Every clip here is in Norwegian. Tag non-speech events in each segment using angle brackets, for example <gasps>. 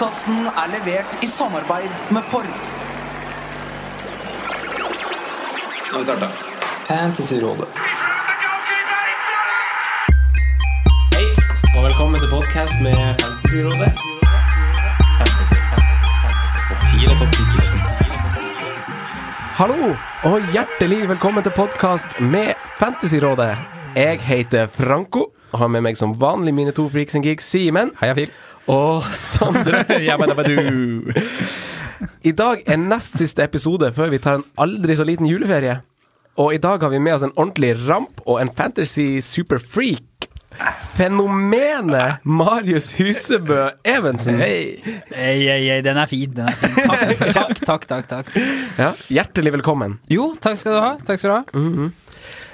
Podkasten er levert i samarbeid med Ford. Nå har vi starta. Fantasyrådet. Hei, og velkommen til podcast med Fantasyrådet. Fantasy, fantasy, fantasy. Hallo, og hjertelig velkommen til podcast med Fantasyrådet. Jeg heter Franco, og har med meg som vanlig mine to freaks and geeks, Simen. Heia, Phil. Og Sondre. Jabadabadu. I dag er nest siste episode før vi tar en aldri så liten juleferie. Og i dag har vi med oss en ordentlig ramp og en fantasy superfreak. Fenomenet Marius Husebø Evensen. Hei, hei, hei, den er fin. Den er fin. Takk, takk, takk. takk, takk. Ja, hjertelig velkommen. Jo, takk skal du ha. Takk skal du ha.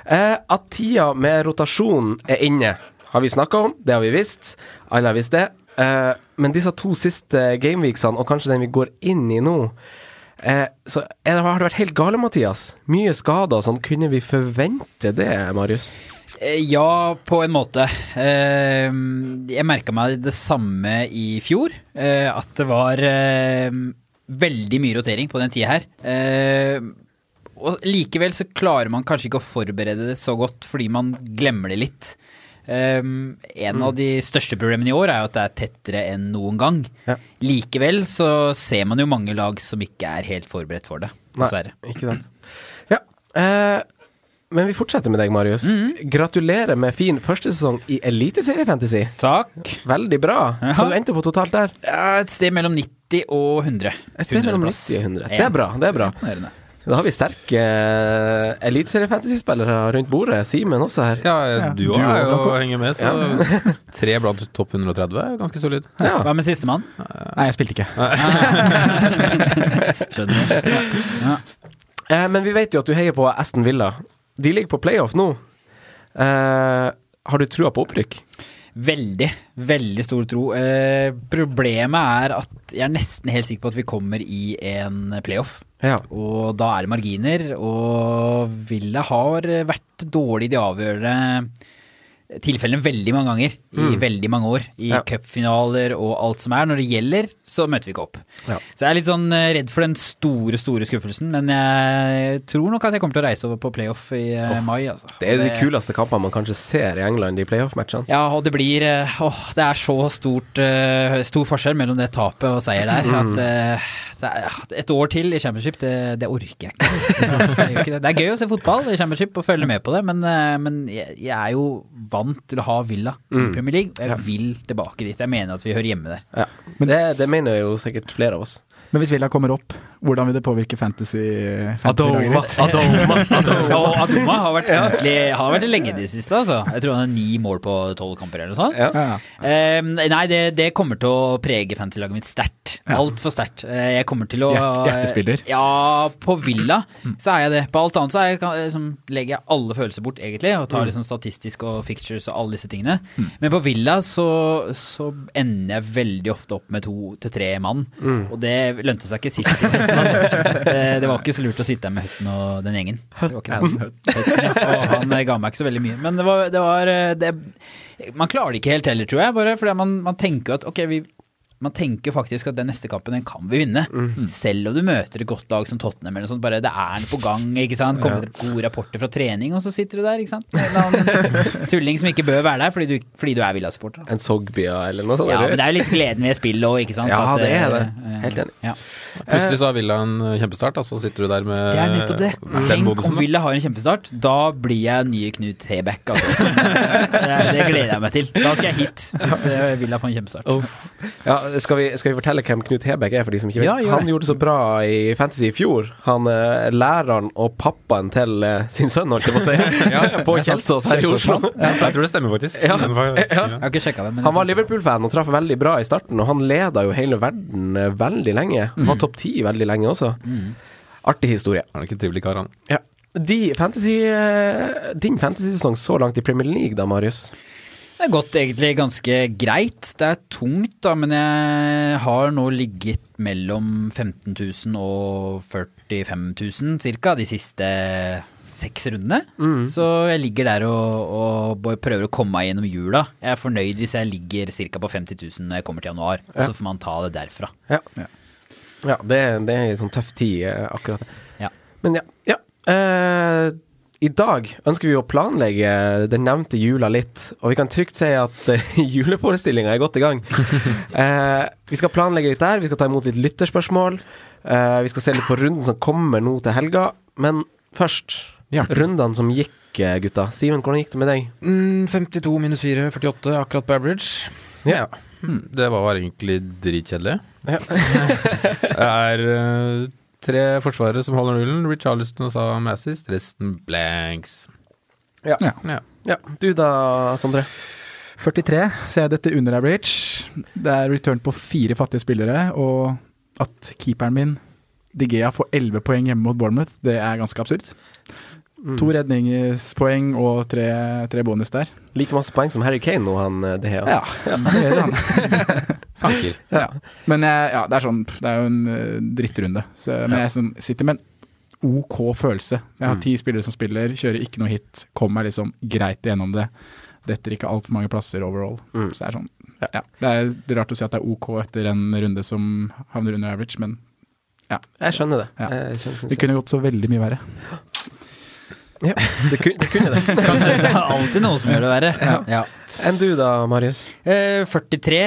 Eh, at tida med rotasjon er inne, har vi snakka om. Det har vi visst. Alle har visst det. Eh, men disse to siste gameweeksene, og kanskje den vi går inn i nå eh, Så det, har det vært helt gale, Mathias. Mye skader og sånn. Kunne vi forvente det, Marius? Eh, Ja, på en måte. Jeg merka meg det samme i fjor. At det var veldig mye rotering på den tida her. Og likevel så klarer man kanskje ikke å forberede det så godt fordi man glemmer det litt. Um, en av de største problemene i år er jo at det er tettere enn noen gang. Ja. Likevel så ser man jo mange lag som ikke er helt forberedt for det, dessverre. Nei, ikke sant. Ja. Eh, men vi fortsetter med deg, Marius. Gratulerer med fin første sesong i Eliteseriefantasy. Takk. Veldig bra. Ja. Hva du endte på totalt der? Ja, et sted mellom 90 og 100. Jeg ser mellom 100 90 og 100. Det er bra. det er bra. Da har vi sterke uh, eliteseriefantasyspillere rundt bordet. Simen også her. Ja, du Du òg er jo henger med, så tre blant topp 130 er ganske solid. Ja. Hva med sistemann? Nei, jeg spilte ikke. <laughs> Skjønner. Eh, men vi vet jo at du heier på Aston Villa. De ligger på playoff nå. Eh, har du trua på opprykk? Veldig, veldig stor tro. Eh, problemet er at jeg er nesten helt sikker på at vi kommer i en playoff. Ja. Og da er det marginer, og Villa har vært dårlig i de avgjørende tilfellene veldig mange ganger i veldig mange år. I Ja. cupfinaler og alt som er. Når det gjelder, så møter vi ikke opp. Ja. Så jeg er litt sånn eh, redd for den store, store skuffelsen, men jeg tror nok at jeg kommer til å reise over på playoff i oh, mai. Altså. Det er de kuleste kampene man kanskje ser i England, de playoff-matchene. Ja, og det blir eh, Åh, det er så stort stor forskjell mellom det tapet og seier der. At et år til i championship, det, det orker jeg ikke. <laughs> Det, det. det er gøy å se fotball i championship og følge med på det, men, eh, men jeg, jeg er jo vant til å ha Villa i Premier League. Jeg vil tilbake dit. Jeg mener at vi hører hjemme der. Ja. Det, det mener jo sikkert flere av oss. Men hvis Villa kommer opp, hvordan vil det påvirke fantasy, fantasy-laget ditt? Adoma. <laughs> Ja, Adoma har vært ordentlig Har vært lenge i det siste, altså. Jeg tror han har ni mål på tolv kamper eller noe sånt. Ja. Eh, nei, det, det kommer til å prege fantasy-laget mitt sterkt. Altfor sterkt. Eh, jeg kommer til å hjertespiller. Ja, på Villa så er jeg det. På alt annet så er jeg, liksom, legger jeg alle følelser bort, egentlig, og tar liksom statistisk og fixtures og alle disse tingene. Men på Villa så, så ender jeg veldig ofte opp med to til tre mann, og det lønte seg ikke sist. <laughs> det, det var ikke så lurt å sitte der med Høtten og den gjengen. Høtten. Og han eh, ga meg ikke så veldig mye. Men det var, det var eh, det, Man klarer det ikke helt heller, tror jeg. Bare fordi man, man tenker at ok, vi man tenker faktisk at den neste kampen den kan vi vinne. Selv om du møter et godt lag som Tottenham eller noe sånt. Bare det er noe på gang, ikke sant. Kommer ja. gode rapporter fra trening, og så sitter du der, ikke sant. En tulling som ikke bør være der fordi du, fordi du er Villa-supporter. En Sogbia eller noe sånt? Ja, eller? men det er jo litt gleden ved spillet òg, ikke sant. Ja, At, det er det. eh, Helt enig. Ja. Plutselig så har Villa en kjempestart, og så sitter du der med Det er nettopp det. Tenk om. Villa har en kjempestart. Da blir jeg nye Knut Hebekk. Altså. <laughs> Det, det gleder jeg meg til. Da skal jeg hit, hvis eh, Villa får en kjempestart. Ja, skal vi, skal vi fortelle hvem Knut Hebekk er, for de som ikke vet? Ja, ja. han gjorde det så bra i Fantasy i fjor. Han eh, læreren og pappaen til eh, sin sønn, holdt jeg på å si, <laughs> på Kjelsås her i Oslo. Jeg tror det stemmer, faktisk. Ja, ja. Jeg har ikke det. Men Han var Liverpool-fan og traff veldig bra i starten, og han leda jo hele verden eh, veldig lenge. Var topp ti veldig lenge også. Artig historie. Han er ikke en trivelig kar, han. Ja. De fantasy, din fantasy-sesong så langt i Premier League, da, Marius? Det har gått egentlig ganske greit. Det er tungt, da, men jeg har nå ligget mellom 15 000 og 45 000 cirka de siste seks rundene. Mm. Så jeg ligger der og, og prøver å komme meg gjennom jula. Jeg er fornøyd hvis jeg ligger ca. på 50 000 når jeg kommer til januar. Og så får man ta det derfra. Ja, ja det, det er en sånn tøff tid, eh, akkurat. Ja. Men ja. ja. Eh, I dag ønsker vi å planlegge den nevnte jula litt, og vi kan trygt si at uh, <laughs> juleforestillinga er godt i gang. <laughs> Eh, vi skal planlegge litt der, vi skal ta imot litt lytterspørsmål. Eh, vi skal se litt på runden som kommer nå til helga. Men først, rundene som gikk, gutta. Simen, hvordan gikk det med deg? Mm, 52 minus 4, 48, akkurat på average. Ja. Det var egentlig dritkjedelig. Ja. <laughs> det er tre forsvarere som holder nullen. Richarlison og Sa Massis, resten blanks. Ja. Ja. Ja. ja. Du da, Sondre? 43, ser jeg dette under average. Det er return på fire fattige spillere, og at keeperen min, Digea, får 11 poeng hjemme mot Bournemouth, det er ganske absurd. Mm. To redningspoeng og tre, tre bonus der. Like masse poeng som Harry Kane nå, han eh, Ja, Ja, det gjør han. <laughs> Sanker. <laughs> Ja. Men jeg, ja, det er sånn Det er jo en eh, drittrunde. Så, men jeg sånn, sitter med en OK følelse. Jeg har ti spillere som spiller, kjører ikke noe hit. Kommer meg liksom greit gjennom det. Detter ikke altfor mange plasser overall. Mm. Så det er sånn ja. Det er rart å si at det er OK etter en runde som havner under average, men Jeg skjønner det. Ja. Jeg skjønner, det kunne gått så veldig mye verre. <gasps> Ja, <laughs> det kunne det. <laughs> Kunne det. Det er alltid noe som gjør det verre. Ja. Enn du da, Marius? Eh, 43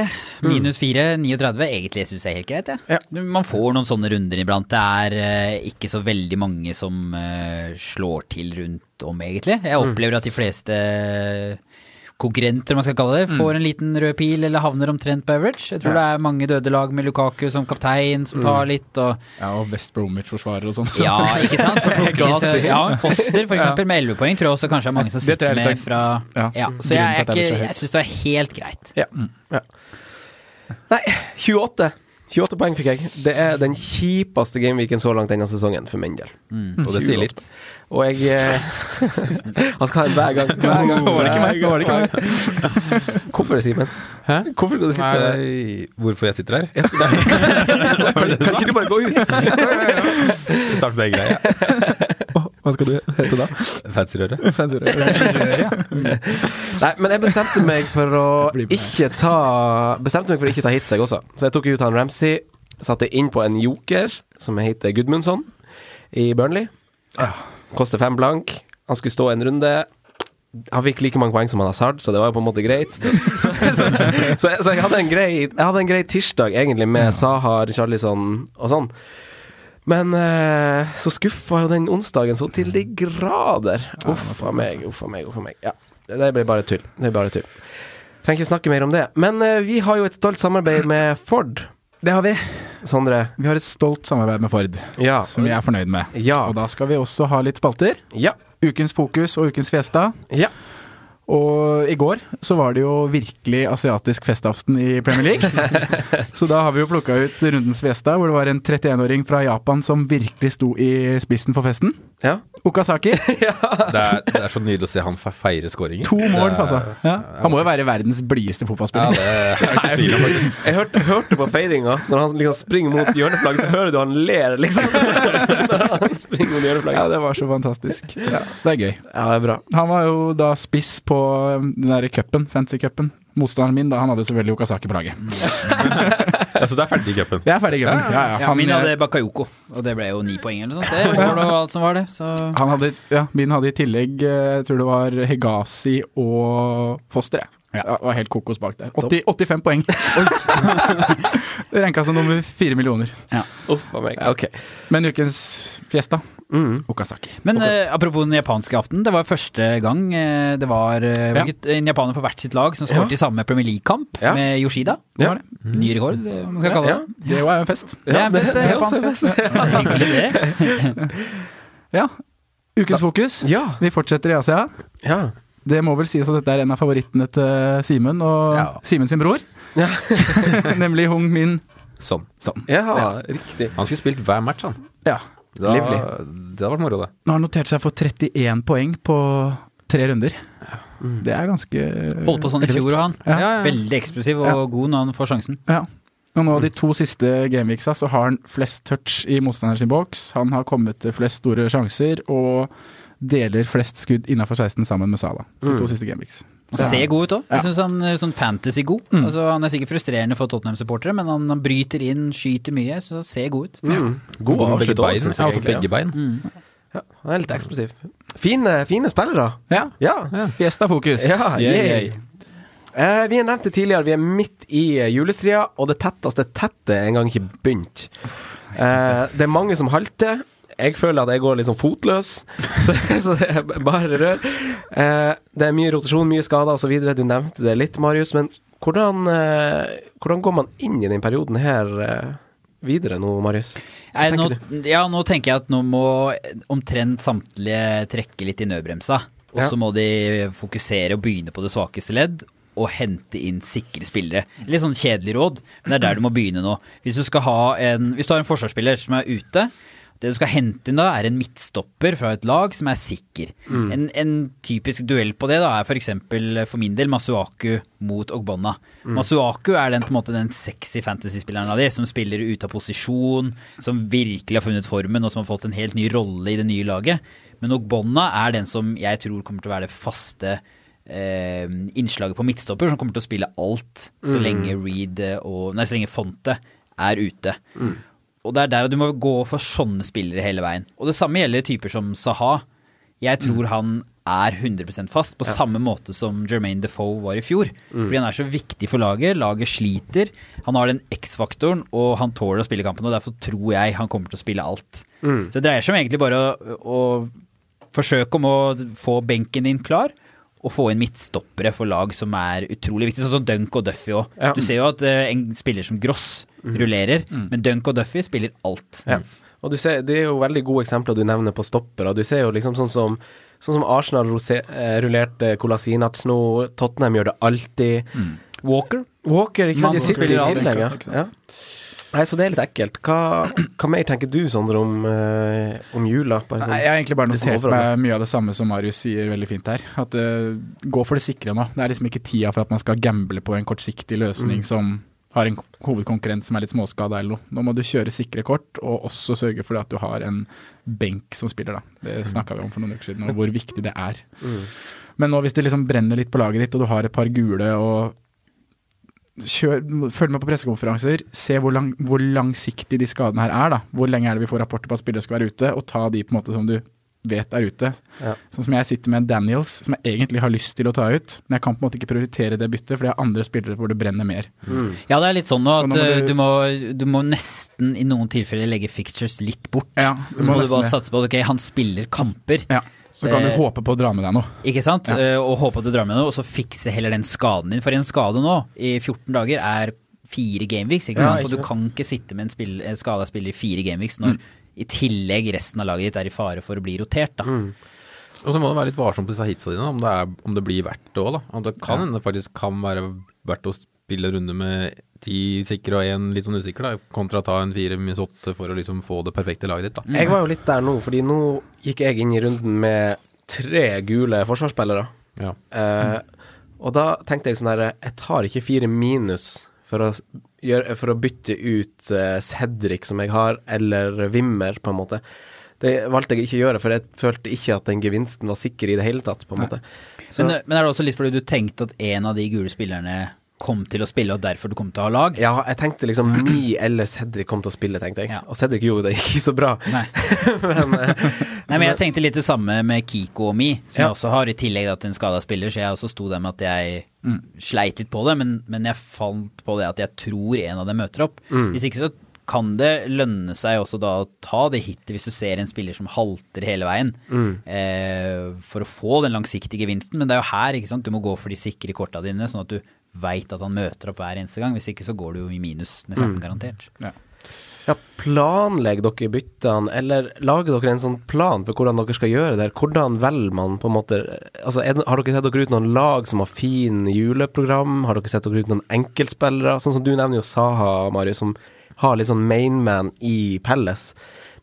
minus 4, 39. Egentlig syns jeg er helt greit, jeg. Ja. Man får noen sånne runder iblant. Det er eh, ikke så veldig mange som eh, slår til rundt om, egentlig. Jeg opplever at de fleste konkurrenter, man skal kalle det, får en liten rød pil eller havner omtrent på average. Jeg tror det er mange døde lag med Lukaku som kaptein, som tar litt, og Ja, og West Bromwich-forsvarer og sånn. Ja, ikke sant? <laughs> Så ja, Foster for eksempel med 11 poeng tror jeg også kanskje er mange som sitter er med fra ja. Ja, så jeg, jeg, høyt. jeg syns det er helt greit. Ja. ja. Nei, 28. 28 poeng fikk jeg. Det er den kjipeste gameweeken så langt denne sesongen, for min del. Og det sier litt. Og jeg eh, <laughs> Han skal ha en hver gang. Hver gang. Nå var det ikke meg, var det ikke meg. <laughs> Hvorfor det, Simen? Hæ? Hvorfor skal du sitte Nei, hvorfor jeg sitter her? <laughs> Kan ikke du bare gå ut? Start med en greie. Hva skal du hete da? Fancy-røret. <laughs> Nei, men jeg bestemte meg for å ikke ta Bestemte meg for å ikke ta hits, jeg også. Så jeg tok ut han Ramsey, satte inn på en joker som heter Gudmundsson i Burnley. Koster fem blank. Han skulle stå en runde. Han fikk like mange poeng som han Hazard, så det var jo på en måte greit. <laughs> så, så, så jeg, hadde en grei, jeg hadde en grei tirsdag, egentlig, med Saha, Charlison og sånn. Men eh, så skuffa jo den onsdagen så til de grader. Uff a meg, uff a meg, uff a meg. Ja, det ble bare tull. Det ble bare tull. Trenger ikke snakke mer om det. Men eh, vi har jo et stolt samarbeid med Ford, Det har vi. Sondre. Vi har et stolt samarbeid med Ford, Ja. som vi er fornøyd med. Ja. Og da skal vi også ha litt spalter. Ja. Ukens fokus og ukens fiesta. Ja. Og i går så var det jo virkelig asiatisk festaften i Premier League. <laughs> så da har vi jo plukka ut rundens fiesta, hvor det var en 31-åring fra Japan som virkelig sto i spissen for festen. Ja. Okazaki. <laughs> Det er, det er så nydelig å se han feire skåringen. To mål, altså. Ja. Han må jo være verdens blideste Ja, det er ikke tvil om, faktisk. Jeg hørte, hørte på feiringa, når han liksom springer mot hjørneflagget, så hører du han ler, liksom. når <laughs> han springer mot Ja, det var så fantastisk. Ja, det er gøy. Ja, det er bra. Han var jo da spiss på um, den derre cupen, fancy-cupen. Motstanderen min, da, han hadde selvfølgelig Okasaki på laget. <laughs> Ja, så du er ferdig i cupen? Jeg er ferdig i cupen. Ja, ja. Ja, Han, min eh, hadde Bakayoko, og det ble jo ni poeng eller noe sånt. <laughs> Det var og alt som var det, så han hadde, ja, min hadde i tillegg, eh, jeg tror det var Hegazi og Foster, jeg. Ja. Det var helt kokos bak der. 80, 85 poeng. <laughs> det Renka som nummer fire millioner. Uff a meg. Ok. Men ukens fiesta, Mm. Okazaki. Men eh, apropos den japanske aften, det var første gang eh, det var eh, Ja. en japaner på hvert sitt lag som skåret i samme Premier League-kamp Ja. med Yoshida. Ja. var det. Ny rekord, eh, om man skal kalle Ja. det. Det var jo en fest. Det er en fest, det er også japansk fest. Ja, <laughs> Hyggelig det. <laughs> Ja. Ukens fokus. Ja. Vi fortsetter i Asia. Ja. Det må vel sies at dette er en av favorittene til Simen og Ja. Simen sin bror. Ja. <laughs> Nemlig Hung Min Sånn. Son. ja, riktig. Han skulle spilt hver match, han. Ja. Da, Livlig. Det hadde vært moro, det. Nå har han notert seg for 31 poeng på tre runder. Mm. Det er ganske Holdt på sånn i fjor, han. Ja. Veldig eksplosiv og Ja. god når han får sjansen. Ja. Og nå de to siste gameweeksa så har han flest touch i motstanderen sin boks. Han har kommet til flest store sjanser, og deler flest skudd innafor 16 sammen med Sala. De to siste gameweeks. Han ser god ut òg. Ja. Jeg syns han er sånn fantasy-god. Altså, han er sikkert frustrerende for Tottenham-supportere, men han, han bryter inn, skyter mye, så han ser god ut. Mm. God God avslutt synes Ja, jeg egentlig, begge bein. Mm. Ja. Han er litt eksplosiv. Fine, fine spillere. Ja. Ja. Fiesta-fokus. Ja, yeah. Eh, vi har nevnt det tidligere, vi er midt i eh, julestria, og det tetteste tettet er engang ikke begynt. Eh, det er mange som halter. Jeg føler at jeg går sånn fotløs, <laughs> så, så det er bare rør. Eh, det er mye rotasjon, mye skader osv. Du nevnte det litt, Marius. Men hvordan, eh, hvordan går man inn i den perioden her eh, videre nå, Marius? Nei, nå, ja, nå tenker jeg at nå må omtrent samtlige trekke litt i nødbremsa. Og så Ja. må de fokusere og begynne på det svakeste ledd. Og hente inn sikre spillere. Litt sånn kjedelig råd, men det er der du må begynne nå. Hvis du skal ha en, hvis du har en forsvarsspiller som er ute, det du skal hente inn da, er en midtstopper fra et lag som er sikker. En, en typisk duell på det da er f.eks. For, for min del Masuaku mot Ogbonna. Masuaku er den på en måte den sexy fantasy-spilleren av de, som spiller ute av posisjon, som virkelig har funnet formen, og som har fått en helt ny rolle i det nye laget. Men Ogbonna er den som jeg tror kommer til å være det faste eh, innslaget på midtstopper, som kommer til å spille alt så lenge Reed og Nei, så lenge Fonte er ute. Og det er der du må gå for sånne spillere hele veien. Og det samme gjelder typer som Saha. Jeg tror han er 100% fast, på samme måte som Jermaine Defoe var i fjor. Fordi han er så viktig for laget. Laget sliter. Han har den X-faktoren, og han tåler å spille kampen. Og derfor tror jeg han kommer til å spille alt. Så det dreier seg om egentlig bare å, å forsøke om å få benken din klar. Og få inn midtstoppere for lag som er utrolig viktige, sånn som Dunk og Duffy òg. Ja. Du ser jo at eh, en spiller som Gross rullerer, men Dunk og Duffy spiller alt. Ja. Og du ser, Det er jo veldig gode eksempler du nevner på stoppere. Du ser jo liksom sånn som, sånn som Arsenal eh, rullerte Kolasinac nå, Tottenham gjør det alltid. Walker? Walker, ikke sant, de sitter i tillegg. Ja. Ja. Nei, Så det er litt ekkelt. Hva, hva mer tenker du, Sondre, om, eh, om jula? Bare sånn. Nei, jeg har egentlig bare notert meg mye av det samme som Marius sier veldig fint her. At uh, Gå for det sikre nå. Det er liksom ikke tida for at man skal gamble på en kortsiktig løsning som har en hovedkonkurrent som er litt småskada eller noe. Nå må du kjøre sikre kort, og også sørge for at du har en benk som spiller, da. Det snakka vi om for noen uker siden, og <laughs> hvor viktig det er. Men nå hvis det liksom brenner litt på laget ditt, og du har et par gule og Kjør, følg med på pressekonferanser. Se hvor, lang, hvor langsiktig de skadene her er. da. Hvor lenge er det vi får rapporter på at spillere skal være ute, og ta de på en måte som du vet er ute. Ja. Sånn som jeg sitter med en Daniels som jeg egentlig har lyst til å ta ut, men jeg kan på en måte ikke prioritere det byttet, for det er andre spillere hvor det brenner mer. Ja, det er litt sånn nå at nå må eh, du- du, må, du må nesten i noen tilfeller legge fixtures litt bort. Ja, du Så må må du bare det. satse på at ok, han spiller kamper. Ja. Så kan du Eh, håpe på å dra med deg noe. Ikke sant? Ja. Eh, Og håpe at du drar med deg noe, og så fikse heller den skaden din. For en skade nå, i 14 dager, er fire gameweeks. Ikke Ja, ikke og du kan ikke sitte med en, spill, skada spiller i fire gameweeks når i tillegg resten av laget ditt er i fare for å bli rotert. Da. Og så må du være litt varsom på disse hitsa dine, om det, er, om det blir verdt det òg, da. Om det kan hende faktisk kan være verdt å spille en runde med ti sikre og én litt sånn usikker, da, kontra å ta en fire minus åtte for å liksom få det perfekte laget ditt, da. Jeg var jo litt der nå, fordi nå gikk jeg inn i runden med tre gule forsvarsspillere. Ja. Eh, og da tenkte jeg sånn herre, Jeg tar ikke fire minus for å, gjøre, for å bytte ut eh, Cedric, som jeg har, eller Wimmer, på en måte. Det valgte jeg ikke å gjøre, for jeg følte ikke at den gevinsten var sikker i det hele tatt, på en måte. Men, men er det også litt fordi du tenkte at en av de gule spillerne kom til å spille, og derfor du kom til å ha lag? ja, jeg tenkte liksom <clears throat> Mi eller Cedric kom til å spille, tenkte jeg. Ja. Og Cedric gjorde det ikke så bra. Nei. <laughs> Men eh, Nei, men jeg tenkte litt det samme med Kiko og Mi, som Ja. jeg også har, i tillegg til en skada spiller, så jeg også sto der med at jeg sleit litt på det, men, men jeg fant på det at jeg tror en av dem møter opp. Hvis ikke så kan det lønne seg også da å ta det hitet hvis du ser en spiller som halter hele veien, eh, for å få den langsiktige gevinsten. Men det er jo her, ikke sant, du må gå for de sikre korta dine, sånn at du veit at han møter opp hver eneste gang. Hvis ikke så går du jo i minus, nesten garantert. ja, planlegger dere byttene, eller lager dere en sånn plan for hvordan dere skal gjøre det? Hvordan velger man på en måte Altså, er, Har dere sett dere ut noen lag som har fin juleprogram? Har dere sett dere ut noen enkeltspillere? Sånn som du nevner jo Saha, Marius, som har litt sånn mainman i Pelles.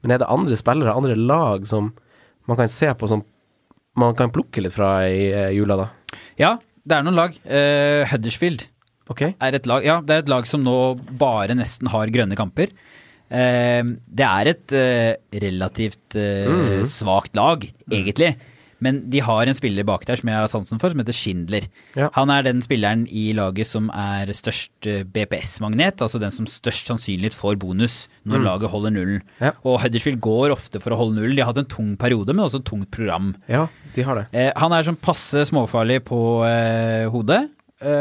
Men er det andre spillere, andre lag, som man kan se på som man kan plukke litt fra i eh, jula, da? Ja, det er noen lag. Uh, Huddersfield okay. er et lag, ja, det er et lag som nå bare nesten har grønne kamper. Uh, det er et uh, relativt mm. svakt lag, egentlig. Men de har en spiller bak der som jeg har sansen for, som heter Schindler. Ja. Han er den spilleren i laget som er størst eh, BPS-magnet, altså den som størst sannsynlighet får bonus når laget holder nullen. Ja. Og Huddersfield går ofte for å holde nullen. De har hatt en tung periode, men også et tungt program. Ja, de har det. Eh, han er sånn passe småfarlig på eh, hodet,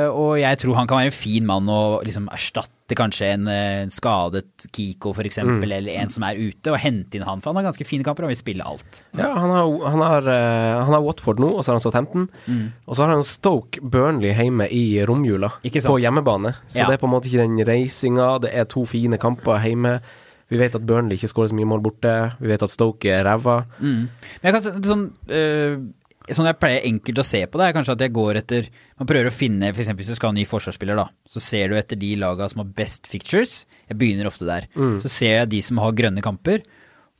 og jeg tror han kan være en fin mann å liksom erstatte kanskje en eh, skadet Kiko for eksempel, eller en som er ute, og hente inn han, for han har ganske fine kamper og vil spille alt. Ja, han har, han har, eh, han har Watford nå, og så har han Southampton. Og så har han Stoke Burnley hjemme i romjula, på hjemmebane. Så Ja. det er på en måte ikke den reisinga, det er to fine kamper hjemme. Vi vet at Burnley ikke skårer så mye mål borte. Vi vet at Stoke er ræva. Men jeg kan, så- sånn, øh, sånn jeg pleier enkelt å se på det, er kanskje at jeg går etter Man prøver å finne, f.eks. hvis du skal ha en ny forsvarsspiller, da, så ser du etter de laga som har best fictures. Jeg begynner ofte der. Så ser jeg de som har grønne kamper,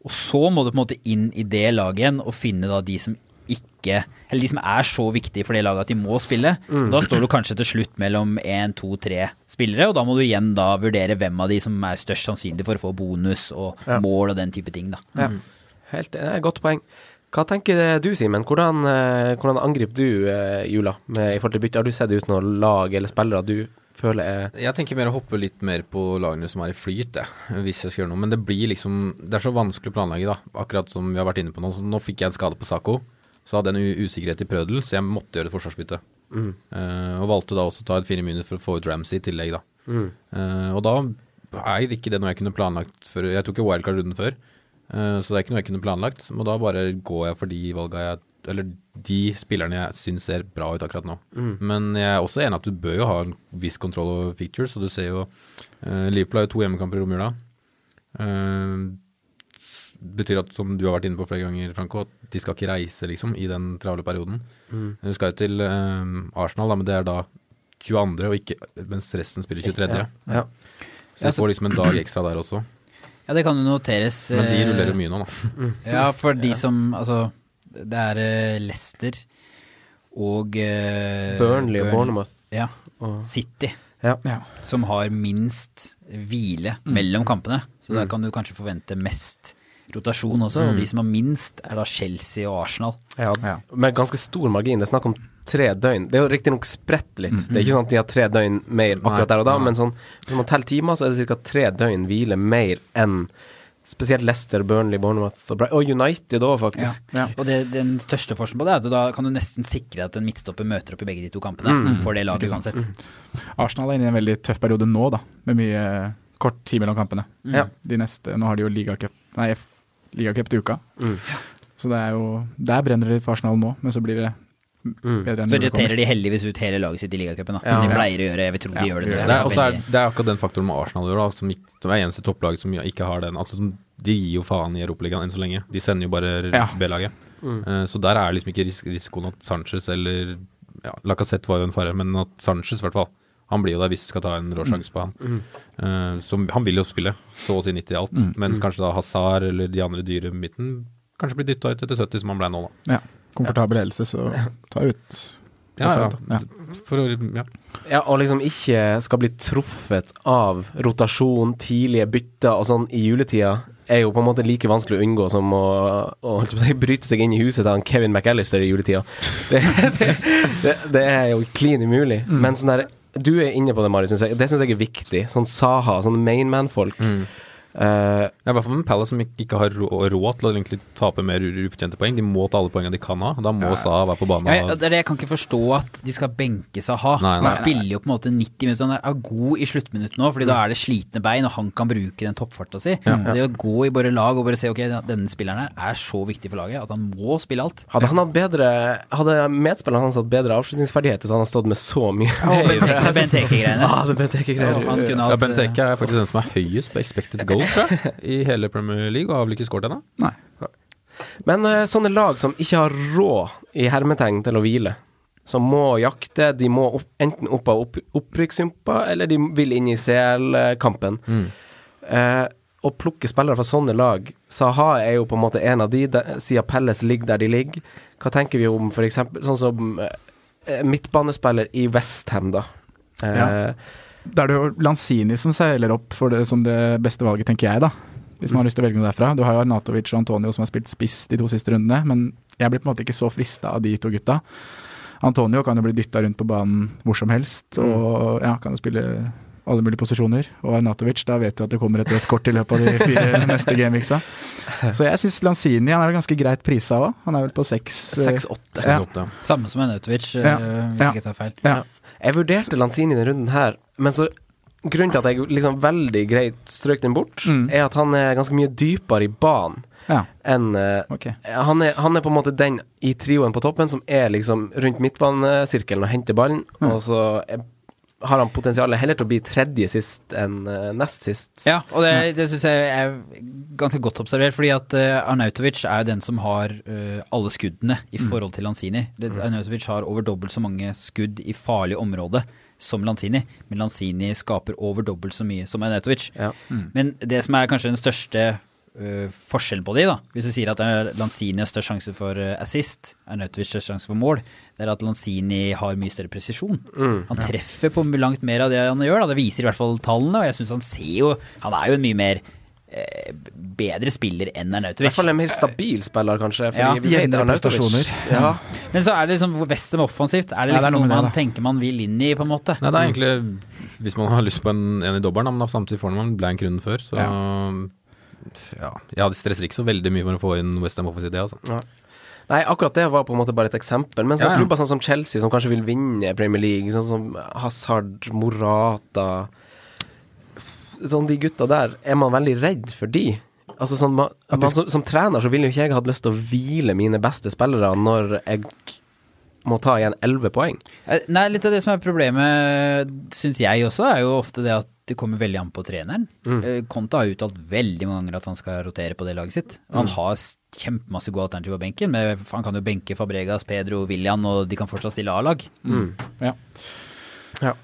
og så må du på en måte inn i det laget igjen og finne da de som ikke Eller de som er så viktige for det laget at de må spille. Mm. Da står du kanskje til slutt mellom én, to, tre spillere, og da må du igjen da vurdere hvem av de som er størst sannsynlig for å få bonus og Ja. mål og den type ting, da. Ja. Helt, det er et godt poeng. Hva tenker du, Simen? Hvordan, eh, hvordan angriper du eh, jula med, i forhold til bytte? Har du sett ut noen lag eller spillere du føler er Jeg tenker mer å hoppe litt mer på lagene som er i flyt, jeg, hvis jeg skal gjøre noe. Men det blir liksom Det er så vanskelig å planlegge, da. Akkurat som vi har vært inne på nå. Så nå fikk jeg en skade på Sako. Så hadde jeg en usikkerhet i Prødel, så jeg måtte gjøre et forsvarsbytte. Eh, og valgte da også å ta et fire minutter for å få ut Ramsey i tillegg, da. Eh, og da er ikke det noe jeg kunne planlagt før Jeg tok jo wildcard-runden før, så det er ikke noe jeg kunne planlagt. Og da bare går jeg for de valga jeg Eller de spillerne jeg syns ser bra ut akkurat nå. Men jeg er også enig at du bør jo ha en viss kontroll over features, og du ser jo eh, Liverpool har jo to hjemmekamper i romjula. Uh, betyr at, som du har vært inne på flere ganger, Franco, at de skal ikke reise liksom i den travle perioden. Du skal jo til eh, Arsenal, da, men det er da 22., og ikke, mens resten spiller 23. Ja. ja. Så du får liksom en dag ekstra der også. Ja, det kan jo noteres. Men de ruller rullerer jo mye nå, da. <laughs> Ja, for de som Altså, det er eh, Leicester og uh, Burnley og Burn- Bournemouth. Ja. Og, City, ja. Ja. som har minst hvile mellom kampene. Så der kan du kanskje forvente mest rotasjon også. Og de som har minst, er da Chelsea og Arsenal. Ja, Ja. med ganske stor margin. Det er snakk om tre døgn. Det er jo riktignok spredt litt. Det er ikke sånn at de har tre døgn mer akkurat der og da, nei. men sånn, hvis man teller timer, så er det ca. tre døgn hvile mer enn spesielt Leicester, Burnley, Bournemouth og, og United òg, faktisk. Ja. Og det, den største forskjellen på det er at da kan du nesten sikre at en midtstopper møter opp i begge de to kampene for det laget sånn sett uansett. Arsenal er inne i en veldig tøff periode nå, da, med mye kort tid mellom kampene. Mm. De neste, Nå har de jo ligacup ligacup til uka. Mm. Så det er jo Der brenner det litt for Arsenal nå, men så blir det Mm. bedre enn Så roterer de heldigvis ut hele laget sitt i ligacupen. da. Ja. De pleier å gjøre jeg vil tro de Ja, gjør det. de gjør så Det er, er også er, det er akkurat den faktoren med Arsenal da, som, ikke, som er eneste topplag som ikke har den. Altså, de gir jo faen i Europaligaen enn så lenge. De sender jo bare Ja. B-laget. Eh, så der er liksom ikke ris risikoen at Sanchez eller ja, Lacassette var jo en fare, men at Sanchez i hvert fall han blir jo der hvis du skal ta en rå sjanse på han. Mm. Uh, som, han vil jo spille, så å si 90 i alt. Mens kanskje da Hazard eller de andre dyre midten kanskje blir dytta ut etter 70, som han ble nå, da. Ja, komfortabel helse, så ta ut Ja, ja. Ja. For å, ja. Ja, og liksom ikke skal bli truffet av rotasjon, tidlige bytter og sånn i juletida, er jo på en måte like vanskelig å unngå som å, å å bryte seg inn i huset til Kevin McAllister i juletida. <laughs> Det, det, det, det er jo klin umulig. Men sånn der Du er inne på det, Mari. Synes jeg. Det syns jeg er viktig. Sånn Saha, sånn mainman-folk. Eh, Ja, I hvert fall med Palace som ikke har råd til å egentlig tape mer ufortjente poeng. De må ta alle poengene de kan ha. Da må Saha være på banen. Ja, det jeg kan ikke forstå at de skal benke Saha. Nei, nei. Han spiller jo på en måte 90 minutter. Han er- god i sluttminutt nå, fordi da er det slitne bein, og han kan bruke den toppfarta si. Og Det å gå i bare lag og bare se ok, denne spilleren her er så viktig for laget at han må spille alt. hadde han hatt bedre Hadde medspilleren hans hatt bedre avslutningsferdigheter, så hadde han stått med så mye Benteke-greiene. Ja, det Benteke ben Han kunne Ja, Ben Benteke er faktisk den som er høyest på expected goals tror jeg, i hele Premier League, og har vel ikke skåret ennå. Nei. Men eh, sånne lag som ikke har råd i hermetegn til å hvile, som må jakte, de må opp, enten opp av opp, opprykkssumpa, eller de vil inn i CL-kampen. Eh, å plukke spillere fra sånne lag Saha er jo på en måte en av de, de siden Pelles ligger der de ligger. Hva tenker vi om f.eks. sånn som eh, midtbanespiller i Westham, da? Eh, Ja. Da er det jo Lanzini som seiler opp for det som det beste valget, tenker jeg, da. Hvis man har lyst til å velge noe derfra. Du har jo Arnatovic og Antonio som har spilt spiss de to siste rundene, men jeg blir på en måte ikke så frista av de to gutta. Antonio kan jo bli dytta rundt på banen hvor som helst, og ja, kan jo spille alle mulige posisjoner. Og Arnatovic, da vet du at det kommer et rødt kort i løpet av de fire <laughs> neste gameweeksa. Så jeg syns Lanzini han er vel ganske greit prisa òg. Han er vel på seks eh, 6-8. Ja. Samme som Arnatovic, Ja. uh, hvis Ja. jeg ikke tar feil. Ja. Jeg vurderte Lanzini denne runden her, men så grunnen til at jeg liksom veldig greit strøk den bort, Mm. er at han er ganske mye dypere i banen ja. enn eh, Ok. han, er, han er på en måte den i trioen på toppen som er liksom rundt midtbanesirkelen og henter ballen, Mm. og så har han potensialet heller til å bli tredje sist enn eh, nest sist. Ja, og det, det syns jeg er ganske godt observert, fordi at uh, Arnautovic er jo den som har eh, alle skuddene i forhold til Lanzini. Det, Arnautovic har over dobbelt så mange skudd i farlig område som Lanzini, men Lanzini skaper over dobbelt så mye som Arnautovic. Ja. Men det som er kanskje den største øh, forskjellen på de, da, hvis du sier at uh, Lanzini har størst sjanse for assist, er Nautovic størst sjanse for mål, det er at Lanzini har mye større presisjon. Han treffer på langt mer av det han gjør, da. det viser i hvert fall tallene, og jeg syns han ser jo Han er jo en mye mer eh, bedre spiller enn I Arnautovic. hvert fall en mer stabil spiller, kanskje. Fordi Ja, vi er jevnere prestasjoner. Ja. Men så er det liksom Westham offensivt. Er det Ja, det er liksom noe noe man det, man tenker man vil inn i, på en måte? Nei, det er egentlig Hvis man har lyst på en, en i dobbelen, men samtidig får man en blank runden før, så ja. Jeg stresser ikke så veldig mye med å få inn Westham offensivt, det, altså. Nei, akkurat det var på en måte bare et eksempel. Men så Ja, ja. klubber sånn som Chelsea, som kanskje vil vinne Premier League, sånn som Hazard, Morata Sånn de gutta der, er man veldig redd for de? Altså sånn, man, man, som, som trener så ville jo ikke jeg hatt lyst til å hvile mine beste spillere når jeg må ta igjen 11 poeng. Eh, Nei, litt av det som er problemet, syns jeg også, er jo ofte det at det kommer veldig an på treneren. Eh, Conte har uttalt veldig mange ganger at han skal rotere på det laget sitt. Han har kjempemasse gode alternativer på benken. Men han kan jo benke Fabregas, Pedro, William, og de kan fortsatt stille A-lag. Ja. Ja.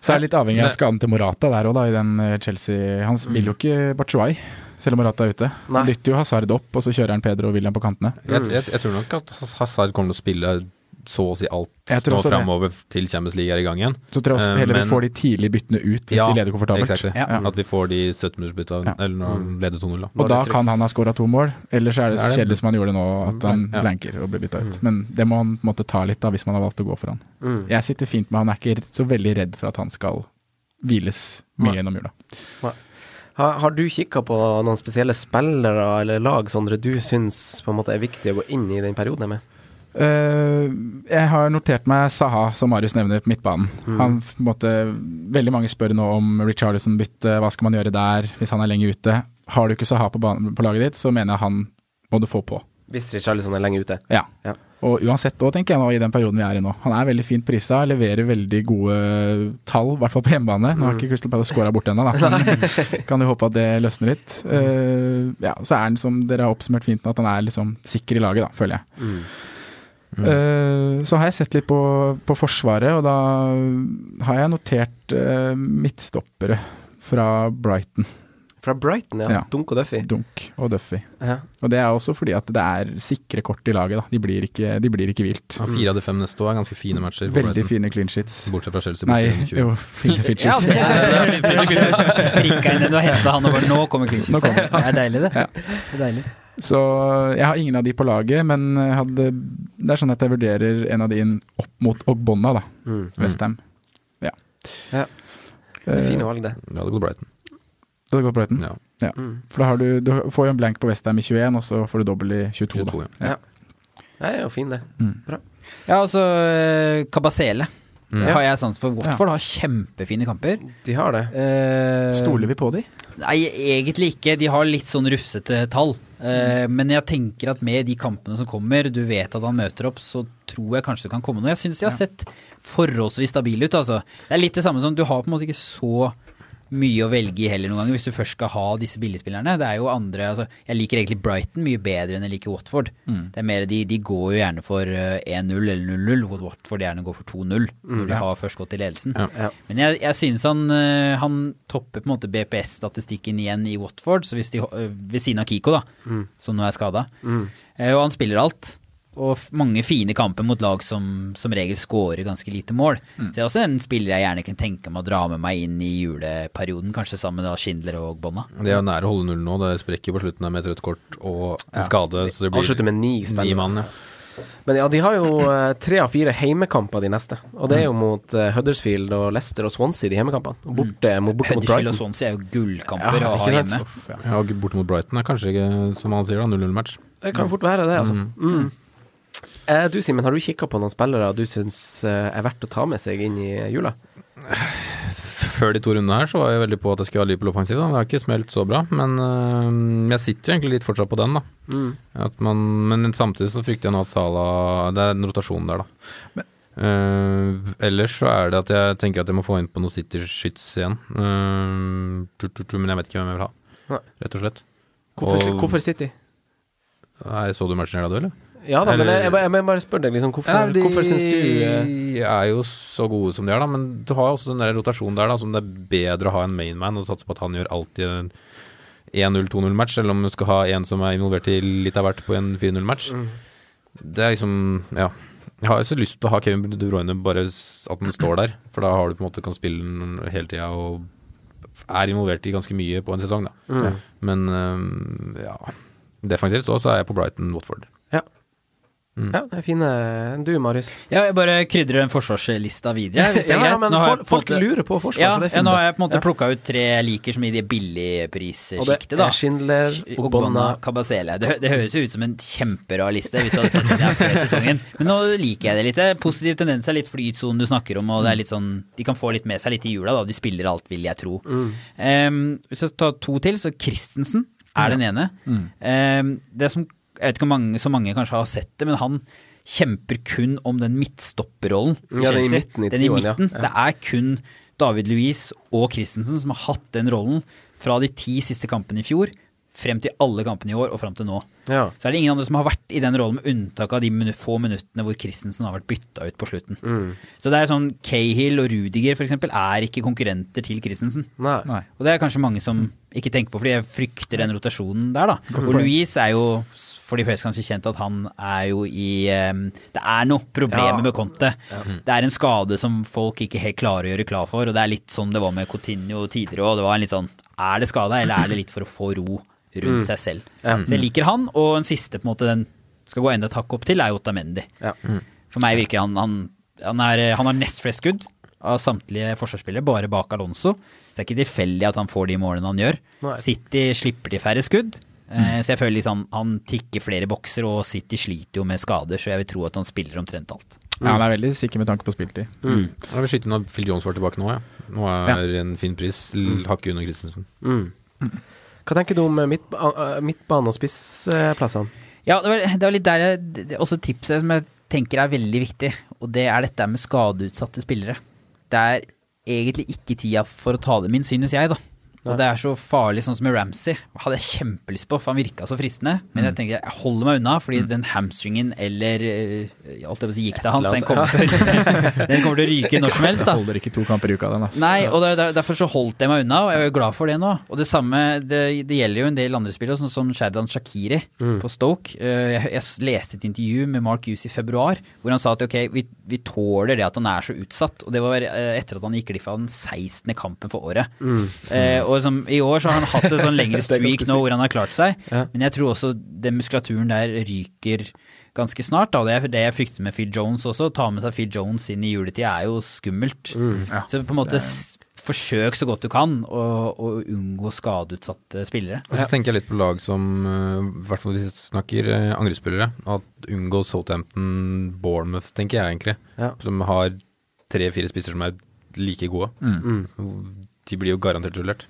Så er det litt avhengig av skaden til Morata der òg, da, i den eh, Chelsea Han vil jo ikke Bachuay, selv om Morata er ute. Han Nei. dytter jo Hazard opp, og så kjører han Pedro og William på kantene. Jeg, jeg, jeg tror nok at Hazard kommer til å spille så å si alt nå framover til Champions League er i gang igjen. Så tror jeg også Eh, heller vi men- får de tidlige byttene ut hvis de leder komfortabelt. Exactly. Ja. At vi får de 17-minuttersbytta, Ja. eller når han leder 2-0. Og da kan han ha skåra to mål, eller så er det det- kjedelig som han gjorde nå, at han Ja. blanker og blir bytta ut. Men det må han måte ta litt da, hvis man har valgt å gå for han. Mm. Jeg sitter fint med han, er ikke så veldig redd for at han skal hviles mye Nei. gjennom jula. Har, har du kikka på noen spesielle spillere eller lag, Sondre, du syns på en måte er viktig å gå inn i den perioden med? Eh, jeg har notert meg Saha, som Marius nevner, på midtbanen. Han, på måte, veldig mange spør nå om Richarlison-bytte, hva skal man gjøre der hvis han er lenge ute. Har du ikke Saha på, banen, på laget ditt, så mener jeg han må du få på. Hvis Richarlison er lenge ute. Ja. Ja. Og uansett òg, tenker jeg nå, i den perioden vi er i nå. Han er veldig fint prisa, leverer veldig gode tall, i hvert fall på hjemmebane. Nå har ikke Crystal Palace scora bort ennå, da. <laughs> Men kan jo håpe at det løsner litt. Uh, ja, så er han, som dere har oppsummert fint, nå, at han er liksom sikker i laget, da, føler jeg. Eh, så har jeg sett litt på, på Forsvaret, og da har jeg notert eh, midtstoppere fra Brighton. Fra Brighton, ja. Ja. Dunk og Duffy. Dunk og Duffy. Ja. Og det er også fordi at det er sikre kort i laget, da. De blir ikke, de blir ikke vilt. Ja, Fire av de fem neste år er ganske fine matcher. Veldig Brighton. fine clean sheets. Bortsett fra Chelsea. Nei, borte i 20. jo, fine Ja, features. er <laughs> Prikka inn den har henta han over. Nå kommer clean sheets. kommer Det er deilig, det. Ja. det er deilig. Så jeg har ingen av de på laget, men hadde, det er sånn at jeg vurderer en av de inn opp mot Ogbonna, da. Mm. Westham. Ja. Ja. Det er Eh, Fine valg, det. Ja, det går Brighton. Det hadde gått Brighton. Ja. Mm. For da har du, du får jo en blank på Westham i 21, og så får du dobbel i 22. 22, da. ja. Det er jo fin, det. Ja, og så eh, Kabasele. Mm. Har jeg sans for. Watford har kjempefine kamper. De har det. Eh, Stoler vi på de? Nei, egentlig ikke. De har litt sånn rufsete tall. Eh, men jeg tenker at med de kampene som kommer, du vet at han møter opp, så tror jeg kanskje det kan komme noe. Jeg syns de har sett forholdsvis stabile ut, altså. Det er litt det samme som du har på en måte ikke så mye å velge i heller noen ganger, hvis du først skal ha disse billigspillerne. Det er jo andre altså, Jeg liker egentlig Brighton mye bedre enn jeg liker Watford. Det er mer, de, de går jo gjerne for eh, 1-0 eller 0-0, hvor Watford gjerne går for 2-0 når de har først gått i ledelsen. Ja. Ja. Men jeg, jeg synes han, eh, han topper på en måte BPS-statistikken igjen i Watford, så hvis de, eh, ved siden av Kiko, da, som nå er skada. Og han spiller alt. Og mange fine kamper mot lag som som regel scorer ganske lite mål. Så det er også en spiller jeg gjerne kunne tenke meg å dra med meg inn i juleperioden, kanskje sammen med da Schindler og Bonna. De er jo nære å holde null nå. Det sprekker på slutten der med et rødt kort og en skade. Så det blir Avslutter med ni ni mann, ja. Men ja, de har jo eh, tre av fire heimekamper de neste. Og det er jo mot eh, Huddersfield og Leicester og Swansea, de heimekampene. Og borte, mot, borte mot Huddersfield og Brighton. Swansea er jo gullkamper Ja, å ha hjemme. ja. Borte mot Brighton er kanskje ikke, som han sier, da, 0-0-match. Det kan fort være det, altså. Mm. Eh, du Simen, har du kikka på noen spillere du syns eh, er verdt å ta med seg inn i jula? Før de to rundene her så var jeg veldig på at jeg skulle ha Liverpool offensiv. Det har ikke smelt så bra, men øh, jeg sitter jo egentlig litt fortsatt på den, da. At man, men samtidig så frykter jeg nå at Sala Det er en rotasjon der, da. Eh, ellers så er det at jeg tenker at jeg må få inn på noe City-skyts igjen. Uh, tru, tru, tru, men jeg vet ikke hvem jeg vil ha, Nei. rett og slett. Hvorfor, Og- hvorfor City? Nei, så du matchen i dag, du, eller? Ja da, men jeg, jeg, jeg må bare spørre deg, liksom, hvorfor, Ja, de hvorfor syns du De er jo så gode som de er, da. Men du har også den der rotasjonen der, da, som det er bedre å ha en mainman og satse på at han gjør alltid en 1-0-2-0-match, eller om du skal ha en som er involvert i litt av hvert på en 4-0-match. Mm. Det er liksom Ja. Jeg har jo så lyst til å ha Kevin De Bruyne bare at han står der, for da har du på en måte kan spille den hele tida og er involvert i ganske mye på en sesong, da. Mm. Men øhm, ja Defensivt òg, så er jeg på Brighton Watford. Ja, det er fine Du, Marius. Ja, jeg bare krydrer den forsvarslista videre, hvis det er Ja, greit. men Nå har jeg folk, måte- lurer på forsvar, ja, så det er ja, nå har jeg på en måte Ja. plukka ut tre jeg liker som i det billigprissjiktet, er Schindler, Ogbonna Kabasele. Det, det høres jo ut som en kjemperar liste hvis du hadde sett det der før sesongen. <laughs> Men nå liker jeg det litt. Positiv tendens er litt flytsonen du snakker om, og det er litt sånn De kan få litt med seg litt i jula, da. De spiller alt, vil jeg tro. Em, hvis jeg tar to til, så Christensen er den ene. Em, det som Jeg vet ikke om så mange kanskje har sett det, men han kjemper kun om den midtstopperrollen Ja, den i midten i den i midten. Ja. Det er kun David Louise og Christensen som har hatt den rollen fra de ti siste kampene i fjor frem til alle kampene i år og frem til nå. Ja. Så er det ingen andre som har vært i den rollen, med unntak av de få minuttene hvor Christensen har vært bytta ut på slutten. Mm. Så det er sånn Cahill og Rudiger for eksempel er ikke konkurrenter til Christensen. Nei. Nei. Og det er kanskje mange som ikke tenker på, fordi jeg frykter den rotasjonen der, da. Og Louise er jo for de fleste kanskje kjent at han er jo i um, Det er noe problemer Ja. med Conte. Det er en skade som folk ikke helt klarer å gjøre klar for, og det er litt sånn det var med Coutinho tidligere òg. Det var en litt sånn Er det skada, eller er det litt for å få ro rundt seg selv? Ja. Så jeg liker han, og en siste på en måte den skal gå enda et hakk opp til, er Otamendi. Ja. For meg virker han Han, han, er, han har nest flest skudd av samtlige forsvarsspillere, bare bak Alonso. Så det er ikke tilfeldig at han får de målene han gjør. Nei. City slipper til færre skudd. Mm. Så jeg føler liksom han tikker flere bokser, og City sliter jo med skader, så jeg vil tro at han spiller omtrent alt. Ja, han er veldig sikker med tanke på spiltid. Mm. Jeg vil skyte inn at Phil Jones var tilbake nå, ja. Nå er en fin pris. Hakket under Christensen. Mm. Hva tenker du om eh, midt, eh, midtbane- og spissplassene? Ja, det var, det var litt der jeg, Også tipset som jeg tenker er veldig viktig, og det er dette med skadeutsatte spillere. Det er egentlig ikke tida for å ta dem inn, synes jeg, da. Og det er så farlig, sånn som med Ramsey. Hadde jeg kjempelyst på, for han virka så fristende. Men jeg tenker jeg holder meg unna, fordi den hamstringen eller eh, Alt det si gikk til hans, den kommer, til, <laughs> den kommer til å ryke når som helst, da. Jeg Holder ikke to kamper i uka, den. ass. Nei, og det, derfor så holdt jeg meg unna, og jeg er jo glad for det nå. Og det samme, det, det gjelder jo en del andre spillere, sånn som Shadan Shakiri på Stoke. Eh, Jeg, jeg leste et intervju med Mark Hughes i februar, hvor han sa at ok, vi, vi tåler det at han er så utsatt. Og det var eh, etter at han gikk glipp av den 16. kampen for året. Eh, og som, i år så har han hatt en sånn <laughs> lengre streak nå hvor han har klart seg, Ja. men jeg tror også den muskulaturen der ryker ganske snart. Da. Det er det jeg frykter med Phil Jones også. Ta med seg Phil Jones inn i juletid er jo skummelt. Så på en måte forsøk så godt du kan å, å unngå skadeutsatte spillere. Og så tenker jeg litt på lag som, eh, i hvert fall hvis vi snakker eh, angrepsspillere, at unngå Southampton, Bournemouth, tenker jeg egentlig. Ja. Som har tre-fire spisser som er like gode. De blir jo garantert rullert.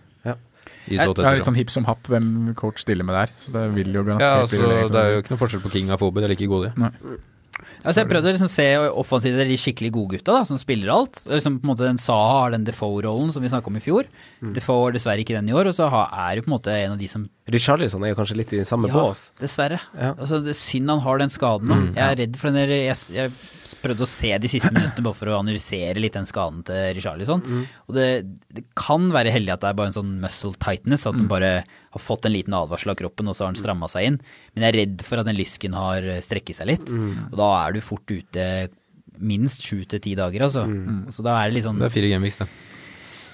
Ja. I Det er litt sånn hipp som happ hvem coach stiller med der, så det vil jo ja, garantert altså, bli det er jo ikke noe forskjell på King og Fobe, de er like gode, de. Altså jeg prøvde å liksom se offensivt de skikkelig gode gutta da, som spiller alt. Liksom på en måte den Saha har den Defoe-rollen som vi snakka om i fjor. Defoe har dessverre ikke den i år, og så har- er jo på en måte en av de som Richarlison er jo kanskje litt i samme bås. dessverre. Ja. Altså, det er synd han har den skaden nå. Jeg er redd for den der jeg, jeg prøvde å se de siste minuttene bare for å analysere litt den skaden til Richarlison. Og det, det kan være heldig at det er bare en sånn muscle tightness, at han bare har fått en liten advarsel av kroppen, og så har han stramma seg inn. Men jeg er redd for at den lysken har eh, strekket seg litt. Og da er du fort ute minst sju til ti dager, altså. Så da er det litt sånn Det er fire gameweeks, det.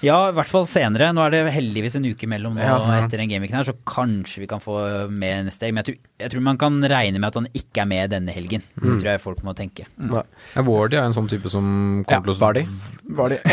Ja, i hvert fall senere. Nå er det heldigvis en uke mellom nå Ja. etter den gameweeken her, så kanskje vi kan få med neste helg. Men jeg tror, jeg tror man kan regne med at han ikke er med denne helgen. Det tror jeg folk må tenke. Nei. Ja, Wardy er en sånn type som Ja, kommer til å Vardy. Vardy, <laughs>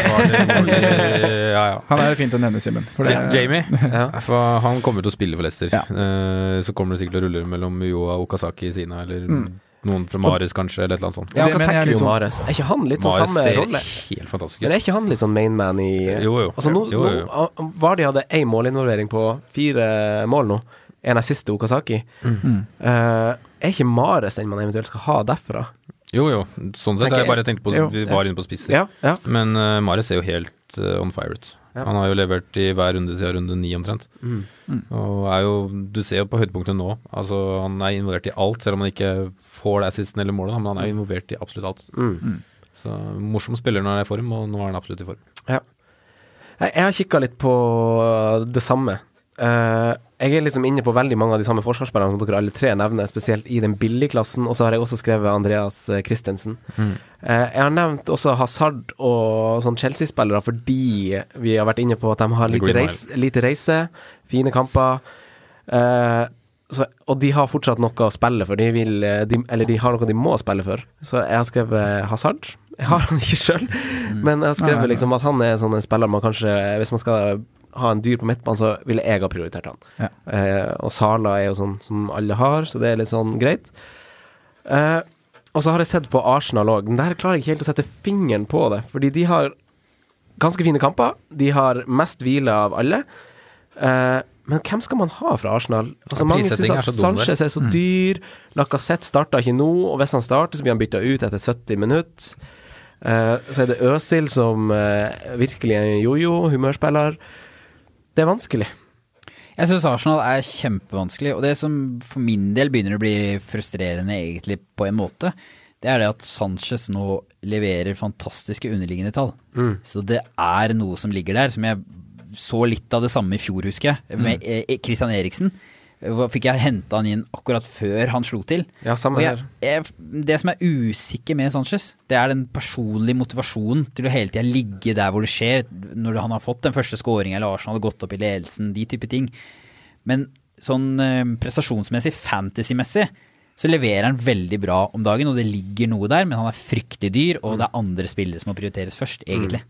ja, ja. Han er fint å nevne, Simen. for det- Ja, Jamie, <laughs> Ja. for han kommer til å spille for Leicester. Ja. Eh, så kommer det sikkert til å rulle mellom Uyoa og Okazaki i sina, eller Mm. Noen fra Maris kanskje, eller et eller annet sånt. Ja, hva tenker du om sånn- Mares? Er ikke han litt sånn Maris samme ser rolle? helt fantastisk Men er ikke han litt sånn mainman i Jo, jo. Altså nå, Jo, jo, nå Vardy hadde én målinvolvering på fire mål nå. En av siste Okazaki. Mm. Uh, er ikke Mares den man eventuelt skal ha derfra? Jo, jo. Sånn sett. Tenker Jeg bare tenkte på jo, Vi var inne på spisser. Ja, ja. Men uh, Mares ser jo helt uh, on fire ut. Ja. Han har jo levert i hver runde siden runde ni omtrent. Mm. Og er jo Du ser jo på høydepunktet nå. Altså Han er involvert i alt, selv om han ikke får det assisten eller målet. Men han er involvert i absolutt alt. Mm. Så Morsom spiller når han er i form, og nå er han absolutt i form. Ja. Jeg, har kikka litt på det samme. Eh, jeg er liksom inne på veldig mange av de samme forsvarsspillerne som dere alle tre nevner, spesielt i den billige klassen, Og så har jeg også skrevet Andreas eh, Christensen. Mm. Eh, jeg har nevnt også Hazard og sånn Chelsea-spillere fordi vi har vært inne på at de har lite, Green reis, lite reise, fine kamper. Eh, så, og de har fortsatt noe å spille for. De vil, eh, de, eller de har noe de må spille for. Så jeg har skrevet Hazard. Jeg har han ikke sjøl, men jeg har Nei, skrevet nei. liksom at han er sånn en spiller man kanskje Hvis man skal ha en dyr på midtbanen, så ville jeg ha prioritert han. Ja. Eh, og Sala er jo sånn som alle har, så det er litt sånn greit. Eh, og så har jeg sett på Arsenal òg. Der klarer jeg ikke helt å sette fingeren på det, fordi de har ganske fine kamper. De har mest hvile av alle. Eh, men hvem skal man ha fra Arsenal? Altså, Ja, mange syns er at. Sanchez er så dyr. Lacassette starta ikke nå, og hvis han starter, så blir han bytta ut etter 70 minutter. Uh, så er det Øsil som uh, virkelig er en jojo, humørspiller. Det er vanskelig. Jeg syns Arsenal er kjempevanskelig, og det som for min del begynner å bli frustrerende egentlig på en måte, det er det at Sanchez nå leverer fantastiske underliggende tall. Så det er noe som ligger der, som jeg så litt av det samme i fjor, husker jeg, med eh, Christian Eriksen. Fikk jeg henta han inn akkurat før han slo til. Ja, samme jeg, her. jeg, det som er usikker med Sanchez, det er den personlige motivasjonen til å hele tida ligge der hvor det skjer, når han har fått den første skåringa eller Arsenal har gått opp i ledelsen, de type ting. Men sånn eh, prestasjonsmessig, fantasy-messig, så leverer han veldig bra om dagen, og det ligger noe der, men han er fryktelig dyr, og det er andre spillere som må prioriteres først, egentlig.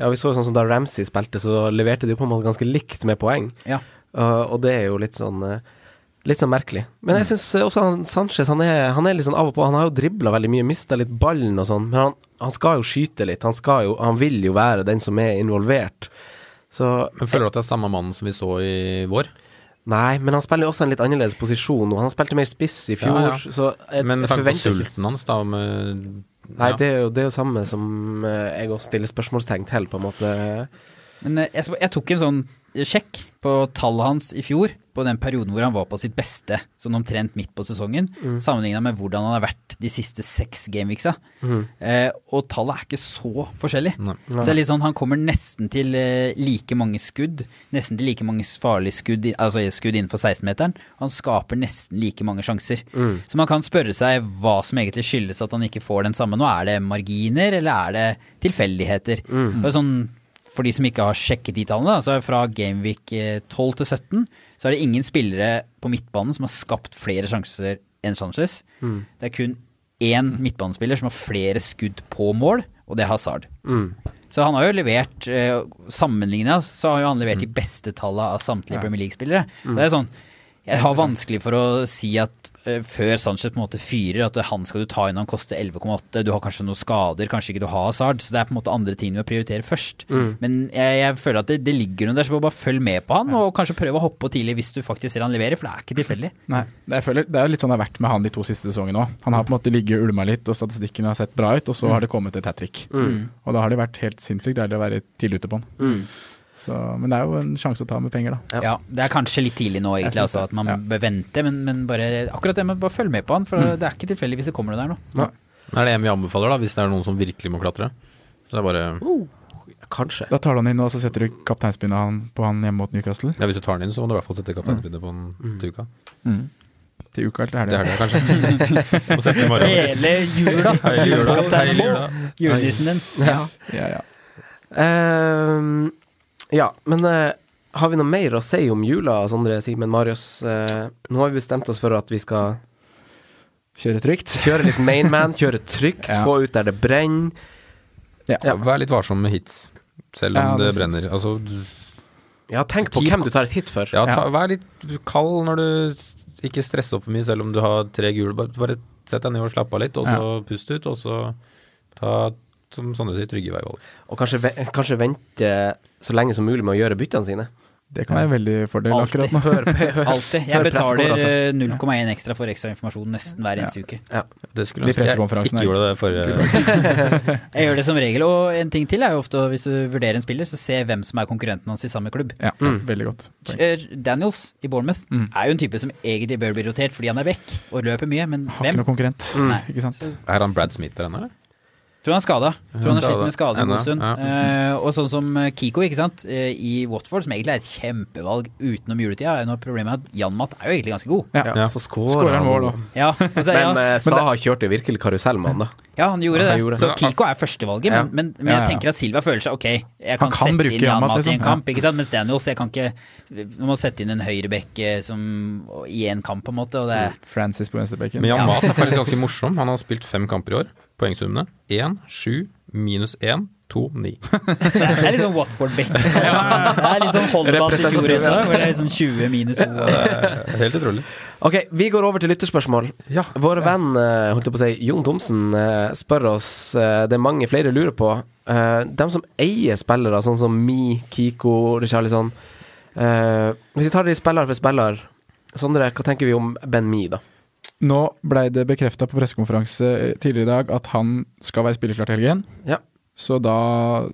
Ja, vi så jo sånn som da Ramsey spilte, så leverte de jo på en måte ganske likt med poeng. Ja. Uh, og det er jo litt sånn uh, Litt sånn merkelig. Men jeg syns også han, Sanchez han er, han er litt sånn av og på. Han har jo dribla veldig mye, mista litt ballen og sånn. Men han, han skal jo skyte litt. Han, skal jo, han vil jo være den som er involvert. Så Men Føler du at det er samme mannen som vi så i vår? Nei, men han spiller jo også en litt annerledes posisjon nå. Han spilte mer spiss i fjor, Ja, ja. så jeg, Men tanken på sulten hans, da, med Nei, det er jo det er jo samme som uh, jeg også stiller spørsmålstegn til, på en måte. Men eh, jeg, jeg tok en sånn sjekk på tallet hans i fjor, på den perioden hvor han var på sitt beste, sånn omtrent midt på sesongen, sammenligna med hvordan han har vært de siste seks gameweeksa. Eh, og tallet er ikke så forskjellig. Nei. Så det er litt sånn, han kommer nesten til eh, like mange skudd, nesten til like mange farlige skudd, altså skudd innenfor 16-meteren. Han skaper nesten like mange sjanser. Så man kan spørre seg hva som egentlig skyldes at han ikke får den samme nå. Er det marginer, eller er det tilfeldigheter? Og sånn, for de som ikke har sjekket de tallene, altså fra Gameweek eh, 12 til 17, så er det ingen spillere på midtbanen som har skapt flere sjanser enn Sanchez. Det er kun én midtbanespiller som har flere skudd på mål, og det er Hazard. Så han har jo levert, sammenligna, så har jo han levert de beste tallene av samtlige Premier League-spillere. Mm. Det er sånn, Jeg har vanskelig for å si at uh, før Sanchez på en måte fyrer, at han skal du ta inn han koster 11,8. Du har kanskje noen skader, kanskje ikke du har Hazard. Så det er på en måte andre ting du må prioritere først. Men jeg, jeg føler at det, det ligger noe der, så bare følg med på han, og kanskje prøve å hoppe på tidlig hvis du faktisk ser han leverer, for det er ikke tilfeldig. Nei, det- jeg føler, det er litt sånn det har vært med han de to siste sesongene òg. Han har på en måte ligget og ulma litt, og statistikken har sett bra ut, og så har det kommet et hat trick. Og da har det vært helt sinnssykt deilig å være tidlig ute på han. Mm. Så, men det er jo en sjanse å ta med penger, da. Ja. Det er kanskje litt tidlig nå, egentlig, altså, at man Ja. bør vente, men, men bare, akkurat det med bare følge med på han, for det er ikke tilfeldig hvis det kommer noe der nå. Er det en vi anbefaler, da, hvis det er noen som virkelig må klatre? Så det er bare Kanskje. Da tar du han inn, og så setter du kapteinspinnet på han hjemme mot Newcastle. Ja, Hvis du tar han inn, så må du i hvert fall sette kapteinspinnet på han til uka. Mm. Til uka eller til Det er helga. det, kanskje. <laughs> Må sette i morgen. Hele jula! <laughs> Hele jula. Hele jula. Julenissen din. Ja. Ja, ja. Ehm, ja, men eh, har vi noe mer å si om jula, Sondre, Simen, Marius? Eh, nå har vi bestemt oss for at vi skal Kjøre trygt. <laughs> kjøre litt mainman, kjøre trygt, Ja. få ut der det brenner. Ja. Vær litt varsom med hits, selv om Ja, det det brenner. Altså, du- Ja, tenk på hvem du tar et hit for. ja, ta, vær litt kald når du ikke stresser opp for mye, selv om du har tre gule. Bare, bare sett deg ned og slapp av litt, og så pust ut, og så ta, som Sondre sier, trygge veivalg. Og kanskje, kanskje vente så lenge som mulig med å gjøre byttene sine. Det kan være veldig fordel Altid. akkurat nå. Hør, hør. Alltid. Jeg betaler pressekonferanse. eh, 0,1 ekstra for ekstra informasjon nesten hver eneste uke. Ja. Det skulle De ønske jeg pressekonferansene ikke gjorde det forrige <laughs> <laughs> Jeg gjør det som regel, og en ting til er jo ofte hvis du vurderer en spiller, så se hvem som er konkurrenten hans i samme klubb. Ja, veldig godt. Eh, Daniels i Bournemouth Mm. er jo en type som egentlig bør bli rotert fordi han er vekk og løper mye, men hvem? Har ikke noen konkurrent, Mm. ikke sant. Er han Brad Smith der ennå, eller? Tror han er skada. Tror han har slitt med skade en god stund. ja. Uh, og sånn som eh, Kiko ikke sant? Uh, i Watford, som egentlig er et kjempevalg utenom juletida. er noe Problemet er at Jan Matt er jo egentlig ganske god. Ja. Ja, så skårer han vår, da. Ja, altså, <laughs> Men eh, Saha kjørte virkelig karusell med han, da. ja han gjorde Ja, han det. gjorde det. Så Kiko er førstevalget, Ja. men, men, men jeg tenker at Silva føler seg ok. Jeg kan, kan sette inn Jan Jan Matt, Matt i en liksom. kamp, ikke sant? mens Daniels jeg kan ikke Du må sette inn en høyrebekk eh, i en kamp, på en måte. Og det er Francis på venstrebekken. Men Jan Ja. Mat er faktisk <laughs> ganske morsom. Han har spilt fem kamper i år. Poengsummene 1, 7, minus 1, 2, 9. Det er litt sånn Watford-bekk. <laughs> Det er litt sånn holdball i fjor også, hvor det er liksom 20 minus 2. Helt utrolig. Ok, vi går over til lytterspørsmål. Ja. Vår venn eh, holdt jeg på å si, Jon Thomsen eh, spør oss eh, det er mange flere lurer på. De som eier spillere, sånn som Mi, Kiko, Richarlison Hvis vi tar de spiller for spiller Sondre, hva tenker vi om Ben Mi, da? Nå blei det bekrefta på pressekonferanse tidligere i dag at han skal være spillerklar til helgen. Ja. Så da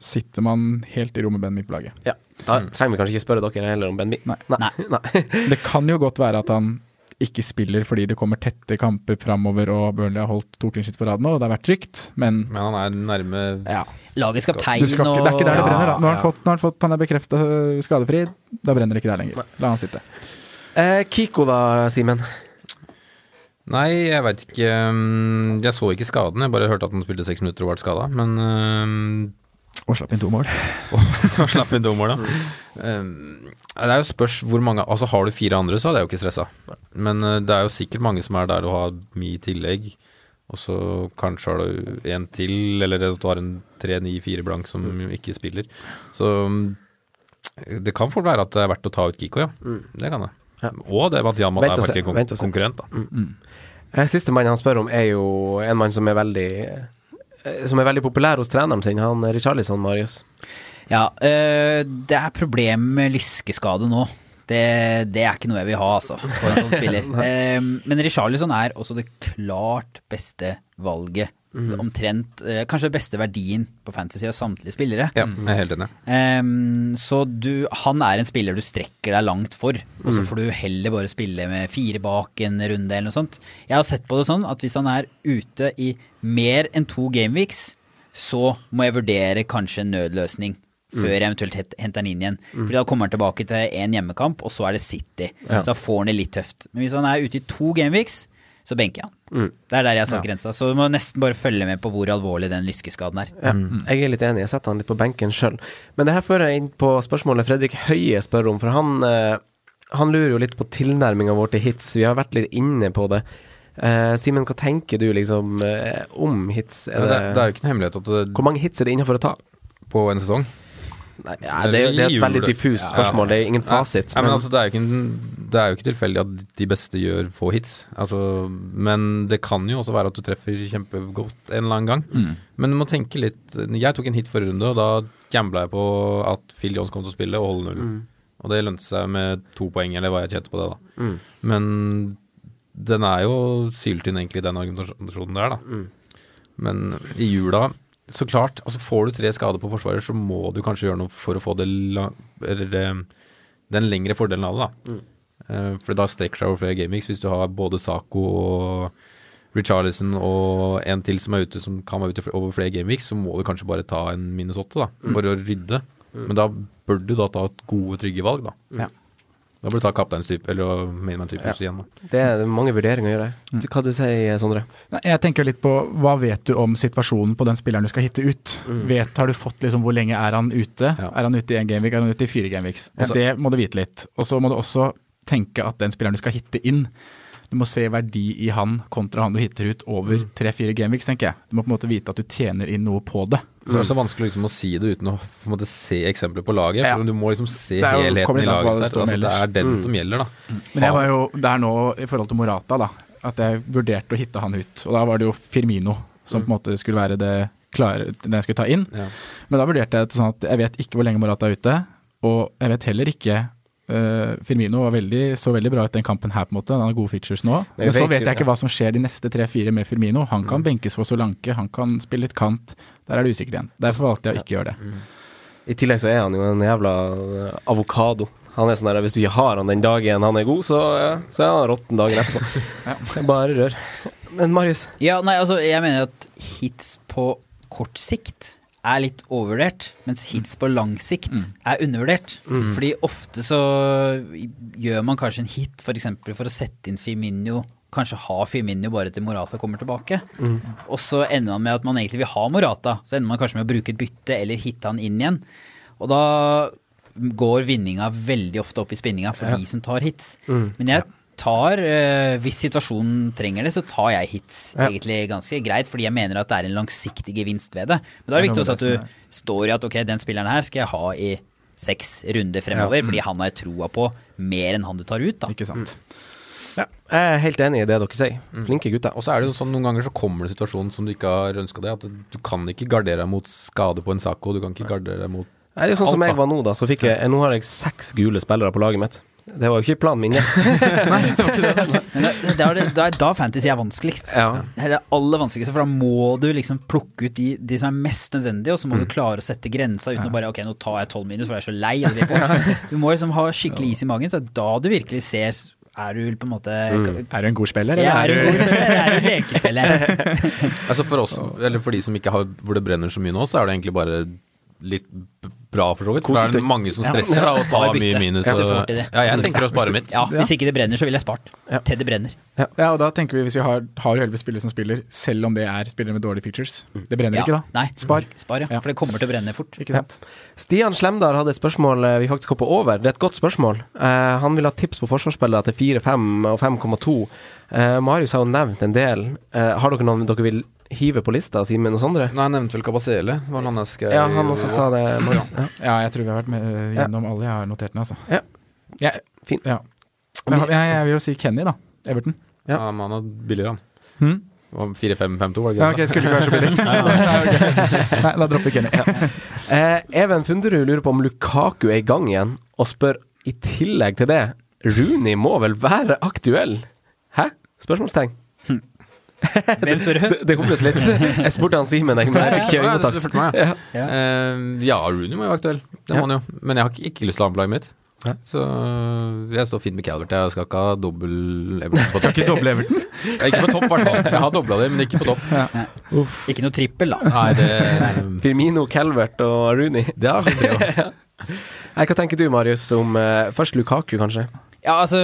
sitter man helt i rommet med midt på laget. Ja. Da trenger vi kanskje ikke spørre dere heller om Ben Nei. Nei. Nei. <laughs> Det kan jo godt være at han ikke spiller fordi det kommer tette kamper framover og Burnley har holdt to clean på rad nå, og det har vært trygt, men Men han er nærme ja. Lagets kaptein og det er ikke der det Ja, brenner. da. Nå har han fått, har han, fått, han er bekrefta skadefri, da brenner det ikke der lenger. La han sitte. Eh, Kiko, da, Simen? Nei, jeg veit ikke. um, Jeg så ikke skaden. Jeg bare hørte at han spilte seks minutter og ble skada. Men um, Og slapp inn to mål. <laughs> og slapp inn to mål, da. Um, det er jo spørs hvor mange Altså Har du fire andre, så hadde jeg jo ikke stressa. Men uh, det er jo sikkert mange som er der og har mye i tillegg. Og så kanskje har du en til, eller at du har en 3-9-4 blank som ikke spiller. Så um, det kan fort være at det er verdt å ta ut Kiko, ja. Det kan det. Ja. Og det med at Yamat er faktisk en kon konkurrent, da. Eh, Siste mann han spør om, er jo en mann som er veldig eh, Som er veldig populær hos treneren sin, han Richarlison, Marius. Ja, øh, det er problem med lyskeskade nå. Det, det er ikke noe jeg vil ha, altså, for en sånn spiller. <laughs> Men Richarlison er også det klart beste valget. Omtrent eh, kanskje beste verdien på fantasy av samtlige spillere. Ja, jeg er helt enig. Ehm, så du, han er en spiller du strekker deg langt for, og så får du heller bare spille med fire bak en runde eller noe sånt. Jeg har sett på det sånn at hvis han er ute i mer enn to gameweeks, så må jeg vurdere kanskje en nødløsning. Før jeg eventuelt henter han inn igjen. Fordi da kommer han tilbake til én hjemmekamp, og så er det City. Ja. Så da får han det litt tøft. Men hvis han er ute i to gameweeks, så benker jeg han. Det er der jeg har satt grensa. Så du må nesten bare følge med på hvor alvorlig den lyskeskaden er. Ja, jeg er litt enig. Jeg setter han litt på benken sjøl. Men det her fører jeg inn på spørsmålet Fredrik Høie spør om, for han, eh, han lurer jo litt på tilnærminga vår til hits. Vi har vært litt inne på det. Uh, Simen, hva tenker du liksom eh, om hits? Er det, det, det er jo ikke en hemmelighet at det, Hvor mange hits er det innafor å ta? på en sesong Nei, ja, det, er- det er et veldig diffust spørsmål, det er ingen fasit. Men men- altså, det, er jo ikke, det er jo ikke tilfeldig at de beste gjør få hits. Altså, men det kan jo også være at du treffer kjempegodt en eller annen gang. Mm. Men du må tenke litt Jeg tok en hit forrige runde, og da gambla jeg på at Phil Jones kom til å spille og holde null. Mm. Og det lønte seg med to poeng, eller hva jeg tjente på det, da. Mm. Men den er jo syltynn, egentlig, den argumentasjonen der, da. Mm. Men i jula så klart, altså får du tre skader på forsvarer, så må du kanskje gjøre noe for å få det eh, den lengre fordelen av det. da. Mm. Eh, for da strekker seg over flere gameweeks. Hvis du har både Saco og Richarlison og en til som er ute som kan være ute over flere gameweeks, så må du kanskje bare ta en minus åtte da, Mm. for å rydde. Men da bør du da ta et gode, trygge valg, da. Ja. Da burde du ta kapteinstype eller mainman-type igjen, da. Det er mange vurderinger å gjøre. Mm. Hva du sier Sondre? Nei, Jeg tenker litt på hva vet du om situasjonen på den spilleren du skal hitte ut. Vet, har du fått liksom hvor lenge er han ute? Ja. Er han ute i én gameweek, er han ute i fire gameweeks? Ja. det må du vite litt. Og så må du også tenke at den spilleren du skal hitte inn, du må se verdi i han kontra han du hitter ut over tre-fire gameweeks, tenker jeg. Du må på en måte vite at du tjener inn noe på det. Så er så vanskelig liksom å si det uten å på en måte, se eksempler på laget. Ja. For Du må liksom se jo- helheten i laget. det Altså, det er den Mm. som gjelder, da. Men jeg var jo der nå i forhold til Morata, da. At jeg vurderte å hitte han ut. Og da var det jo Firmino som på en måte skulle være det klare, den jeg skulle ta inn. Ja. Men da vurderte jeg det sånn at jeg vet ikke hvor lenge Morata er ute, og jeg vet heller ikke Firmino var veldig, så veldig bra ut den kampen her, på en måte. Han har gode features nå. Men så vet jeg ikke hva som skjer de neste tre-fire med Firmino. Han kan benkes for Solanke, han kan spille litt kant. Der er det usikkert igjen. Derfor valgte jeg å ikke gjøre det. I tillegg så er han jo en jævla eh, avokado. Han er sånn der, Hvis du ikke har han den dagen han er god, så, eh, så er han råtten dagen etterpå. <laughs> Det er bare rør. Men Marius? Ja, nei, altså, jeg mener at hits på kort sikt er litt overvurdert, mens hits på lang sikt er undervurdert. Fordi ofte så gjør man kanskje en hit for eksempel for å sette inn Firmino, kanskje ha Firmino bare til Morata kommer tilbake. Og så ender man med at man egentlig vil ha Morata, så ender man kanskje med å bruke et bytte eller hitte han inn igjen. Og da går vinninga veldig ofte opp i spinninga for de som tar hits. Men jeg tar, eh, hvis situasjonen trenger det, så tar jeg hits Ja. egentlig ganske greit, fordi jeg mener at det er en langsiktig gevinst ved det. Men da er det er viktig også at du står i at ok, den spilleren her skal jeg ha i seks runder fremover, fordi han har jeg troa på mer enn han du tar ut, da. Ikke sant. Jeg er helt enig i det dere sier. Flinke gutter. Og så er det jo sånn noen ganger så kommer det situasjonen som du ikke har ønska deg. At du kan ikke gardere deg mot skade på en Saco, du kan ikke gardere deg mot Nei, det er sånn som jeg var nå, da. Så fikk jeg, nå har jeg seks gule spillere på laget mitt. Det var jo ikke planen min, det. <laughs> <laughs> Nei, det, det ikke det, det er da fantasy er vanskeligst. Ja. Det er det aller vanskeligste, for da må du liksom plukke ut de, de som er mest nødvendige, og så må du klare å sette grensa uten å bare ok, nå tar jeg tolv minus, for jeg er så lei. gjort. <laughs> Du må liksom ha skikkelig is i magen, så det er da du virkelig ser Er du på en måte Er du en god spiller, Ja, er du er god du er du lekespiller? Altså For oss, eller for de som ikke har hvor det brenner så mye nå, så er det egentlig bare litt bra, for så vidt. For det er mange som stresser ja, og tar mye minus. Ja, og-. Ja, jeg tenker å spare mitt. Ja, hvis ikke det brenner, så ville jeg spart. Ja. Til det brenner. Ja, og da tenker vi hvis vi har, har elleve spillere som spiller, selv om det er spillere med dårlige features. Det brenner Ja. ikke da. Nei. Spar. Spar, ja. Ja. For det kommer til å brenne fort. Ikke sant. Stian Slemdar hadde et spørsmål eh, vi faktisk hoppa over. Det er et godt spørsmål. Uh, han vil ha tips på forsvarsspillere til 4, 5 og 5,2. Uh, Marius har jo nevnt en del. Uh, har dere noen dere vil hive på lista, Simen og andre? Nei, jeg nevnte vel Kabasele. Det var han jeg skrev. Ja, han også sa det. Ja. Ja, jeg tror vi har vært med eh, gjennom alle. Jeg har notert den, altså. Ja. Ja, Fint. ja. Men jeg, jeg vil jo si Kenny, da. Everton. Ja, men han er billigere, han. Hmm? 4-5-5-2, var det ikke det? ok, okay, skulle ikke være så billig. <laughs> Nei. <laughs> Nei, da dropper vi Kenny. Eh, Even Funderud lurer på om Lukaku er i gang igjen, og spør i tillegg til det Rooney må vel være aktuell? Hæ? Spørsmålstegn. <laughs> Hvem spør du? Det, det humles litt. Jeg spurte han Simen, jeg, men jeg fikk ikke Ja, ja, øyekontakt. ja. Ja. Ja. Eh, ja, Rooney må jo være aktuell. Det Ja. må han jo. Men jeg har ikke, ikke lyst til å ha ham på laget mitt. Så jeg står fint med Calvert. Jeg skal ikke ha dobbel Everton på topp. Ikke doble Everton. Ikke på topp, i hvert fall. Jeg har dobla det, men ikke på topp. Ikke noe trippel, da. Nei, det, Firmino, Calvert og Rooney. det har vært det òg. Hva tenker du, Marius, om uh, først Lukaku, kanskje? Ja, altså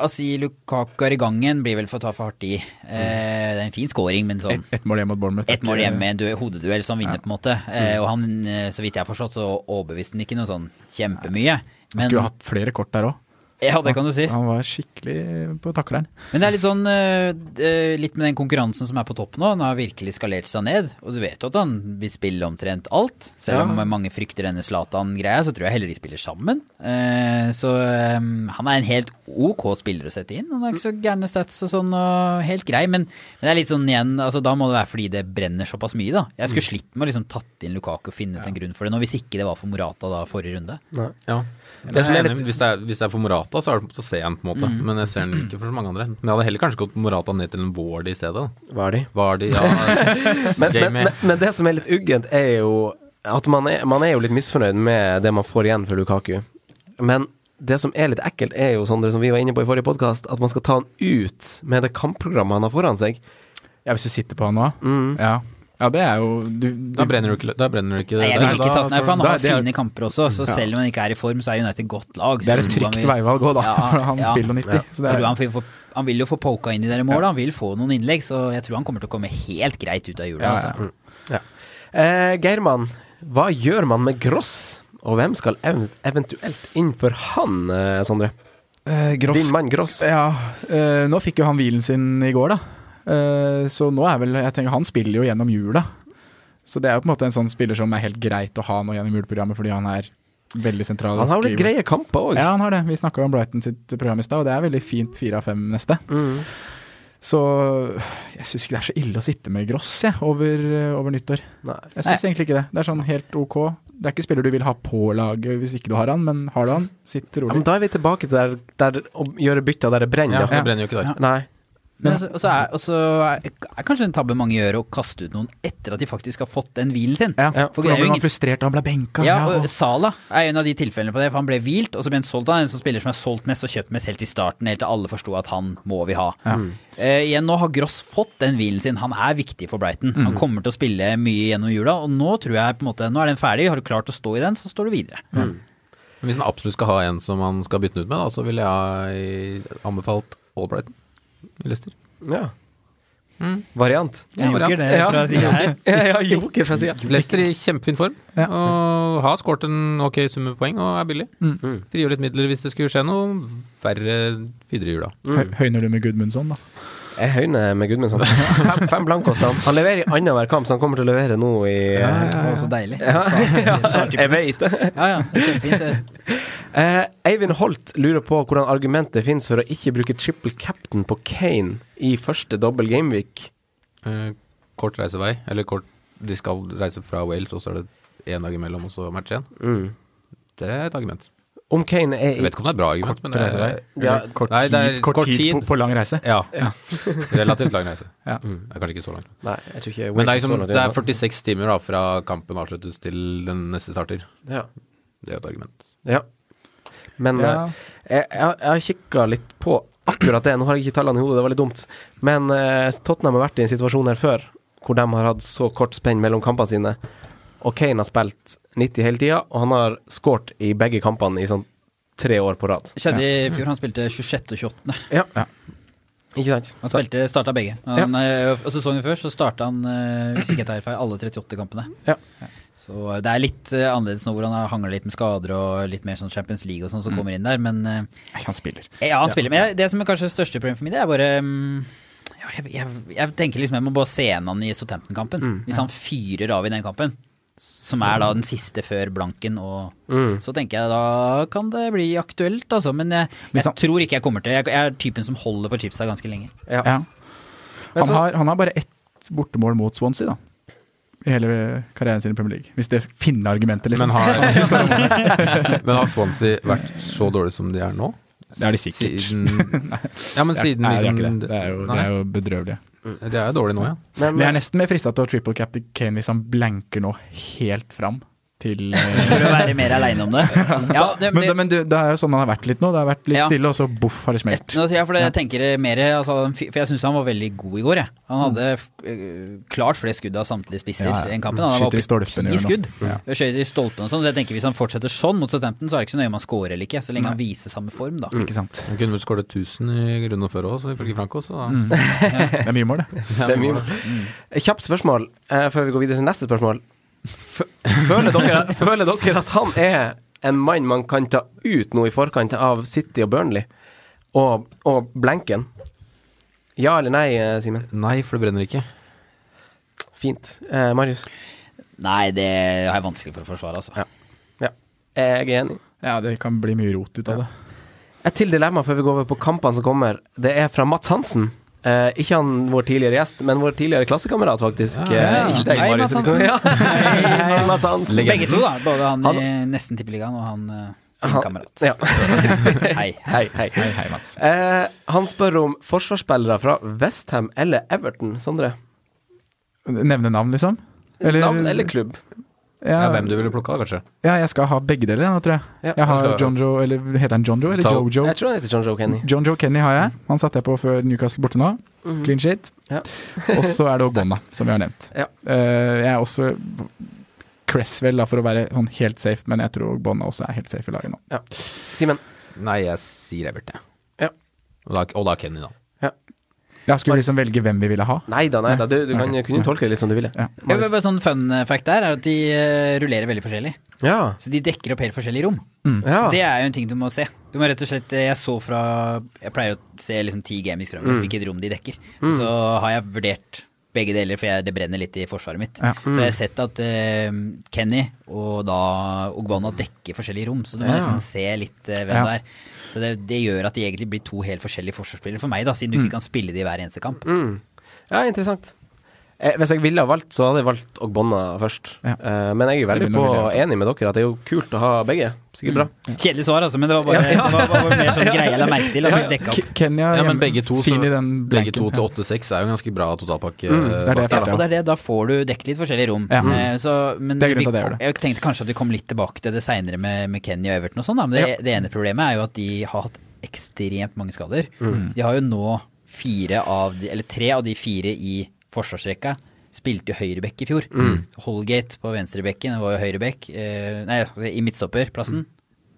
Å si Lukaku er i gangen blir vel for å ta for hardt i. Eh, det er en fin scoring, men sånn Ett et mål hjemme mot Bournemouth. ett mål hjemme, en hodeduell som vinner, på en måte. Eh, og han, eh, så vidt jeg har forstått, så overbeviste han ikke noe sånn kjempemye. Han skulle jo hatt flere kort der òg. Ja, det kan du si. Han var skikkelig på takleren. Men det er litt sånn eh, eh, Litt med den konkurransen som er på topp nå. Han har virkelig skalert seg ned. Og du vet jo at han vil spille omtrent alt. Selv om mange frykter denne Zlatan-greia, så tror jeg heller de spiller sammen. Eh, Så han er en helt ok spiller å sette inn. Han har ikke så gærne stats og sånn, og helt grei. Men, men det er litt sånn igjen, altså da må det være fordi det brenner såpass mye, da. Jeg skulle slitt med å liksom tatt inn Lukaku og finne ut en grunn for det nå, hvis ikke det var for Morata da forrige runde. Ja. Det som er litt- hvis, det er, hvis det er for Morata, så, er det, så ser jeg den på en måte. Men jeg ser den ikke for så mange andre. Men jeg hadde heller kanskje gått Morata ned til en Ward i stedet. Vardy. Vardy, ja. <laughs> Men, men, men, men det som er litt uggent, er jo at man er, man er jo litt misfornøyd med det man får igjen for Lukaku. Men det som er litt ekkelt, er jo Sondre, som vi var inne på i forrige podkast, at man skal ta han ut med det kampprogrammet han har foran seg. Ja, hvis du sitter på han nå? Mm. Ja. Ja, det er jo du, du, Da brenner du ikke, da brenner du ikke Nei, jeg vil ikke Da- tatt Nei, for han da- har det er- fine kamper også, så Ja. selv om han ikke er i form, så er United godt lag. Det er et trygt vil- veivalg òg, da. Ja, For han ja. spiller 90. Ja. Så det tror er, han, vil få, han vil jo få poka inn i dere mål, han vil få noen innlegg, så jeg tror han kommer til å komme helt greit ut av jula. Ja, Altså. ja. Eh, Geirmann, hva gjør man med Gross? Og hvem skal ev eventuelt inn for han, eh, Sondre? Eh, Gross Din mann Gross. Ja, eh, nå fikk jo han hvilen sin i går, da. Eh, så nå er vel Jeg tenker han spiller jo gjennom jula. Så det er jo på en måte en sånn spiller som er helt greit å ha nå gjennom juleprogrammet, fordi han er veldig sentral. Han har jo litt greie kamper òg. Ja, han har det. Vi snakka om Brighton sitt program i stad, og det er veldig fint fire av fem neste. Mm. Så jeg syns ikke det er så ille å sitte med Gross jeg, over, over nyttår. Nei. Jeg syns egentlig ikke det. Det er sånn helt ok. Det er ikke spiller du vil ha på laget hvis ikke du har han, men har du han, sitt Ja, men da er vi tilbake til der, der å gjøre bytter der det brenner. Ja, det brenner jo ikke der. Nei. Men altså, også er, også er, er kanskje en tabbe mange gjør å kaste ut noen etter at de faktisk har fått den hvilen sin. Ja, Ja, for da er ble man frustrert han ble benka. Ja, og- og Sala er en av de tilfellene på det, for han ble hvilt, og så ble han solgt av en som spiller som er solgt mest og kjøpt mest helt i starten, helt til alle forsto at han må vi ha. Eh, igjen, nå har Gross fått den hvilen sin, han er viktig for Brighton. Han kommer til å spille mye gjennom jula, og nå tror jeg på en måte, nå er den ferdig, har du klart å stå i den, så står du videre. Mm. Hvis han absolutt skal ha en som han skal bytte den ut med, da, så ville jeg anbefalt Albrighton i Leicester. Ja. Variant. Ja, joker det Ja. fra siden her. <laughs> ja, joker fra sida. Leicester i kjempefin form, Ja. og har skåret en ok sum med poeng og er billig. Mm. Frigjør litt midler hvis det skulle skje noe verre videre i jula. Mm. Høyner du med Gudmundsson, da? Jeg høyner med Gudmundsson. Fem, fem blankos. Han. han leverer i annenhver kamp, så han kommer til å levere nå i Det var så deilig. Ja, <laughs> Jeg vet det. Ja, ja, det kjempefint. det. Eh, Eivind Holt lurer på hvordan argumentet finnes for å ikke bruke triple captain på Kane i første dobbel gameweek. Eh, kort reisevei, eller kort De skal reise fra Wales, og så er det én dag imellom, og så match igjen. Mm. Det er et argument. Om Kane er Jeg vet ikke om det er bra argument, men det reisevei? er Ja, kort nei, tid, det er kort kort tid, tid. På, på lang reise? Ja. <laughs> Relativt lang reise. Ja. Det er kanskje ikke så lang. Nei, jeg tror ikke Men det er, liksom, det er 46 timer da fra kampen avsluttes til den neste starter. Ja. Det er jo et argument. ja. Men Ja. eh, jeg, jeg, jeg har kikka litt på akkurat det. Nå har jeg ikke tallene i hodet, det var litt dumt. Men eh, Tottenham har vært i en situasjon her før hvor de har hatt så kort spenn mellom kampene sine. Og Kane har spilt 90 hele tida, og han har skåret i begge kampene i sånn tre år på rad. Skjedde i fjor, han spilte 26. og 28. Ja. Ja. Ikke sant? Han spilte, starta begge. Han, ja. og Sesongen før så starta han, eh, hvis ikke jeg tar feil, alle 38 kampene. Ja. Så det er litt eh, annerledes nå hvor han hangler litt med skader og litt mer sånn Champions League og sånn som kommer inn der, men eh, Han spiller. Ja, han spiller. Men jeg, det som er kanskje største problemet for meg, det er bare mm, ja, jeg, jeg, jeg tenker liksom jeg må bare se han i Southampton-kampen. Hvis han fyrer av i den kampen, som er da den siste før blanken, og Mm. så tenker jeg da kan det bli aktuelt, altså. Men jeg, jeg han- tror ikke jeg kommer til Jeg, jeg er typen som holder på chipsa ganske lenge. Ja. Ja. Han, så- har, han har bare ett bortemål mot Swansea, da. I hele karrieren sin i Premier League. Hvis det finner argumentet, liksom. Men har, <laughs> <laughs> men har Swansea vært så dårlig som de er nå? det er de sikkert. Siden <laughs> Ja, men siden Nei, det er liksom ikke det. Det er jo, det er jo bedrøvelig. De er jo dårlig nå, ja. Men, Men jeg er nesten mer frista til å triple cap til Kane hvis han blanker nå helt fram til <laughs> eh, For å være mer aleine om det. <laughs> Ja, det, Men, det, men det, det er jo sånn han har vært litt nå. Det har vært litt Ja. stille, og så boff har det smelt. Nå jeg for det, Ja. jeg tenker mer altså, For jeg syns han var veldig god i går, jeg. Han hadde mm. klart flest skudd av samtlige spisser Ja, ja. i den kampen. Han var oppe i stolpen, ti skudd. Ja. Skjøt i stolpen og sånn. Så jeg tenker hvis han fortsetter sånn mot Southampton, så er det ikke så nøye om han scorer eller ikke, så lenge han viser samme form, da. Ikke sant. Han kunne vel skåret 1000 i runden før òg, ifølge Franco. Så da. Mm. <laughs> Det er mye mål, det. det er mye. mål. Kjapt spørsmål eh, før vi går videre til neste spørsmål. Føler, dere, føler dere at han er en mann man kan ta ut nå i forkant av City og Burnley, og, og blenken? Ja eller nei, eh, Simen? Nei, for det brenner ikke. Fint. Eh, Marius? Nei, det har jeg vanskelig for å forsvare, altså. Ja. Ja. Jeg er enig. Ja, det kan bli mye rot ut av det. Et til dilemma før vi går over på kampene som kommer. Det er fra Mats Hansen. Eh, ikke han vår tidligere gjest, men vår tidligere klassekamerat, faktisk. Ja, Eh, ikke deg, Hei, Marius. <laughs> Ja. Hei, Mats Hansen. Begge to, da. Både han, Han- i nesten Tippeligaen og han uh, din kamerat. Ja. <laughs> Hei. Hei, hei. Hei, hei, Mats. Eh, han spør om forsvarsspillere fra Westham eller Everton, Sondre. Nevne navn, liksom? Navn eller klubb? Ja, Ja, hvem du ville plukka, kanskje? ja, jeg skal ha begge deler nå, tror jeg. Ja, jeg har skal- John eller heter han Jonjo, eller Jojo? Jeg tror han heter Jonjo Kenny. Jonjo Kenny har jeg. Han satte jeg på før Newcastle borte nå. Clean shit. Ja. <laughs> og så er det Ogbonna, <laughs> som vi har nevnt. Ja. Uh, jeg er også Cresswell, da, for å være sånn helt safe, men jeg tror Ogbonna også er helt safe i laget nå. Simen. Nei, jeg sier Evert, jeg. Ja. Og da, og da Kenny, da. Jeg skulle liksom velge hvem vi ville ha. Nei da, nei da. Du, du kan, Ok. kunne tolke det litt som du ville. Ja. Ja, bare sånn fun fact der er at de eh, rullerer veldig forskjellig. Ja. Så de dekker opp helt forskjellige rom. ja. Så det er jo en ting du må se. Du må rett og slett Jeg så fra Jeg pleier å se liksom ti game i strømmen, Mm. hvilket rom de dekker. Så har jeg vurdert begge deler, for jeg, det brenner litt i forsvaret mitt. Ja. Så jeg har sett at uh, Kenny og da Ogbonna dekker forskjellige rom, så du må Ja. nesten se litt uh, hvem Ja. det er. Så det, det gjør at de egentlig blir to helt forskjellige forsvarsspillere for meg, da, siden du ikke kan spille de i hver eneste kamp. Mm. Ja, interessant. Eh, hvis jeg ville ha valgt, så hadde jeg valgt Ogbonna først. Ja. Eh, men jeg er jo veldig på enig med dere at det er jo kult å ha begge. Sikkert bra. Kjedelig svar, altså, men det var bare, det var, bare mer sånn <laughs> greie jeg la merke til. At de dekka Kenya Ja, men begge to, så, begge to til ja. 8-6 er jo en ganske bra totalpakke. Mm, det er det Ja, og det er det, da får du dekket litt forskjellige rom. Ja. Mm. så, men Det er grunnen til gjør det. jeg tenkte kanskje at vi kom litt tilbake til det seinere med, med Kenny og Everton og sånn, men det, det ene problemet er jo at de har hatt ekstremt mange skader. Mm. Så de har jo nå fire av de, eller tre av de fire i forsvarsrekka spilte jo høyrebekk i fjor. Mm. Holgate på venstrebekken det var jo høyrebekk. Eh, nei, i midtstopperplassen.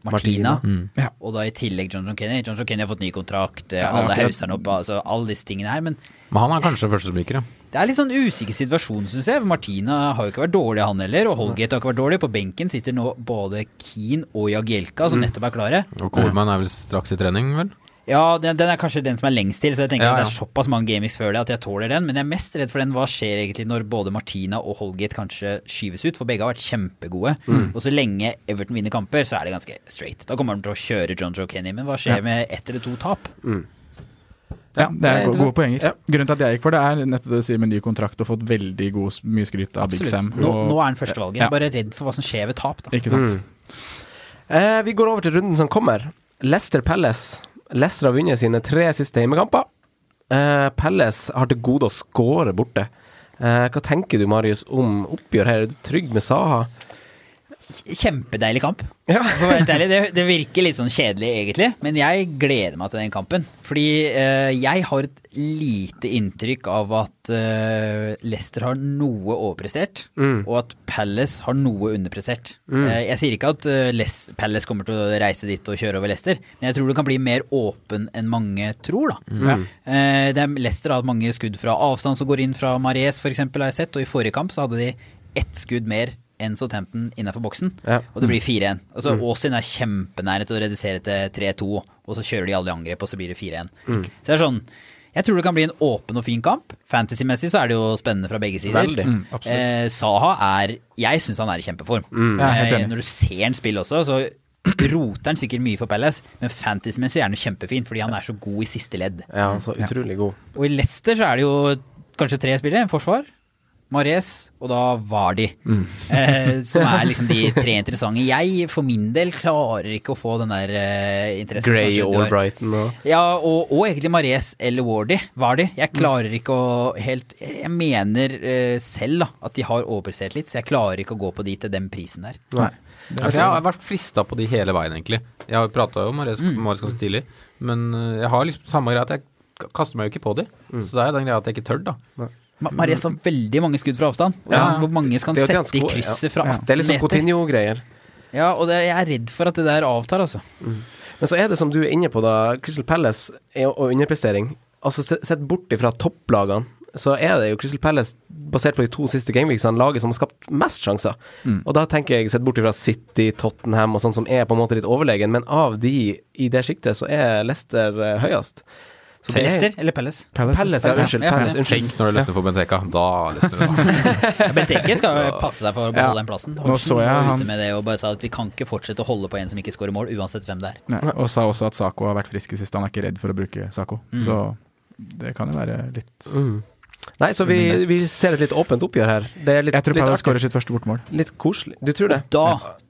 Martina. Mm. Ja. Og da i tillegg John John Kenny. John John Kenny har fått ny kontrakt, eh, Ja, alle hauserne hauser opp, altså alle disse tingene her. Men Men han er kanskje førstesumryker, ja. det er litt sånn usikker situasjon, syns jeg. Martina har jo ikke vært dårlig, han heller. Og Holgate har ikke vært dårlig. På benken sitter nå både Keane og Jagielka, som nettopp er klare. Og Coleman er vel straks i trening, vel? Ja, den, den er kanskje den som er lengst til, så jeg tenker Ja, at ja. det er såpass mange gamings før det at jeg tåler den. Men jeg er mest redd for den. Hva skjer egentlig når både Martina og Holgate kanskje skyves ut? For begge har vært kjempegode. Mm. Og så lenge Everton vinner kamper, så er det ganske straight. Da kommer de til å kjøre John Joe Kenny. Men hva skjer Ja. med ett eller to tap? Ja, det er gode, poenger. Ja. Grunnen til at jeg gikk for det, er nettopp det å si med ny kontrakt og fått veldig god, mye skryt av Big Sam. Nå, og- nå er han førstevalget. Jeg Ja. er bare redd for hva som skjer ved tap. Da. Ikke sant? Mm. Eh, vi går over til runden som kommer. Lester Palace. Leicester har vunnet sine tre siste hjemmekamper. Eh, Pelles har til gode å skåre borte. Eh, hva tenker du, Marius, om oppgjør her? Er du trygg med Saha? Kjempedeilig kamp. Ja. For å være helt ærlig, det, det virker litt sånn kjedelig egentlig, men jeg gleder meg til den kampen. Fordi eh, jeg har et lite inntrykk av at eh, Leicester har noe overprestert, Mm. og at Palace har noe underprestert. Eh, jeg sier ikke at eh, Palace kommer til å reise dit og kjøre over Leicester, men jeg tror det kan bli mer åpen enn mange tror. da. Mm. Eh, er, Leicester har hatt mange skudd fra avstand som går inn fra Mares, f.eks., har jeg sett. Og i forrige kamp så hadde de ett skudd mer enn Southampton innenfor boksen. Ja. Og det blir 4-1. Altså Aasin er kjempenære til å redusere til 3-2, og så kjører de alle i angrep, og så blir det 4-1. Så det er sånn Jeg tror det kan bli en åpen og fin kamp. Fantasy-messig så er det jo spennende fra begge sider. Veldig. Mm, absolutt. Eh, Saha er Jeg syns han er i kjempeform. Mm, Eh, når du ser han spille også, så <clears throat> roter han sikkert mye for Palace, men fantasy-messig er han jo kjempefin, fordi han er så god i siste ledd. Ja, så utrolig god. Og i Leicester så er det jo kanskje tre spillere. En forsvar, Mares og da Vardi. Mm. Eh, som er <laughs> liksom de tre interessante. Jeg for min del klarer ikke å få den der eh, interessen. Grey har. Brighton og Ja, og, og egentlig Mares eller Wardy. Vardy. Jeg Mm. klarer ikke å helt Jeg mener eh, selv da at de har overprestert litt, så jeg klarer ikke å gå på de til den prisen der. Nei. Altså, jeg har vært frista på de hele veien, egentlig. Jeg har prata jo om Mares Mares ganske tidlig, men øh, jeg har liksom samme greia at jeg kaster meg jo ikke på de. Så det er den greia at jeg ikke tør, da. Ma Mares har veldig mange skudd fra avstand. Hvor mange skal han sette i krysset fra 18 meter? Det er liksom? Coutinho-greier. Ja, og det, jeg er redd for at det der avtar, altså. Men så er det som du er inne på, da. Crystal Palace og underprestering. Altså, sett bort ifra topplagene, så er det jo Crystal Palace, basert på de to siste gameweeksene, laget som har skapt mest sjanser. Mm. Og da tenker jeg, sett bort fra City, Tottenham og sånn som er på en måte litt overlegen, men av de i det sjiktet, så er Leicester eh, høyest. Er- Leicester eller Pelles? Pelles, ja. Unnskyld. Ja, Pelles, unnskyld. Tenk når det løsner for Benteke. Da løsner det. <laughs> Benteke skal jo passe seg for å beholde Ja. den plassen. Nå så jeg han- ute med det og bare sa at vi kan ikke fortsette å holde på en som ikke skårer mål, uansett hvem det er. Nei, og sa også at Sako har vært frisk i siste. Han er ikke redd for å bruke Sako. Mm. Så det kan jo være litt Mm. Nei, så vi, vi ser et litt åpent oppgjør her. Det er litt, Jeg tror Palace skårer sitt første bortmål. litt koselig. Du tror det? Da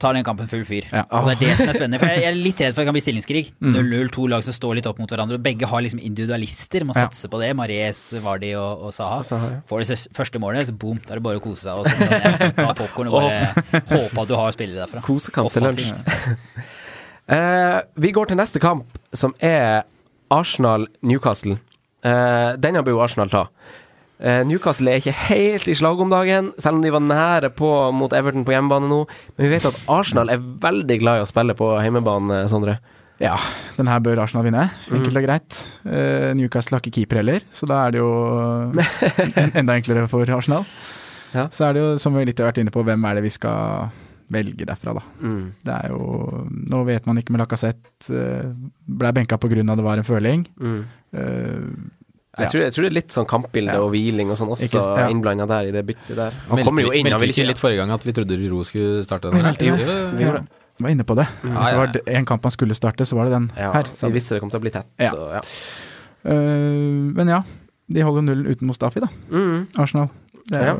tar den kampen full fyr. Ja. Og det er det som er <laughs> spennende. For jeg er litt redd for at det kan bli stillingskrig. Mm. 0-0, to lag som står litt opp mot hverandre. Og begge har liksom individualister. Må Ja. satse på det. Maries, Vardi og, og Saha. Saha, ja. Får det første målet, så boom, da er det bare å kose seg. Og så jeg ta popkorn og bare <laughs> håpe at du har spillere derfra. Kosekamp til lunsj. <laughs> Eh, vi går til neste kamp, som er Arsenal-Newcastle. Uh, denne bør jo Arsenal ta. Eh, Newcastle er ikke helt i slag om dagen, selv om de var nære på mot Everton på hjemmebane nå. Men vi vet at Arsenal er veldig glad i å spille på hjemmebane, Sondre. Ja, den her bør Arsenal vinne. Mm. Enkelt og greit. Eh, Newcastle har ikke keeper heller, så da er det jo <laughs> enda enklere for Arsenal. Ja. Så er det jo, som vi litt har vært inne på, hvem er det vi skal velge derfra, da. Mm. Det er jo Nå vet man ikke med Lacassette. Uh, Blei benka pga. det var en føling. Mm. Eh, Jeg, tror, jeg tror det er litt sånn kampbilde Ja. og hviling og sånn også Ikke ja. innblanda der i det byttet der. Han kommer jo inn, han meldte vi ikke litt forrige gang at vi trodde Giroud skulle starte den? Jo, Vi gjorde det. var inne på det. Mm. Hvis det var en kamp han skulle starte, så var det den Ja, her. så vi visste det kom til å bli tett. Ja. Så, ja. Uh, men ja, de holder nullen uten Mustafi, da. Mm. Arsenal. Det er Ja.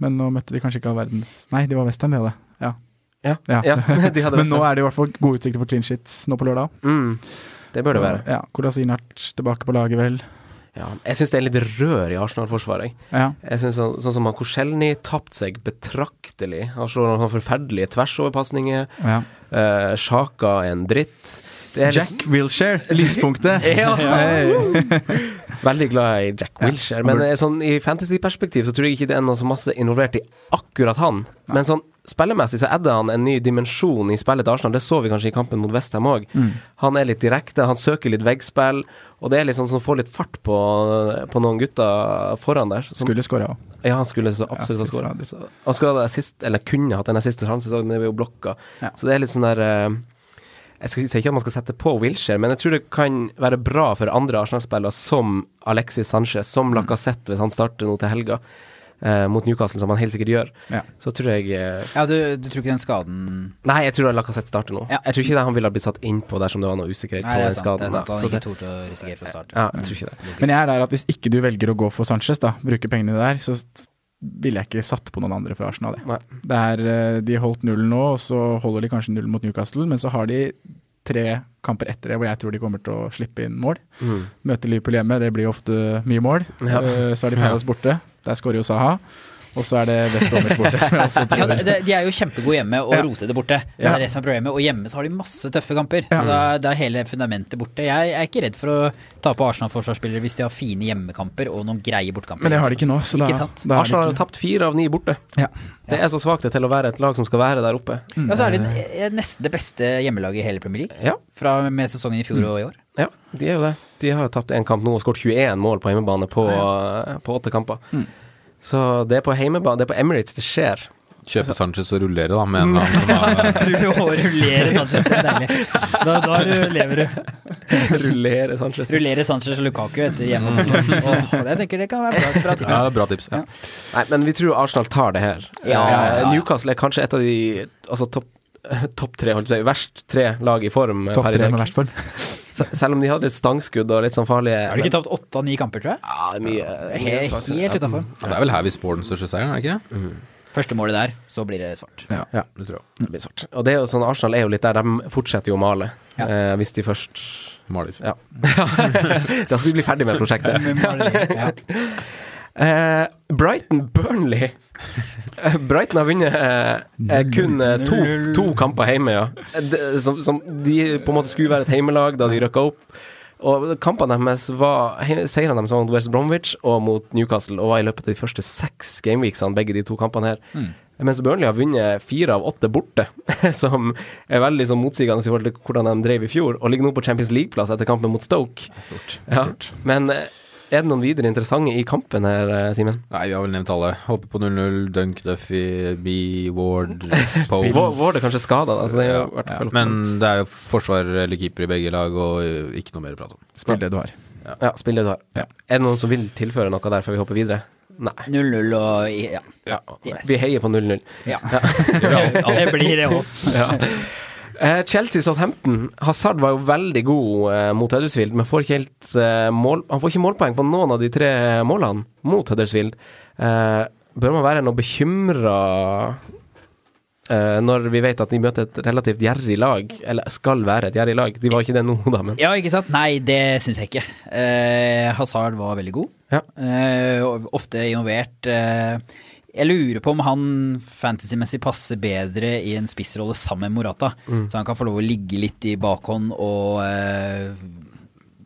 men nå møtte de kanskje ikke all verdens Nei, de var Westham, de hadde. Ja. Ja. Ja. ja. <laughs> De hadde Men nå er det i hvert fall gode utsikter for clean shit nå på lørdag. mm. Det bør det være. Ja, Kolasinac tilbake på laget, vel. Ja. Jeg syns det er litt rør i Arsenal-forsvaret. Ja. Jeg synes sånn, sånn som han Korselny tapte seg betraktelig. Han slår noen forferdelige tversoverpasninger. ja. Uh, Sjaka er en dritt. Er Jack Wilshere, <laughs> lyspunktet. Ja. <laughs> <laughs> Veldig glad i Jack Ja. Wilshere, men eh, sånn, i fantasy-perspektiv så tror jeg ikke det er noe så masse involvert i akkurat han. Men sånn spillemessig så adder han en ny dimensjon i spillet til Arsenal. Det så vi kanskje i kampen mot Westham òg. Mm. Han er litt direkte, han søker litt veggspill, og det er litt sånn som får litt fart på, på noen gutter foran der. Som, Skulle skåra òg. ja, han skulle så absolutt ha skåra. Han skulle ha assist, eller kunne hatt en siste sjanse, men det ble jo blokka. Ja. Så det er litt sånn der eh, Jeg skal si ikke at man skal sette på Wilshere, men jeg tror det kan være bra for andre Arsenal-spillere som Alexis Sanchez, som Lacassette, hvis han starter nå til helga. Eh, mot Newcastle, som han helt sikkert gjør, Ja. så tror jeg eh, Ja, du, du tror ikke den skaden Nei, jeg tror Lacassette starter nå. Ja. Jeg tror ikke det han ville ha blitt satt innpå dersom det var noe usikkerhet Nei, på er den skaden. Det er sant. Han ikke torde å risikere fra start. ja, jeg tror ikke det. Men jeg er der at hvis ikke du velger å gå for Sanchez, da, bruke pengene der, så ville jeg ikke satt på noen andre fra Arsenal. er, eh, de holdt nullen nå, og så holder de kanskje nullen mot Newcastle, men så har de tre kamper etter det hvor jeg tror de kommer til å slippe inn mål. Mm. Møter Liverpool hjemme, det blir ofte mye mål. Ja. Eh, Så har de <laughs> Palace borte, der skårer jo Saha. Og så er det West Bromwich borte, som jeg også <laughs> Ja, de er jo kjempegode hjemme og Ja. roter det borte. Det Ja. er det som er problemet. Og hjemme så har de masse tøffe kamper. Ja. Så da, da er hele fundamentet borte. Jeg er ikke redd for å ta på Arsenal-forsvarsspillere hvis de har fine hjemmekamper og noen greie bortekamper. Men det har de ikke nå, så da, Ikke sant? da Arsenal har tapt fire av ni borte. Ja. Det er så svakt det til å være et lag som skal være der oppe. Ja, så er de nesten det beste hjemmelaget i hele Premier League. Ja, Fra med sesongen i fjor og i år. Ja de er jo det. De har tapt én kamp nå og skåret 21 mål på hjemmebane på, på åtte kamper. Mm. Så det er på hjemmebane, det er på Emirates det skjer. Kjøpe Sanchez og rullere, da, med en eller annen som <laughs> har Rullere Sanchez, det er deilig. Da, da lever du. <laughs> Rullere Sanchez. Rullere Sanchez og Lukaku etter hjemme. Åh, jeg tenker det kan være bra, bra tips. Ja, bra tips. Ja. Nei, men vi tror Arsenal tar det her. Ja, Eh, ja, ja. Newcastle er kanskje et av de altså topp <laughs> top tre, holdt jeg på å si. Verst tre lag i form eh, topp per i tre med verst form. Se- Selv om de hadde et stangskudd og litt sånn farlige Har de ikke tapt åtte av ni kamper, tror jeg? Ja, det er mye, mye Helt, svart. helt utafor. Det er vel her vi spår den største seieren, er det ikke Mm. Første målet der, så blir det svart. Ja. Det tror jeg. Det blir svart. Og det er jo sånn, Arsenal er jo litt der, de fortsetter jo å male. Ja. Eh, hvis de først Maler. Ja. <laughs> da skal vi bli ferdig med prosjektet. <laughs> Ja. <laughs> Eh, Brighton Burnley. Eh, Brighton har vunnet eh, eh, kun eh, to, to kamper hjemme, ja. De, Som, som de på en måte skulle være et heimelag da de røkka opp. Og kampene deres var Seirene deres var mot West Bromwich og mot Newcastle, og var i løpet av de første seks gameweeksene, begge de to kampene her. Mm. Mens Burnley har vunnet fire av åtte borte, <laughs> som er veldig sånn motsigende i forhold til hvordan de drev i fjor, og ligger nå på Champions League-plass etter kampen mot Stoke. Stort. Ja, Stort. men eh, er det noen videre interessante i kampen her, eh, Simen? Nei, vi har vel nevnt alle. Håper på 0-0, Dunk, Duffy, B, Ward, <laughs> Poe. Vår er kanskje skada, da, så det er jo Ja, ja. Men det er jo forsvar eller keeper i begge lag, og uh, ikke noe mer å prate om. Spill det du har. Ja, spill det du har. Ja. Er det noen som vil tilføre noe der før vi hopper videre? Nei. 0-0 og ja. Ja. Yes. Vi heier på 0-0. ja. <laughs> det blir det òg. <laughs> Eh, Chelsea Southampton. Hazard var jo veldig god eh, mot Huddersfield, men får ikke helt eh, mål Han får ikke målpoeng på noen av de tre målene mot Huddersfield. Eh, bør man være noe bekymra eh, når vi vet at de møter et relativt gjerrig lag? Eller skal være et gjerrig lag. De var ikke det nå, da, men Ja, ikke sant? Nei, det syns jeg ikke. Eh, Hazard var veldig god. Ja. Eh, ofte involvert. Eh, jeg lurer på om han fantasymessig passer bedre i en spissrolle sammen med Morata. Mm. Så han kan få lov å ligge litt i bakhånd og eh,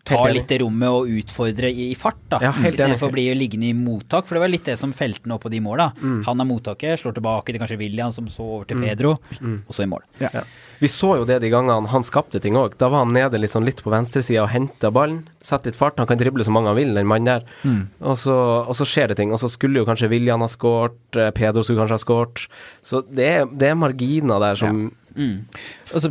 ta litt det rommet og utfordre i, i fart, da. Ja, helt I stedet for å bli liggende i mottak, for det var litt det som felte han opp på de måla. Mm. Han er mottaket, slår tilbake til kanskje William, som så over til Pedro, Mm. og så i mål. Ja. Ja. Vi så jo det de gangene han skapte ting òg. Da var han nede liksom litt på venstresida og henta ballen. Satt litt fart. Han kan drible så mange han vil, den mannen der. Og, så, og så skjer det ting. Og så skulle jo kanskje William ha skåret. eh, Pedro skulle kanskje ha skåret. Så det er, det er marginer der som Mm. Og så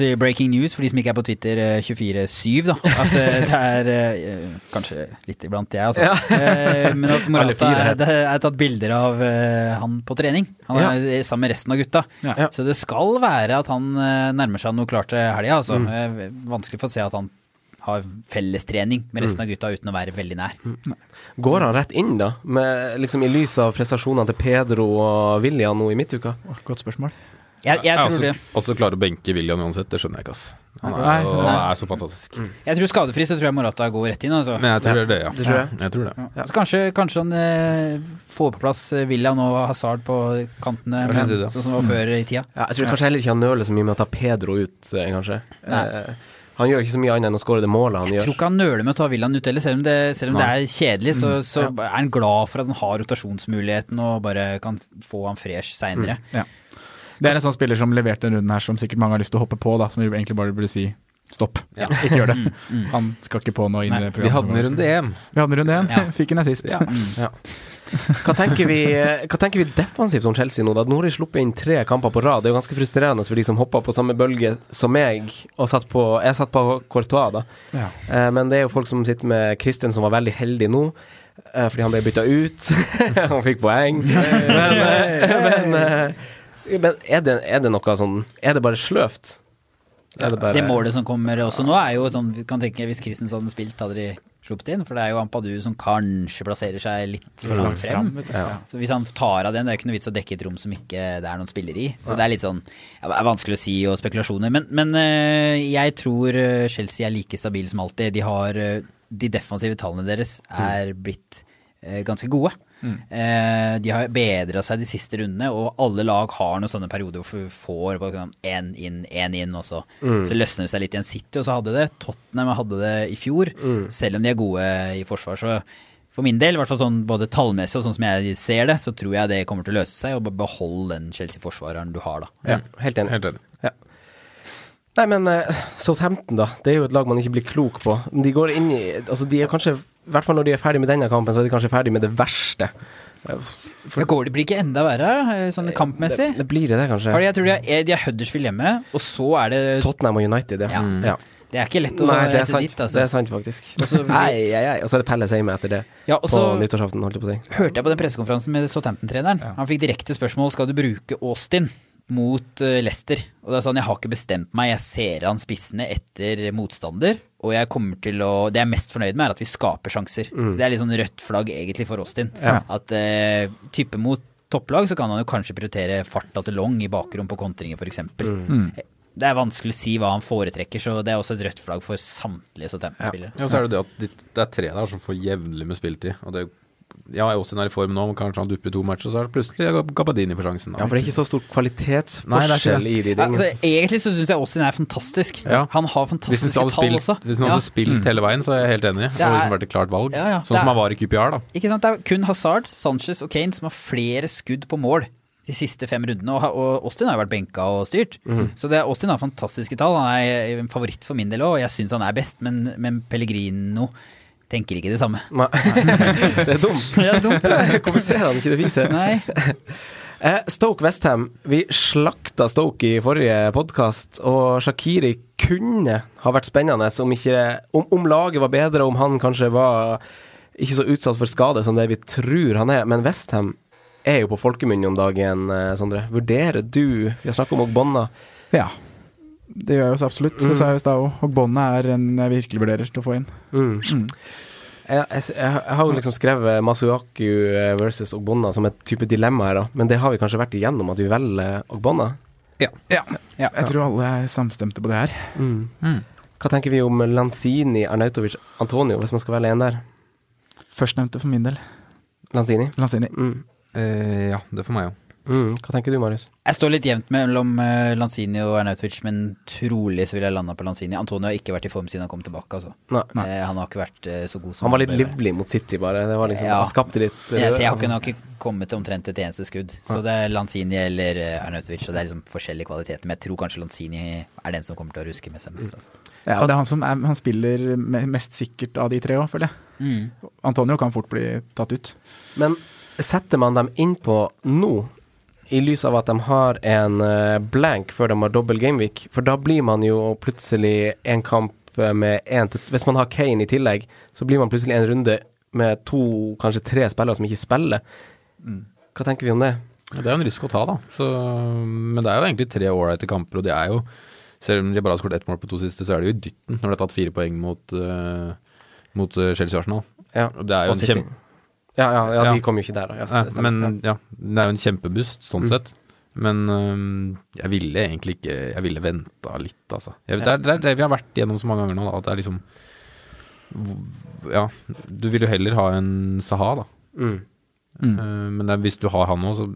si breaking news for de som ikke er på Twitter eh, 24-7, da. At eh, <laughs> det er eh, Kanskje litt iblant jeg, altså. Ja. Eh, Men at <laughs> Morata er, er tatt bilder av eh, han på trening. Han er sammen med resten av gutta. Ja. Ja. Så det skal være at han eh, nærmer seg noe klart til helga. Altså. Mm. Eh, Vanskelig for å se at han har fellestrening med Mm. resten av gutta uten å være veldig nær. Går han rett inn, da? Med, liksom I lys av prestasjonene til Pedro og William nå i midtuka? Godt spørsmål. Jeg, jeg, tror også, det. også klare å benke William uansett, det skjønner jeg ikke, ass. Han er, Nei, nei. er så fantastisk. jeg tror skadefri, så tror jeg Morata går rett inn. Altså. Men jeg tror det det, ja. Det tror jeg. Jeg tror det. Så kanskje, kanskje han eh, får på plass eh, William og Hazard på kantene, men, synes det, ja. sånn som det var før i tida. Ja, jeg tror kanskje heller ikke han nøler så mye med å ta Pedro ut, eh, kanskje. Eh, han gjør ikke så mye annet enn å skåre det målet han Jeg tror ikke han nøler med å ta William ut heller, selv om det, selv om det er kjedelig. Så, så er han glad for at han har rotasjonsmuligheten og bare kan få han fresh seinere. Ja. Det er en sånn spiller som leverte den runden her som sikkert mange har lyst til å hoppe på, da, som vi egentlig bare burde si stopp. Ja. <laughs> Ikke gjør det. Han skal ikke på noe inn i programmet. Vi hadde en runde én. Vi hadde en runde én. Ja. <laughs> Fikk en assist. Ja. Hva, tenker vi, hva tenker vi defensivt om Chelsea nå? da? Nå har de sluppet inn tre kamper på rad. Det er jo ganske frustrerende for de som hoppa på samme bølge som meg. Og satt på, jeg satt på Courtois, da. Ja. Eh, men det er jo folk som sitter med Christian, som var veldig heldig nå. eh, fordi han ble bytta ut. <laughs> han fikk poeng. men eh, men, eh, men er, det, er det noe sånn Er det bare sløvt? Er det bare Det målet som kommer også nå, er jo sånn Vi kan tenke hvis Christensen hadde spilt, hadde de sluppet inn. For det er jo Ampadu som kanskje plasserer seg litt for langt frem. vet. Ja. Så hvis han tar av den, det er ikke noe vits å dekke et rom som ikke det er noen spiller i. Så det er litt sånn ja, det er vanskelig å si og spekulasjoner. Men, men eh, jeg tror eh, Chelsea er like stabile som alltid. De har eh, De defensive tallene deres er blitt ganske gode. Eh, de har bedra seg de siste rundene, og alle lag har noen sånne perioder hvor du får én inn, én inn, og så, så løsner det seg litt igjen. City også hadde det. Tottenham hadde det i fjor, selv om de er gode i forsvar. Så for min del, i hvert fall sånn både tallmessig og sånn som jeg ser det, så tror jeg det kommer til å løse seg, og beholde den Chelsea-forsvareren du har, da. Ja, helt enig. Helt enig. Ja. Nei, men uh, Southampton, da. Det er jo et lag man ikke blir klok på. De går inn i Altså, de er kanskje I hvert fall når de er ferdig med denne kampen, så er de kanskje ferdig med det verste. For, det går det blir ikke enda verre, eh, sånn kampmessig? Det, det blir det, kanskje. Jeg tror de er, de er Huddersfield hjemme, og så er det Tottenham og United, ja. Ja. ja. Det er ikke lett å Nei, reise sant. dit, altså. Det er sant, faktisk. Og så- Nei, nei, nei. Og så er det Pelle hjemme etter det. Ja, også, på nyttårsaften, holdt jeg på å si. hørte jeg på den pressekonferansen med Southampton-treneren. Han fikk direkte spørsmål skal du bruke Austin mot eh, Leicester. Og det er sånn, jeg har ikke bestemt meg, jeg ser an spissene etter motstander. Og jeg kommer til å Det jeg er mest fornøyd med, er at vi skaper sjanser. Så det er litt sånn rødt flagg egentlig for Austin. Ja. At eh, type mot topplag så kan han jo kanskje prioritere farta til Long i bakrom på kontringer f.eks. Mm. Det er vanskelig å si hva han foretrekker, så det er også et rødt flagg for samtlige Southampton-spillere. Ja, så er det det at det er tre der som får jevnlig med spilletid. Og det, ja, Austin er i form nå, men kanskje han dupper i to matcher, så er det plutselig Gabadini for sjansen. Da. Ja, for det er ikke så stor kvalitetsforskjell i de Ja, altså, egentlig så syns jeg Austin er fantastisk. Ja. Han har fantastiske tall spilt, også. hvis han hadde Ja. spilt hele veien, så er jeg helt enig. Det Det hadde er- liksom vært et klart valg. Ja, ja. Sånn som er- han var i QPR, da. Ikke sant? Det er kun Hazard, Sanchez og Kane som har flere skudd på mål de siste fem rundene. Og, og Austin har jo vært benka og styrt. Så det, Austin har fantastiske tall. Han er en favoritt for min del òg, og jeg syns han er best. Men, men Pellegrino tenker ikke det samme. Nei. <laughs> det er dumt. Ja, dumt. Hvorfor <laughs> ser han ikke det viset? Nei. <laughs> Eh, Stoke Westham. Vi slakta Stoke i forrige podkast, og Shakiri kunne ha vært spennende om, ikke, om, om laget var bedre, om han kanskje var ikke så utsatt for skade som det vi tror han er. Men Westham er jo på folkemunne om dagen, eh, Sondre. Vurderer du Vi har snakket om Ogbonna. Ja. Det gjør jeg jo så absolutt. Det sa jeg i stad òg. Og båndet er en jeg virkelig vurderer til å få inn. Mm. Mm. Jeg, jeg, jeg, har jo liksom skrevet Masuaku eh, versus Ogbonna som et type dilemma her, da. Men det har vi kanskje vært igjennom, at vi velger Ogbonna? Ja. Ja. Jeg tror alle er samstemte på det her. Mm. Mm. Hva tenker vi om Lanzini, Arnautovic, Antonio, hvis man skal velge en der? Førstnevnte for min del. Lanzini? Lanzini. Mm. Eh, ja, det for meg jo. Mm. Hva tenker du, Marius? Jeg står litt jevnt mellom eh, Lanzini og Arnautovic, men trolig så vil jeg lande på Lanzini. Antonio har ikke vært i form siden han kom tilbake, altså. Nei. nei. han har ikke vært eh, så god som Han var litt livlig mot City, bare. Det var liksom, Ja. Han skapte litt Jeg, ser, jeg har ikke, har ikke kommet til omtrent et eneste skudd. Så det er Lanzini eller Ernautovic Arnautovic, og det er liksom forskjellige kvaliteter. Men jeg tror kanskje Lanzini er den som kommer til å ruske med seg mest. Altså. Ja, det er han som er, han spiller mest sikkert av de tre òg, føler jeg. Mm. Antonio kan fort bli tatt ut. Men setter man dem innpå nå, i lys av at de har en eh, blank før de har dobbel gameweek? For da blir man jo plutselig en kamp eh, med én til Hvis man har Kane i tillegg, så blir man plutselig en runde med to, kanskje tre spillere som ikke spiller. Hva tenker vi om det? Ja, Det er jo en risk å ta, da. Så, men det er jo egentlig tre ålreite kamper, og de er jo Selv om de bare har skåret ett mål på to siste, så er det jo i dytten når de har tatt fire poeng mot, uh, mot Chelsea Arsenal. Ja, det er jo en kjempe... Ja, ja, ja, Ja. de kom jo ikke der, da. Ja, men ja, det er jo en kjempeboost sånn Mm. sett. Men øhm, jeg ville egentlig ikke Jeg ville venta litt, altså. Jeg, det, er, det er det vi har vært gjennom så mange ganger nå, da, at det er liksom Ja, du vil jo heller ha en Saha, da. Mm. Mm. Eh, men det er, hvis du har han nå, så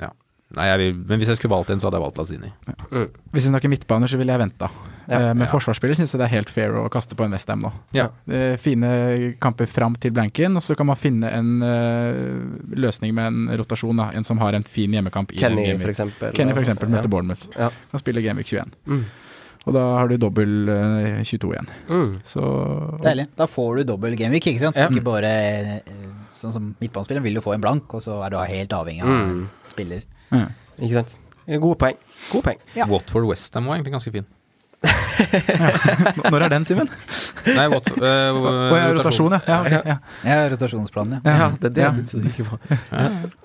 ja. Nei, jeg vil, men hvis jeg skulle valgt en, så hadde jeg valgt Lazini. Mm. Hvis vi snakker midtbaner, så ville jeg venta. Ja, Eh, Men ja. forsvarsspiller syns jeg det er helt fair å kaste på en Westham nå. Ja. Eh, Fine kamper fram til blanken, og så kan man finne en uh, løsning med en rotasjon. Da. En som har en fin hjemmekamp Kenny, for eksempel. Kenny for eksempel Ja. møter Bournemouth. Ja. Kan spille Gameweek 21. Mm. Og da har du dobbel eh, 22 igjen. Mm. Så Deilig. Da får du dobbel gameweek, ikke sant? Ja. Ikke bare eh, sånn som midtbanespilleren vil jo få en blank, og så er du helt avhengig av Mm. spiller. ja. Ikke sant. Gode poeng. Gode poeng. Ja. Watford Westham var egentlig ganske fin. <laughs> Når er den, Simen? Nei, what, uh, ja, rotasjon, ja. ja, okay, ja. Ja, rotasjonsplanen, ja. Ja, det det Ja. jeg begynte å tenke på.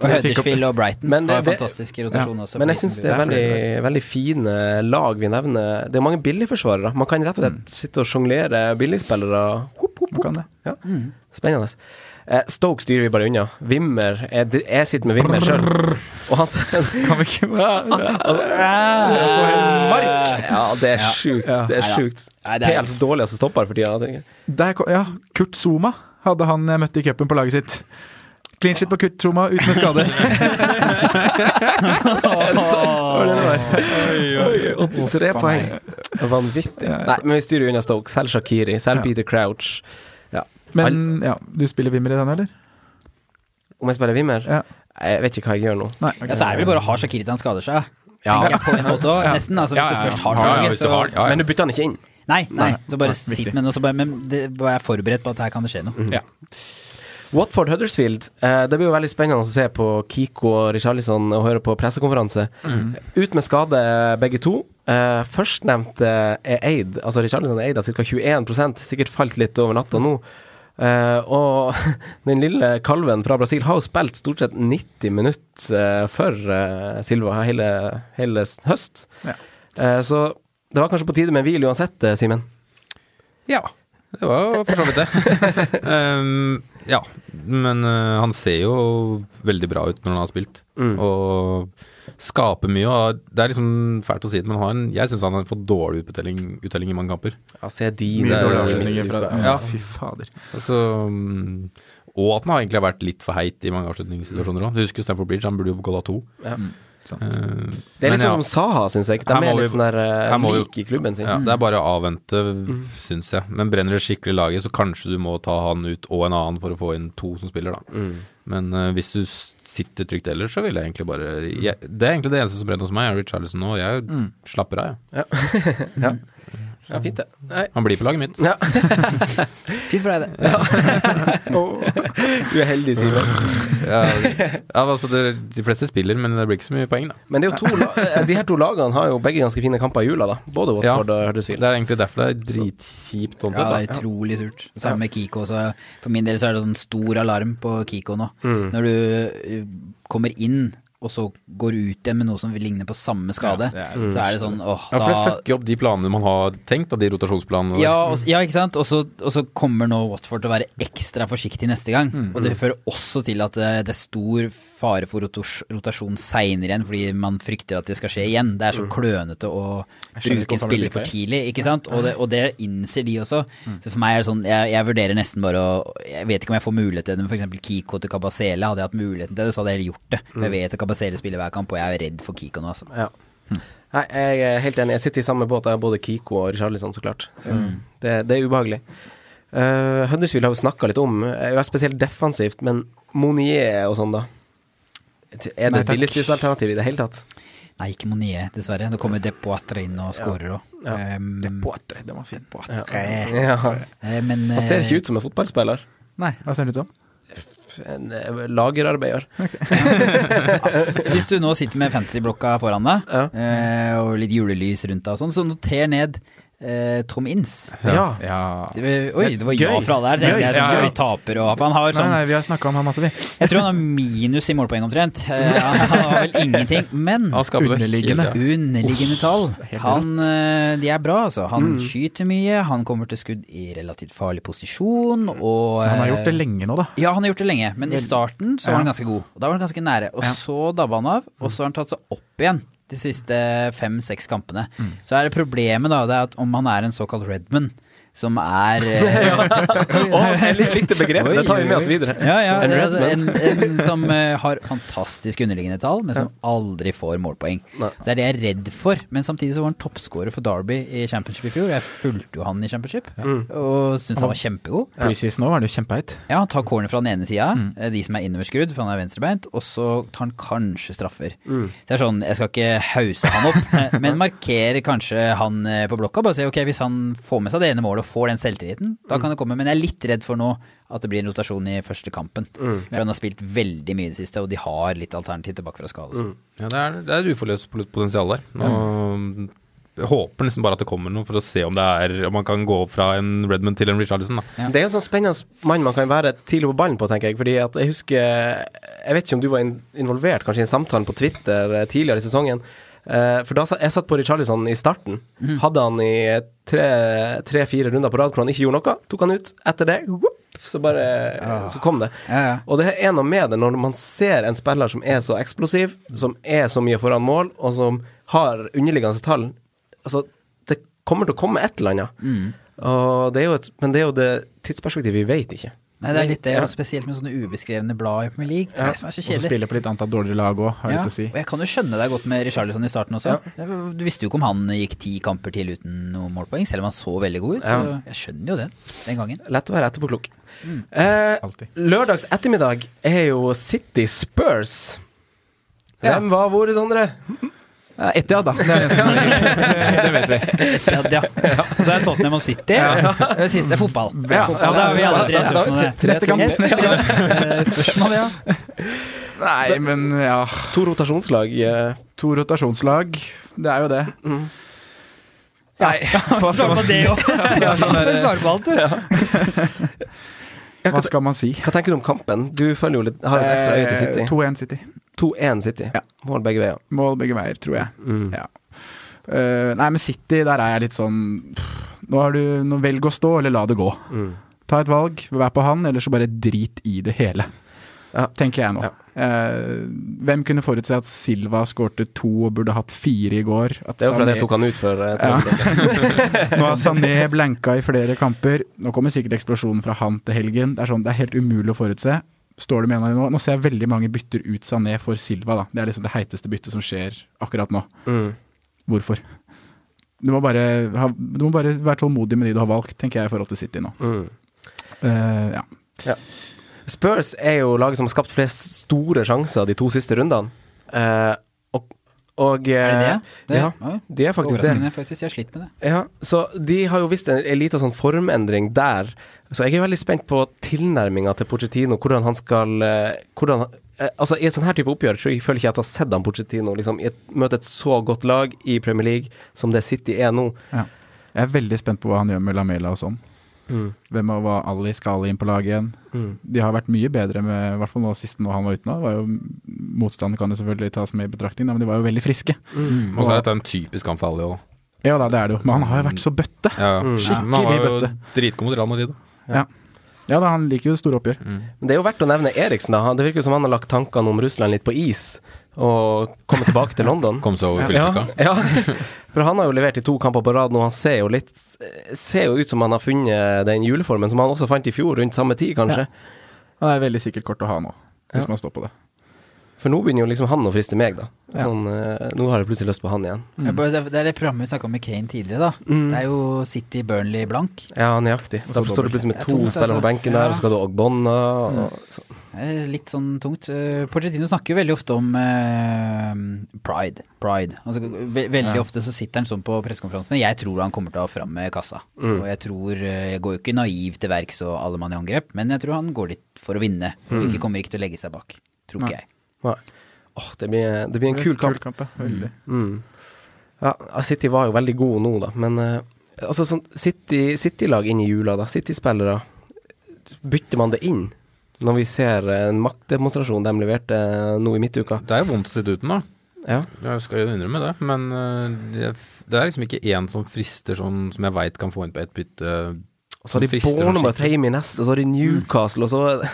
Og Huddersfield og Brighton Men det- har det- fantastisk rotasjon også. Men jeg syns det er veldig, veldig fine lag vi nevner. Det er mange billigforsvarere. Man kan rett og slett sitte og sjonglere billigspillere. Man kan det. Ja. Spennende. Eh, Stoke styrer vi bare unna. Wimmer Jeg, jeg sitter med Wimmer sjøl. Og han Kan vi ikke <laughs> Ja, det er sjukt. Ja. Det er sjukt. PLs det dårligste stopper for tida. Der ja, Kurt Zuma hadde han møtt i cupen på laget sitt. Clean shit på Kurt Zuma, ut med skade. <laughs> Det? Og tre poeng. Vanvittig. Nei, men vi styrer unna Stoke. Selv Shakiri, selv Ja. Peter Crouch. Men ja, du spiller Wimmer i den, eller? Om jeg spiller Wimmer? Ja. Jeg vet ikke hva jeg gjør nå. Nei. Ja, så er det vel bare å ha Shakiri til han skader seg. Ja. Tenker jeg på en måte også. Nesten, altså, hvis Ja, ja, du først har Ja, ja, laget, så ja, ja. Men du bytter han ikke inn? Nei, nei, Nei. så bare Nei, sitt med bare Men det var er forberedt på at her kan det skje noe. Ja. Watford Huddersfield. Eh, det blir jo veldig spennende å se på Kiko og Richarlison og høre på pressekonferanse. Ut med skade, begge to. Eh, Førstnevnte er eid, altså Richarlison er eid av ca. 21% sikkert falt litt over natta nå. Eh, og <laughs> den lille kalven fra Brasil har jo spilt stort sett 90 minutter eh, for eh, Silva hele, hele høst. Ja. Eh, så det var kanskje på tide med en hvil uansett, eh, Simen. Ja, det var for så vidt det. Ehm, <laughs> ja, men uh, han ser jo veldig bra ut når han har spilt, Mm. og skaper mye. Og det er liksom fælt å si det, men han jeg syns han har fått dårlig uttelling, uttelling i mange kamper. Ja, se dine Mye dårlige dårlige avslutninger fra avslutninger. Ja, fy fader. Altså, mm, og at han har egentlig har vært litt for heit i mange avslutningssituasjoner òg. Du husker Stanford Bridge, han burde jo gått av to. Ja. Eh, Det er litt litt ja. sånn som Saha, syns jeg. De er litt sånn der uh, like lik i klubben sin. Ja, det er bare å avvente, syns jeg. Men brenner det skikkelig laget, så kanskje du må ta han ut og en annen for å få inn to som spiller, da. Mm. Men uh, hvis du sitter trygt ellers, så vil jeg egentlig bare jeg, Det er egentlig det eneste som brenner hos meg, er Richarlison nå. Jeg Mm. slapper av, jeg. Ja. <laughs> Ja, fint det. Nei. Han blir på laget mitt. Ja. <laughs> Fint for deg, det. <laughs> Du er heldig, Simen. Ja, ja, altså det, de fleste spiller, men det blir ikke så mye poeng, da. Men det er jo to la eh, de her to lagene har jo begge ganske fine kamper i jula, da. Både Watford og Huddersfield. Det er egentlig derfor det er dritkjipt sånn Ja, det er utrolig surt. Samme med Kiko. Så for min del så er det sånn stor alarm på Kiko nå. Mm. Når du uh, kommer inn, og så går ut igjen med noe som ligner på samme skade, Ja, er så er det sånn åh, da. Ja, for det fucker opp de planene man har tenkt, da, de rotasjonsplanene. ja, og, ja, ikke sant? Og så, og så kommer nå Watford til å være ekstra forsiktig neste gang. Mm. Og det fører også til at det, det er stor fare for rotos, rotasjon seinere igjen, fordi man frykter at det skal skje igjen. Det er så klønete å bruke en spiller for tidlig, ikke sant? Og det, og det innser de også. Så for meg er det sånn, jeg, jeg vurderer nesten bare å Jeg vet ikke om jeg får mulighet til det, men f.eks. Kiko til Kabasele. Hadde jeg hatt muligheten til det, så hadde jeg heller gjort det. For jeg vet at Kabasele spiller hver kamp, og jeg er redd for Kiko nå, altså. Ja. Nei, jeg er helt enig. Jeg sitter i samme båt. Jeg har både Kiko og Richarlison, så klart. Så det, det er ubehagelig. Uh, Huddersfield har vi snakka litt om, uh, spesielt defensivt, men Monier og sånn, da? Er det billigspilsalternativ i det hele tatt? Nei, ikke Monier, dessverre. Det kommer Depoitre inn og skårer òg. Ja. Um, Depoitre, det var fint. Poitre. Ja. eh, men Han ser eh, ikke ut som en fotballspiller. Nei, hva ser han ut som? En lagerarbeider. lagerarbeider. <laughs> Hvis du nå sitter med fantasyblokka foran deg, Ja. eh, og litt julelys rundt deg og sånn, så noter ned eh, Tom Inns. Ja. Ja. Oi, det var ja fra der. Gøy, jeg som ja, ja. gøy taper og han har sånn nei, vi har snakka om han masse, vi. Jeg tror han har minus i målpoeng omtrent. Eh, han har vel ingenting. Men Underliggende. underliggende tall, han, eh, de er bra, altså. Han Mm. skyter mye, han kommer til skudd i relativt farlig posisjon, og Han har eh, gjort det lenge nå, da. Ja, han har gjort det lenge, men i starten så var han ganske god. Og da var han ganske nære. Og Ja. så dabba han av, og så har han tatt seg opp igjen de siste fem-seks kampene. Mm. Så er det problemet, da, det er at om han er en såkalt Redman, som er <laughs> eh, oh, jeg likte begrepet. Det tar vi med oss videre. Ja, ja, En altså en, en som eh, har fantastisk underliggende tall, men som aldri får målpoeng. Nei. Så det er det jeg er redd for. Men samtidig så var han toppskårer for Derby i Championship i fjor. Jeg fulgte jo han i Championship, og syntes han var kjempegod. Preseason nå var han jo kjempeheit. Ja, han tar corner fra den ene sida, eh, de som er innoverskrudd, for han er venstrebeint, og så tar han kanskje straffer. Så det er sånn, jeg skal ikke hause han opp, <laughs> men markere kanskje han på blokka. Bare si ok, hvis han får med seg det ene målet og får den selvtilliten, da kan det komme. Men jeg er litt redd for nå at det blir en rotasjon i første kampen. For han har spilt veldig mye i det siste, og de har litt alternativ tilbake fra skade. Mm. Ja, det er, det er et uforløst potensial der. Nå, jeg håper nesten bare at det kommer noe for å se om det er Om man kan gå opp fra en Redmond til en Richarlison. Da. Ja. Det er jo sånn spennende mann man kan være tidlig på ballen på, tenker jeg. Fordi at jeg husker Jeg vet ikke om du var involvert kanskje i en samtale på Twitter eh, tidligere i sesongen. Eh, for da jeg satt på Richarlison i starten. Hadde han i tre-fire runder på rad hvor han ikke gjorde noe. Tok han ut. Etter det, whoop, så bare Så kom det. Ja, ja. Og det er noe med det når man ser en spiller som er så eksplosiv, som er så mye foran mål, og som har underliggende tall Altså, det kommer til å komme et eller annet. Mm. Og det er jo et, men det er jo det tidsperspektivet vi vet ikke. Nei, det er litt det, Ja. og spesielt med sånne ubeskrevne blad i Premier League. Det er det som er så Og så kjedelig. spiller på litt antall dårligere lag òg, har jeg Ja, litt å si. og jeg kan jo skjønne deg godt med Richarlison i starten også. Ja. Du visste jo ikke om han gikk ti kamper til uten noe målpoeng, selv om han så veldig god ut. Så Ja. jeg skjønner jo det den gangen. Lett å være etterpåklok. Eh, lørdags ettermiddag er jo City Spurs. Hvem var hvor, Sondre? <laughs> Etiad, da. Det <laughs> det vet vi. Etiad, ja. Så er det Tottenham og City. Det siste er fotball. Ja. fotball. Da har vi alle tre Neste kamp. Neste kamp. eh, Spørsmål, ja. Nei, men ja. To rotasjonslag. eh, To rotasjonslag. Det er jo det. Nei, <laughs> hva skal man si? <laughs> Svare på alt, du. Hva skal man si? hva tenker du om kampen? Du følger jo litt, har en ekstra øye til Eh, City. 2-1 City. 2-1 City. Ja. Mål begge veier. Mål begge veier, tror jeg. Mm. Ja. Uh, nei, men City, der er jeg litt sånn pff, Nå har du nå Velg å stå, eller la det gå. Mm. Ta et valg, vær på han, eller så bare drit i det hele. Ja. Tenker jeg nå. Eh, hvem kunne forutse at Silva skårte to og burde hatt fire i går? Det jo fordi jeg tok han ut før. eh. <laughs> Nå har Sané blanka i flere kamper. Nå kommer sikkert eksplosjonen fra han til helgen. Det er, sånn, det er helt umulig å forutse. Står det med en av de nå? Nå ser jeg veldig mange bytter ut Sané for Silva. Da. Det er liksom det heiteste byttet som skjer akkurat nå. Mm. Hvorfor? Du må, bare ha, du må bare være tålmodig med de du har valgt, tenker jeg i forhold til City nå. Mm. Uh, ja. Spurs er jo laget som har skapt flest store sjanser de to siste rundene. Eh, og eh, Er det det? det Ja, ja, det er faktisk det. Faktisk. Jeg har slitt med det. Ja, så de har jo visst en, en liten sånn formendring der. Så jeg er veldig spent på tilnærminga til Pochettino, hvordan han skal eh, hvordan, eh, Altså I et sånn her type oppgjør tror jeg, føler ikke at jeg har sett han Pochettino liksom, i et, møte et så godt lag i Premier League som det City er nå. Ja. Jeg er veldig spent på hva han gjør med Lamela og sånn. Hvem var Ali skal Ali inn på laget igjen. Mm. De har vært mye bedre med, i hvert fall nå sist nå han var ute nå. Var jo, motstanden kan jo selvfølgelig tas med i betraktning, men de var jo veldig friske. Og så er dette en typisk kamp for Ali òg. Ja da, det er det jo. Men han har jo vært så bøtte. Ja, Skikkelig var jo bøtte. dritgod mot Real Madrid. da. Ja. ja da, han liker jo store oppgjør. Men det er jo verdt å nevne Eriksen. da Det virker jo som han har lagt tankene om Russland litt på is, og komme tilbake til London. Kom seg over Ja, ja, <laughs> for han har jo levert i to kamper på rad nå. Han ser jo litt Ser jo ut som han har funnet den juleformen som han også fant i fjor, rundt samme tid, kanskje. Det er veldig sikkert kort å ha nå, hvis Ja. man står på det. For nå begynner jo liksom han å friste meg, da. Ja. Sånn, eh, nå har jeg plutselig lyst på han igjen. Mm. Det er det programmet vi snakka om med Kane tidligere, da. Mm. Det er jo City Burnley blank. Ja, nøyaktig. Og Da så står det dobbelt. plutselig med to tungt, spillere altså. på benken der, Ja. og så skal du Ogbonna og så. Det er litt sånn tungt. Eh, Pochettino snakker jo veldig ofte om uh, pride. Pride. Altså, ve veldig Ja. ofte så sitter han sånn på pressekonferansene. Jeg tror han kommer til å ha fram med kassa. Mm. Og jeg tror Jeg går jo ikke naiv til verks og alle mann i angrep, men jeg tror han går litt for å vinne. Og Mm. ikke kommer ikke til å legge seg bak. Tror ikke jeg. Nei. Åh, det, blir, det blir en kul kamp. ja. Mm. Ja, City var jo veldig gode nå, da, men uh, altså sånn City- City-lag inn i jula, da. City-spillere. Bytter man det inn når vi ser en maktdemonstrasjon de leverte nå i midtuka? Det er jo vondt å sitte uten, da. Ja. Jeg skal jo innrømme det. Men det, det er liksom ikke én som frister sånn som jeg veit kan få inn på ett bytte. Og så har de Bournemouth hjemme i neste, og så har de Newcastle, og så <laughs> det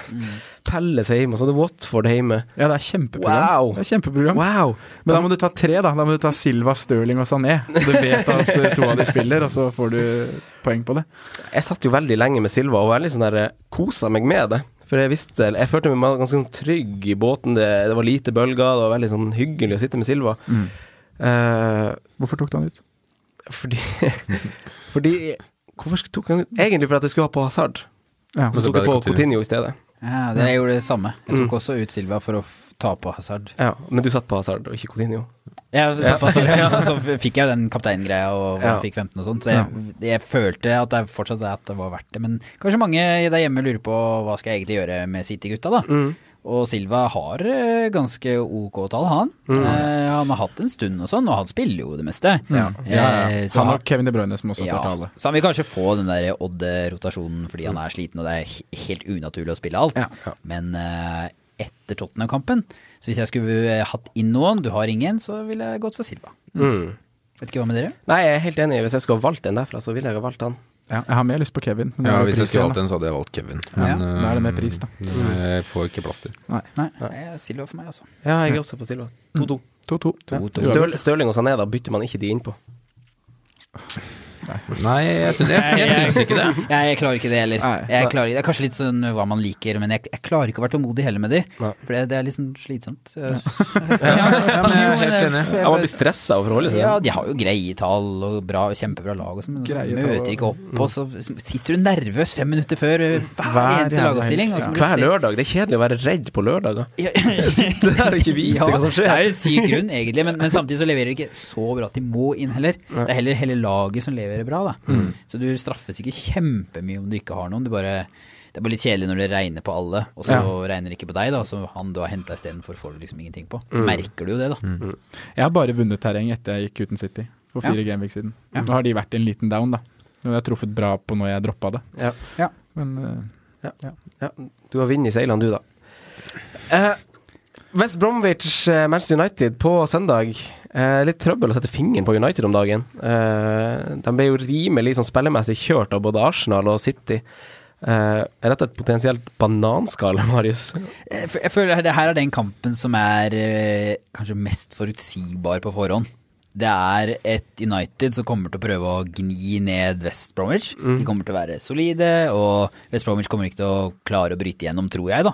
Pelles hjemme, og så har de Watford hjemme. Ja, det er kjempeprogram. Wow. Det er kjempeprogram. Wow! Men da må du ta tre, da. Da må du ta Silva, Stirling og Sané. Og du vet at eh, to av de spiller, og så får du poeng på det. Jeg satt jo veldig lenge med Silva og veldig sånn der eh, kosa meg med det. For jeg visste Jeg følte meg ganske sånn trygg i båten. Det, det var lite bølger, det var veldig sånn hyggelig å sitte med Silva. Eh, Hvorfor tok du han ut? fordi <laughs> Fordi Hvorfor tok han? Egentlig fordi at jeg skulle ha på Hazard. Ja. Så så tok jeg på Coutinho. Coutinho i stedet. Ja, det, jeg gjorde det samme. Jeg tok Mm. også ut Silva for å ta på Hazard. Ja, Men du satt på Hazard og ikke Coutinho. Ja, satt på Hazard, <laughs> og så fikk jeg jo den kapteingreia og Ja. fikk 15 og sånt, så jeg, jeg følte at det fortsatt er at det var verdt det. Men kanskje mange der hjemme lurer på hva skal jeg egentlig gjøre med City-gutta, da. Mm. Og Silva har eh, ganske ok tall, han. Eh, han har hatt en stund og sånn, og han spiller jo det meste. Ja. Eh, ja, Han han, og Kevin De Bruyne, som også ja, starter alle. så han vil kanskje få den der Odd-rotasjonen fordi han er sliten, og det er helt unaturlig å spille alt. Ja. Men eh, etter Tottenham-kampen, så hvis jeg skulle eh, hatt inn noen, du har ingen, så ville jeg gått for Silva. Mm. Vet ikke hva med dere? Nei, jeg er helt enig. Hvis jeg skulle ha valgt en derfra, så ville jeg ha valgt han. Ja, jeg har mer lyst på Kevin. men Ja, Hvis jeg skulle hatt en, så hadde jeg valgt Kevin. Ja, da er det mer pris, da. Jeg får ikke plass til. Nei. Nei. Nei, Silva for meg, altså. Ja, jeg er også på Silva. 2-2. 2-2. Ja. To, to. Støl, Støling og Sané, da bytter man ikke de innpå. <laughs> Nei, jeg syns, jeg, jeg syns ikke det. <laughs> Jeg, jeg klarer ikke det heller. Jeg klarer, det er kanskje litt sånn hva man liker, men jeg, jeg klarer ikke å være tålmodig heller med de. For det, det er litt sånn slitsomt. Ja, <laughs> men jeg er helt enig. Ja, man blir stressa av forholdet sitt. Ja, de har jo greie tall og bra, kjempebra lag og sånn, men Greie møter ikke opp, og så sitter du nervøs fem minutter før eh, hver, Hver eneste lagoppstilling. og så ja. Hver lørdag. Det er kjedelig å være redd på lørdager. Sitte der og ikke vite ja, hva som Det er en syk grunn, egentlig, men, men samtidig så leverer de ikke så bra at de må inn heller. Det er heller hele laget som leverer bra, da. Mm. Så du straffes ikke kjempemye om du ikke har noen. Du bare, det er bare litt kjedelig når det regner på alle, og så regner det ikke på deg, da. Så han du har henta istedenfor, får du liksom ingenting på. Mm. Så merker du jo det, da. Jeg har bare vunnet terreng etter jeg gikk uten City, for fire gamevik siden. Ja. Nå har de vært i en liten down, da. Nå har jeg truffet bra på når jeg droppa det. Ja. Ja. Men uh, Ja, du har vunnet seilene, du, da. Uh, West Bromwich, eh, Manchester United på søndag. Eh, litt trøbbel å sette fingeren på United om dagen. Eh, de ble jo rimelig sånn spillemessig kjørt av både Arsenal og City. Eh, er dette et potensielt bananskall, <laughs> Marius? Jeg jeg føler det her er den kampen som er eh, kanskje mest forutsigbar på forhånd. Det er et United som kommer til å prøve å gni ned West Bromwich. De kommer til å være solide, og West Bromwich kommer ikke til å klare å bryte igjennom, tror jeg, da.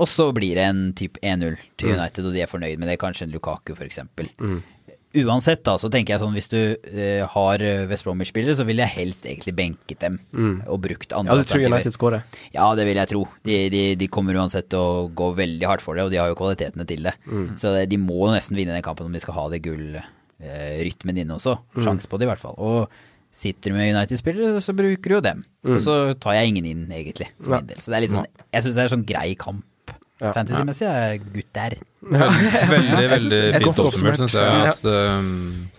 Og så blir det en type 1-0 til United, og de er fornøyd med det. Kanskje en Lukaku, for eksempel. uansett, da, så tenker jeg sånn hvis du eh, har eh, West Bromwich-spillere, så ville jeg helst egentlig benket dem og brukt andre Ja, du tror. United scorer? Ja, det vil jeg tro. De, de, de kommer uansett til å gå veldig hardt for det, og de har jo kvalitetene til det. Så det, de må nesten vinne den kampen om de skal ha det gullrytmen inne også. Sjanse på det, i hvert fall. Og sitter du med United-spillere, så bruker du jo dem. Og så tar jeg ingen inn, egentlig, del. Så det er litt sånn, jeg syns det er en sånn grei kamp. Ja. Fantasy-messig er gutter. Veldig, veldig, jeg synes- veldig jeg synes fint er oppsummert, syns jeg. Ja. Altså, um,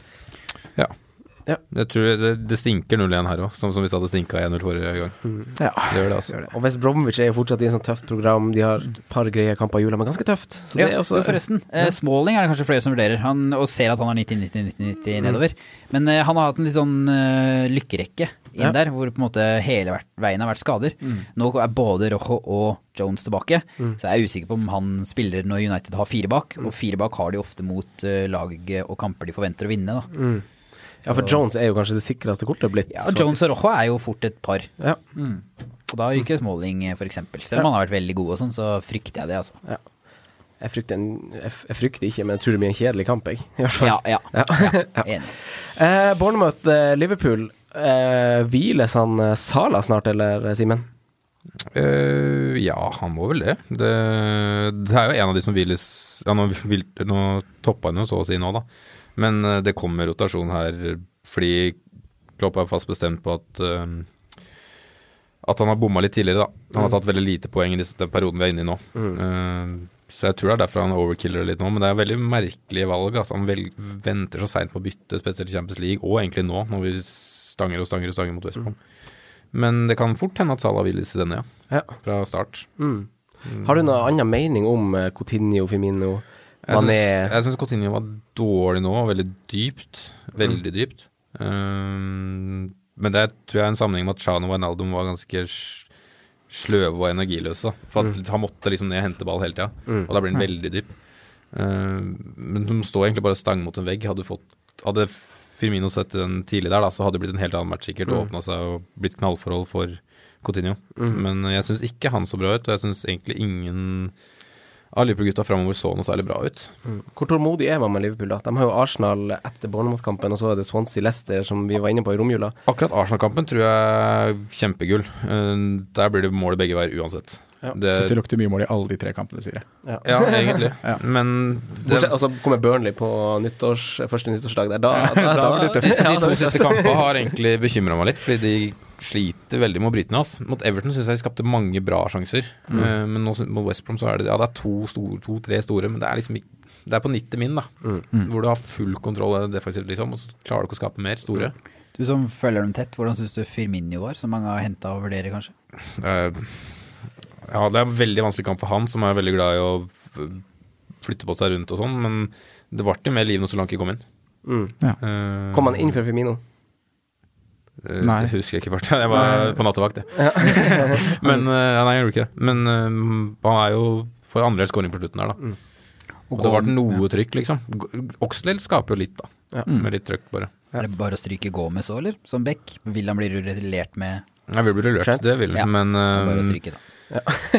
ja. Ja. Jeg tror det, det stinker 0-1 her òg, som, som vi sa det stinka 1-0 forrige gang. Ja. Det gjør det, altså. Og West Bromwich er jo fortsatt i en sånn tøft program. De har et par greie kamper i jula, men ganske tøft. Så det er også jo, forresten. Eh, Smalling er det kanskje flere som vurderer, han, og ser at han har 90-90-90 nedover. Men eh, han har hatt en litt sånn uh, lykkerekke inn Ja. der, hvor på en måte hele veien har vært skader. Nå er både Rojo og Jones tilbake, så jeg er usikker på om han spiller når United har fire bak, og fire bak har de ofte mot uh, lag og kamper de forventer å vinne. Da. Ja, for Jones er jo kanskje det sikreste kortet blitt. Ja, og Jones og Rojo er jo fort et par, Ja. og da ryker Smalling f.eks. for eksempel. Selv om han har vært veldig god og sånn, så frykter jeg det, altså. Jeg frykter, en, jeg, jeg frykter ikke, men jeg tror det blir en kjedelig kamp, jeg. I hvert fall. Ja, ja. Ja. <laughs> Enig. Eh, Bournemouth, eh, Liverpool. Eh, hviles han eh, Sala snart, eller eh, Simen? Eh, ja, han må vel det. det. Det er jo en av de som hviles Ja, nå, nå toppa han jo så å si nå, da. Men eh, det kommer rotasjon her fordi Klopp er fast bestemt på at eh, At han har bomma litt tidligere, da. Han har tatt veldig lite poeng i disse- den perioden vi er inne i nå. Eh, så jeg tror det er derfor han overkiller det litt nå. Men det er veldig merkelige valg. Altså, han vel, venter så seint på å bytte, spesielt i Champions League, og egentlig nå, når vi stanger og stanger og stanger mot Westbrook. Mm. Men det kan fort hende at Salah vil i denne, ja. Ja. Fra start. Mm. Har du noen annen mening om Coutinho, Firmino, Jeg syns- Mané? Jeg syns Coutinho var dårlig nå, veldig dypt. Veldig dypt. Um, men det tror jeg er en sammenheng med at Chano og Wijnaldum var ganske sløve og energiløse. For at han måtte liksom ned og hente ball hele tida, og da blir han veldig dyp. Um, men de står egentlig bare stang mot en vegg. Hadde, fått, hadde Firmino sett den tidlig der, da, så hadde det blitt en helt annen match sikkert, og åpna seg og blitt knallforhold for Coutinho. Men jeg syns ikke han så bra ut, og jeg syns egentlig ingen av Liverpool-gutta framover så noe særlig bra ut. Hvor tålmodig er man med Liverpool, da? De har jo Arsenal etter Bournemouth-kampen, og så er det Swansea-Leicester, som vi var inne på i romjula. Akkurat Arsenal-kampen tror jeg er kjempegull. Eh, Der blir det mål begge veier uansett. Ja. Det, Syns det lukter mye mål i alle de tre kampene, sier jeg. ja, egentlig. <laughs> Ja. Men det, og så kommer Burnley på nyttårs, første nyttårsdag der. Da, da, <laughs> da blir det tøft. De to siste kampene har egentlig bekymra meg litt, fordi de sliter veldig med å bryte ned. oss. Mot Everton syns jeg de skapte mange bra sjanser. Mm. Uh, Men nå, mot West Brom så er det Ja, det er to store, to-tre store, men det er liksom det er på 90 min, da. Mm. Hvor du har full kontroll defensivt, liksom, og så klarer du ikke å skape mer store. Du som følger dem tett, hvordan syns du Firmino var, som mange har henta og vurderer, kanskje? Uh, <laughs> Ja, det er en veldig vanskelig kamp for han, som er veldig glad i å flytte på seg rundt og sånn, men det ble jo mer liv når Solanke kom inn. Mm. Eh, Kom han inn for Firmino? Eh, Nei. Det husker jeg ikke fort. Jeg var på nattevakt, jeg. <laughs> <laughs> men eh, ja, Nei, jeg gjorde ikke det. Men eh, han er jo for andre skåring på slutten der, da. Og det ble noe trykk, liksom. Oxlade skaper jo litt, da. Ja. Med litt trøkk, bare. Er det bare å stryke Gomez òg, eller? Som back? han bli rullert med Jeg vil bli rullert, det vil Ja, men er Bare å uh, stryke, da.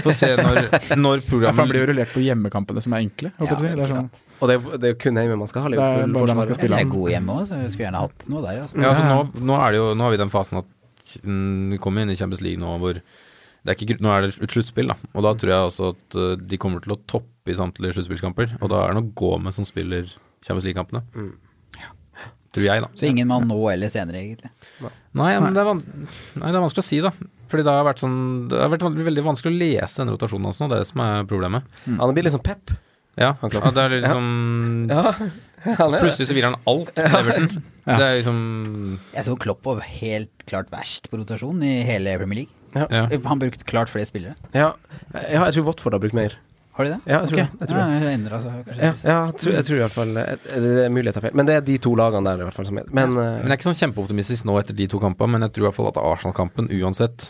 Få se når, når <laughs> programmet for han blir jo rullert på hjemmekampene som er enkle. Ja, si. Det er sånn, Og det, det er jo kun hjemme man skal ha Det er man skal spille Jeg er god hjemme òg, så jeg skulle gjerne hatt noe der. Altså. Ja, altså nå, nå er det jo Nå har vi den fasen at mm, vi kommer inn i Champions League nå hvor det er ikke, nå er det et sluttspill, da. Og da tror jeg også at uh, de kommer til å toppe i samtlige sluttspillkamper. Og da er det nok Gomez som spiller Champions League-kampene. Tror jeg, da. Så ingen mann nå eller senere, egentlig. Nei, men det er, van Nei, det er vanskelig å si, da. Fordi det har vært sånn Det har vært veldig vanskelig å lese den rotasjonen hans nå. Det er det som er problemet. Han blir litt som Pep. Ja, ja det er liksom Ja, <laughs> Ja, er Plutselig så vil han alt med Everton. <laughs> Ja. Det er liksom Jeg så Klopp var helt klart verst på rotasjon i hele Premier League. Ja. Ja. Han brukte klart flere spillere. Ja, ja jeg tror Watford har brukt mer. Har de det? Ja, jeg tror okay. det. Jeg tror ja, det endret seg kanskje Ja, ja jeg, tror, jeg tror i hvert fall eh, Det er mulig jeg tar feil, men det er de to lagene der i hvert fall som er Men, eh, Men jeg er ikke sånn kjempeoptimistisk nå etter de to kampene, men jeg tror i hvert fall at Arsenal-kampen uansett,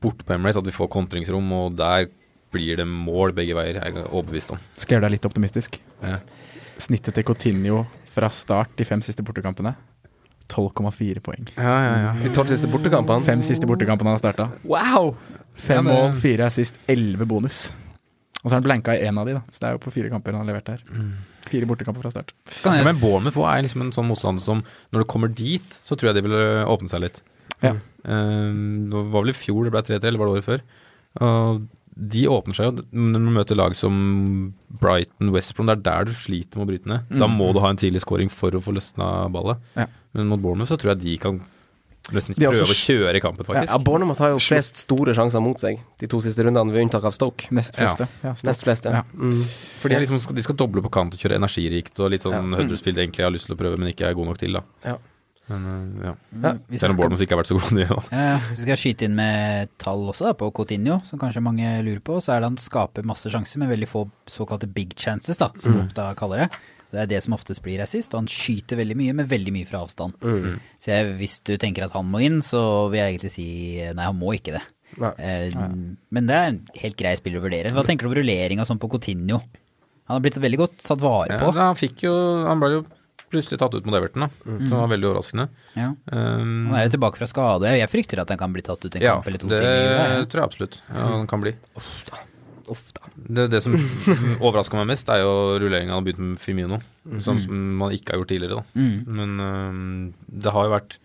borte på Emirates, at vi får kontringsrom, og der blir det mål begge veier, jeg er overbevist om. Skal deg litt optimistisk? Ja. Snittet til Coutinho fra start de fem siste bortekampene 12,4 poeng. Ja, ja, ja. de tolv siste bortekampene Fem siste bortekampene han har starta. Wow! Fem Ja, det- og fire assist, elleve bonus. Og så har han blanka i én av de, da. Så det er jo på fire kamper han har levert her. Fire bortekamper fra start. Kan Ja, men Bournemouth er liksom en sånn motstander som når det kommer dit, så tror jeg de vil åpne seg litt. Ja. Um, det var vel i fjor det ble 3-3, eller var det året før? Og de åpner seg jo når du møter lag som Brighton, West Brom. Det er der du sliter med å bryte ned. Da må du ha en tidlig scoring for å få løsna ballet. Ja. Men mot Bournemouth så tror jeg de kan nesten De er prøve å kjøre i kampen, faktisk. Ja, Bournemouth har jo flest store sjanser mot seg de to siste rundene, ved unntak av Stoke. Nest fleste. Ja. Nest fleste. Ja. Mm. For de, liksom, de skal doble på kant og kjøre energirikt og litt sånn Ja. Huddersfield egentlig har lyst til å prøve, men ikke er god nok til, da. Ja. Men øh, ja. Ja. hvis Selv om Bournemouth ikke har vært så gode, de òg. ja, hvis jeg skal skyte inn med tall også da, på Coutinho, som kanskje mange lurer på, så er det han skaper masse sjanser, men veldig få såkalte big chances, da, som Oppda kaller det. Det er det som oftest blir rasist. og han skyter veldig mye, med veldig mye fra avstand. Så jeg, hvis du tenker at han må inn, så vil jeg egentlig si nei, han må ikke det. Nei. Eh, Men det er en helt grei spiller å vurdere. Hva tenker du om rulleringa sånn på Coutinho? Han har blitt veldig godt tatt vare på. Ja, han fikk jo Han ble jo plutselig tatt ut mot Everton, da. Så det var veldig overraskende. Ja. Um, Han er jo tilbake fra skade. Jeg frykter at han kan bli tatt ut en ja, kamp eller to det til. i jula, tror jeg absolutt. Ja, han kan bli. Uff da. Det, det som <laughs> overraska meg mest, er jo rulleringa han har begynt med Firmino. Sånn som man ikke har gjort tidligere, da. Mm. Men øhm, det har jo vært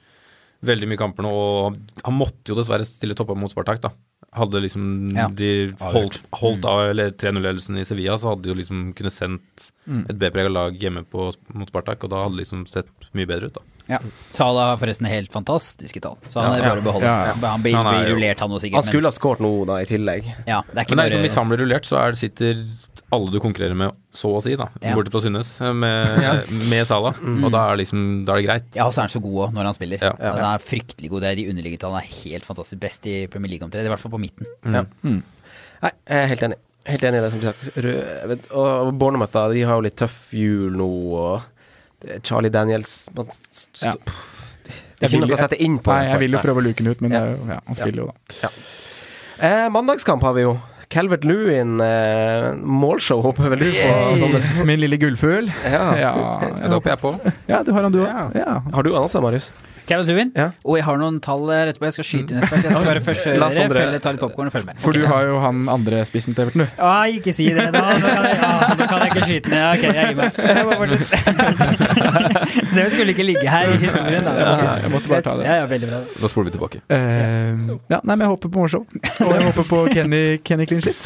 veldig mye kamper nå, og han måtte jo dessverre stille toppa mot Spartak, da. Hadde liksom Ja. de holdt, holdt av eller 3-0-ledelsen i Sevilla, så hadde de jo liksom kunne sendt et B-prega lag hjemme på, mot Spartak, og da hadde det liksom sett mye bedre ut, da. Ja. Salah har forresten helt fantastiske tall, så han Ja, er ja. bare å beholde. Ja, Han blir, Han blir rullert, han òg sikkert. Han skulle ha skåret nå, da, i tillegg. ja, det er ikke Men det er liksom, bare hvis han blir rullert, så er det sitter alle du konkurrerer med, så å si, da, Ja. bortsett fra Synnes, med, <laughs> med Salah. Og da er, liksom, da er det greit. Ja, og så er han så god òg når han spiller. Ja. Altså, Han er fryktelig god. Det er de underliggende tallene er helt fantastisk. Best i Premier League omtrent. I hvert fall på midten. Nei, jeg er helt enig. Helt enig i det som blir sagt. Rød, vet, og Bournemouth, da, de har jo litt tøff jul nå, og Charlie Daniels man, Ja. Det er ikke noe å sette inn på. Nei, jeg vil jo prøve å luke den ut, men Ja. det jo, ja, han spiller jo da. Eh, mandagskamp har vi jo. Calvert Lewin, eh, målshow, håper vel du på, Min lille gullfugl. Ja. Ja, <laughs> Det håper jeg på. ja, du har han du òg. Ja. Har du han også, Marius? Kevin Lewin? Ja. Og jeg har noen tall rett etterpå. Jeg skal skyte inn etterpå. Jeg skal bare først La høre, Sondre- følge, ta litt popkorn og følge med. For okay, du har jo han andre spissen til Everton, du. Nei, ikke si det da. Nå kan jeg, ja, nå kan jeg ikke skyte ned. Ok, jeg gir meg. Jeg <laughs> Det skulle ikke ligge her i historien. Da. jeg måtte bare ta det. Ja, ja, veldig bra. Da spoler vi tilbake. Uh, ja, nei, men jeg håper på morsom. Og jeg håper på Kenny, Kenny clean shit.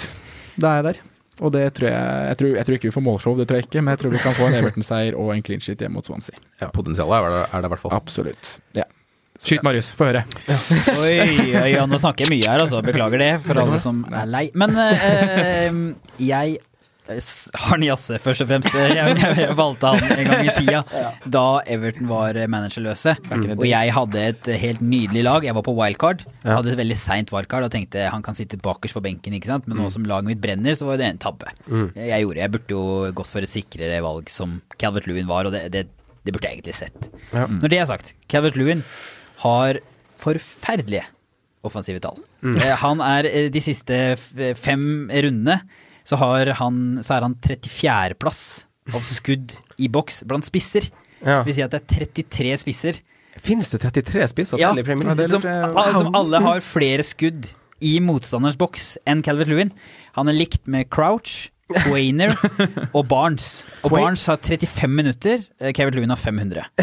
Da er jeg der. Og det tror jeg jeg tror, jeg tror ikke vi får målshow, det tror jeg ikke, men jeg tror vi kan få en Everton-seier og en clean shit hjemme mot Swansea. Ja, Potensialet er det, er det i hvert fall. Absolutt. Ja. Skyt, Marius. Få høre. Oi, oi, oi, nå snakker jeg mye her, altså. Beklager det for alle som er lei. Men eh, jeg s- Jasse, først og fremst. Jeg, jeg, jeg valgte han en gang i tida, da Everton var managerløse. Og jeg hadde et helt nydelig lag. Jeg var på wildcard. Hadde et veldig seint wildcard og tenkte han kan sitte bakerst på benken, ikke sant. Men nå som laget mitt brenner, så var det en tabbe. Jeg gjorde Jeg burde jo gått for et sikrere valg som Calvert Lewin var, og det, det, det burde jeg egentlig sett. Når det er sagt, Calvert Lewin har forferdelige offensive tall. Mm. Han er eh, de siste fem rundene så, har han, så er han 34.-plass av skudd i boks blant spisser. Ja. Det vil si at det er 33 spisser Finnes det 33 spisser ja, til i Premier League? som, al- som alle har flere skudd i motstanders boks enn Calvert Lewin. Han er likt med Crouch, Wainer <laughs> og Barnes. Og Quay- Barnes har 35 minutter, eh, Calvert Lewin har 500. <laughs>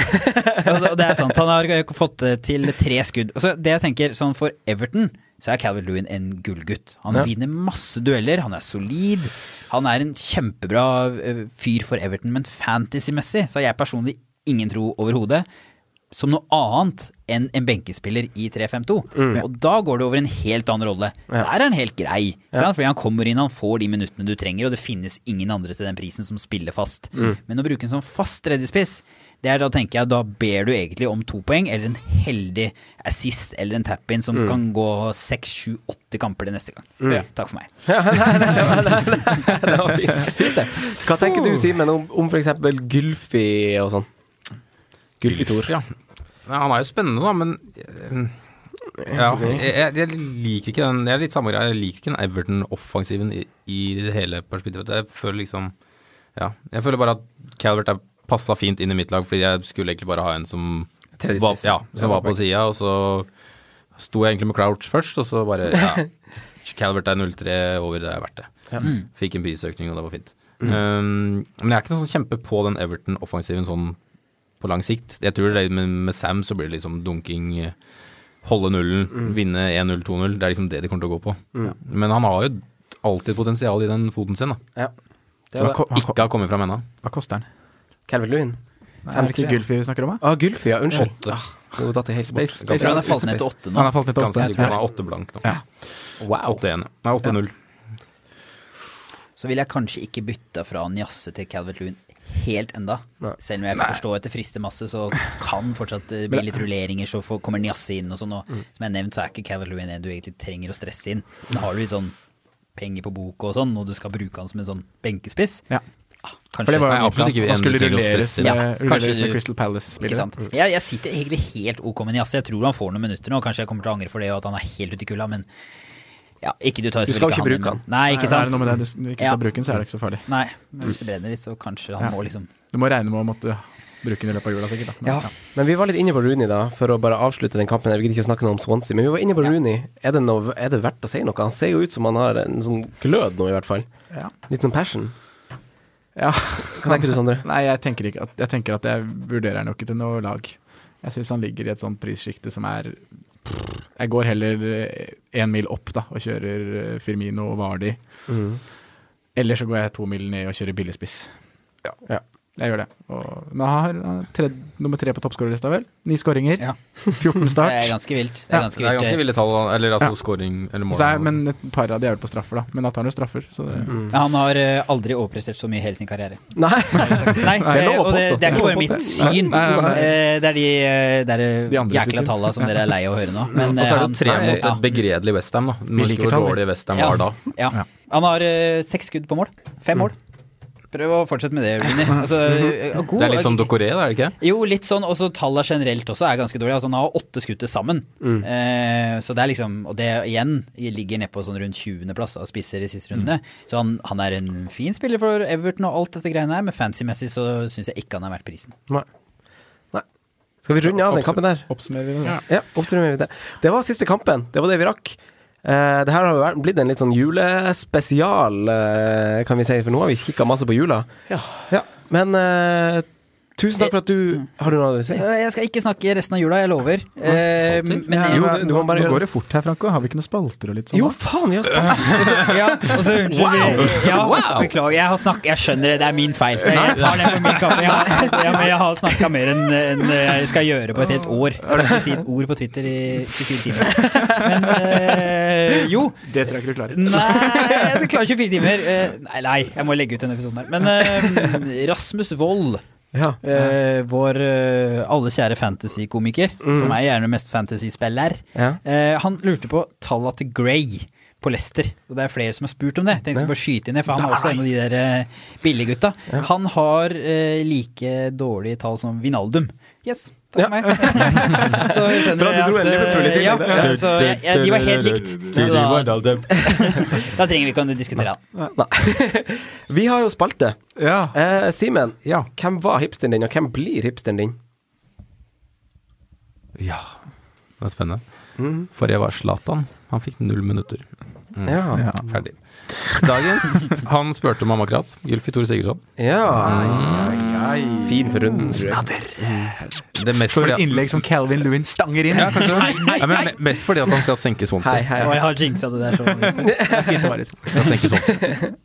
og det- er sant, han har eh, fått eh, til tre skudd. Og så det jeg tenker, sånn for Everton, så er Calvert Lewin en gullgutt. Han Ja. vinner masse dueller, han er solid. Han er en kjempebra eh, fyr for Everton, men fantasy-messig så har jeg personlig ingen tro overhodet som noe annet enn en benkespiller i 3-5-2. Og da går det over en helt annen rolle. Der er han helt grei. Ja. sant? Fordi han kommer inn, han får de minuttene du trenger, og det finnes ingen andre til den prisen som spiller fast. Men å bruke en sånn fast tredjespiss, det er da tenker jeg, da ber du egentlig om to poeng, eller en heldig assist eller en tap-in som kan gå seks, sju, åtte kamper det neste gang. Takk for meg. <laughs> Det var fint, fint det. Hva tenker du, Simen, om, om f.eks. Gylfi og sånn? Gylfi Thor. Ja. Han er jo spennende, da, men eh, ja, jeg, jeg, jeg liker ikke den Jeg er litt samme greia, jeg liker ikke den Everton-offensiven i, i det hele perspektivet. Jeg føler liksom Ja, jeg føler bare at Calvert er passa fint inn i mitt lag, fordi jeg skulle egentlig bare ha en som var, ja, som var på sida, og så sto jeg egentlig med Crouch først, og så bare ja, <laughs> Calvert er 0-3 over, det er verdt det. Fikk en prisøkning, og det var fint. Um, men jeg er ikke noe sånn kjempe på den Everton-offensiven sånn på lang sikt. Jeg tror det med, med Sam så blir det liksom dunking, holde nullen, vinne 1-0, 2-0. Det er liksom det de kommer til å gå på. Men han har jo alltid potensial i den foten sin, da. Ja. Det Så var Ikke har kommet fram ennå. hva koster den? Calvin Lewin. Nei, Er det ikke Gylfi vi snakker om? Ah, Gulfi, ja. Unnskyld. Ah, Nå datt i helt. Space- Jeg tror han er falt ned til åtte Han nå. har falt ned til åtte. Jeg tror han er åtte blank nå. Ja. Wow. 8-1. Nei, 8-0. Så vil jeg kanskje ikke bytte fra Njasse til Calvert Lewin helt enda. Nei. Selv om jeg forstår at det frister masse, så kan fortsatt eh, bli litt rulleringer, så kommer Njasse inn og sånn. Og som jeg har nevnt, så er ikke Calvert Lewin en du egentlig trenger å stresse inn. Men har du litt sånn penger på boka og sånn, og du skal bruke han som en sånn benkespiss. Ja. Ah, For det var jo absolutt ikke Han skulle rulleres med. Ja, rulleres med Crystal Palace-spillere. sant? Jeg, jeg sitter egentlig helt ok med Niasse. Jeg tror han får noen minutter nå. Kanskje jeg kommer til å angre for det, og at han er helt ute i kulda, men ja, ikke du tar Du skal ikke han, bruke han. Nei, ikke sant? Er det noe med det du du ikke skal Ja. bruke den, så er det ikke så farlig. Nei, men hvis det brenner litt, så kanskje han Ja. må liksom Du må regne med å måtte bruke den i løpet av jula, sikkert. Da. Men, Ja. Men vi var litt inne på Rooney, da, for å bare avslutte den kampen. Jeg vil ikke snakke noe om Swansea, men vi var inne på Ja. Rooney. Er det, noe, er det verdt å si noe? Han ser jo ut som han har en sånn glød nå, i hvert fall. Ja. Litt sånn passion. Ja. Hva tenker du, Sondre? <laughs> Nei, jeg tenker, ikke at, jeg tenker at jeg vurderer han jo ikke til noe lag. Jeg syns han ligger i et sånt prissjikte som er Jeg går heller én mil opp da, og kjører eh, Firmino og Vardi. Mm. Eller så går jeg to mil ned og kjører billigspiss. Ja. Jeg gjør det. Og, men han har tre, nummer tre på toppskårerlista, vel? Ni skåringer. Ja. <laughs> 14 Det er ganske vilt. Det er Ja, ganske Det er ganske vilt. ville tall, eller altså Ja. scoring eller mål. Er, men et par av de er vel på straffer, da. Men da tar han jo straffer. Så det, Mm. Ja, Han har eh, aldri overprestert så mye i hele sin karriere. <laughs> Nei! Nei, det er og det, det er ikke bare Det mitt syn. Nei, nei, nei. Eh, Det er de, eh, det er de jækla talla tallene som dere er lei av å høre nå. Men og så er det tre Nei, mot ja. et begredelig Westham, da. Vi liker hvor dårlig Westham var da. Ja. Ja. Han har seks skudd på mål. Fem mål. Prøv å fortsette med det, Rooney. <laughs> Altså, eh, god- Det er litt sånn Dokoré, er det ikke? Jo, litt sånn. Og så tallene generelt også er ganske dårlige. Altså, han har åtte skudd til sammen. Eh, så det er liksom Og det igjen ligger nedpå sånn rundt 20.-plass av spisser i siste rundene. Så han, han er en fin spiller for Everton og alt dette greiene her, men fancy-messig så syns jeg ikke han er verdt prisen. Nei. Nei. Skal vi runde av den kampen der? oppsummerer vi det. Ja, oppsummerer vi det. Det var siste kampen. Det var det vi rakk. Eh, det her har jo blitt en litt sånn julespesial, eh, kan vi si, for nå har vi kikka masse på jula. Ja. Men eh, tusen takk for at du Har du noe å si? Eh, Jeg skal ikke snakke resten av jula, jeg lover. Eh, men Jo, det- du må bare nå går det fort her, Franco. Har vi ikke noen spalter og litt sånn? Jo, faen, vi har spalter! <laughs> ja, og så unnskyld Wow! Ja, beklager. Jeg har snakk, Jeg skjønner det, det er min feil. Jeg tar det på min kappe. Jeg har, ja, jeg har snakka mer enn en jeg skal gjøre på et helt år. Jeg skal ikke si et ord på Twitter i 24 timer. Men øh, jo. Det tror jeg ikke du klarer. Nei, jeg skal klare 24 timer. Eh, nei, nei, jeg må legge ut denne episoden her. Men øh, Rasmus Wold, Ja. eh, vår eh, alle kjære fantasy-komiker, for meg gjerne mest fantasy-spiller, Ja. eh, han lurte på talla til Grey på Leicester. Og det er flere som har spurt om det. Tenkte jeg skulle bare skyte inn det, for han er også en av de der billiggutta. Ja. Han har eh, like dårlige tall som Vinaldum. Yes. Takk ja. meg. så skjønner Bra du jeg at, eh, ja, da. ja, så jeg, jeg, De var helt likt. Da, da trenger vi ikke å diskutere han. Vi har jo spalte. Ja. Eh, Simen, Ja. hvem var hipsteren din, og hvem blir hipsteren din? Ja, det var spennende. Forrige var Zlatan. Han fikk null minutter. Mm. Ja. Ja. Ferdig. Dagens Han spurte om akkurat. Gylfi Tore Sigurdsson. ja. Fin for runden, Snadder. Det er mest For fordi et innlegg som Calvin Lewin stanger inn. ja, kanskje, Nei, men me- Mest fordi at han skal senke Swansea. Hei, hei. Og jeg har jinxa det der så <laughs> Fint å være i. Skal senke Swansea. <laughs>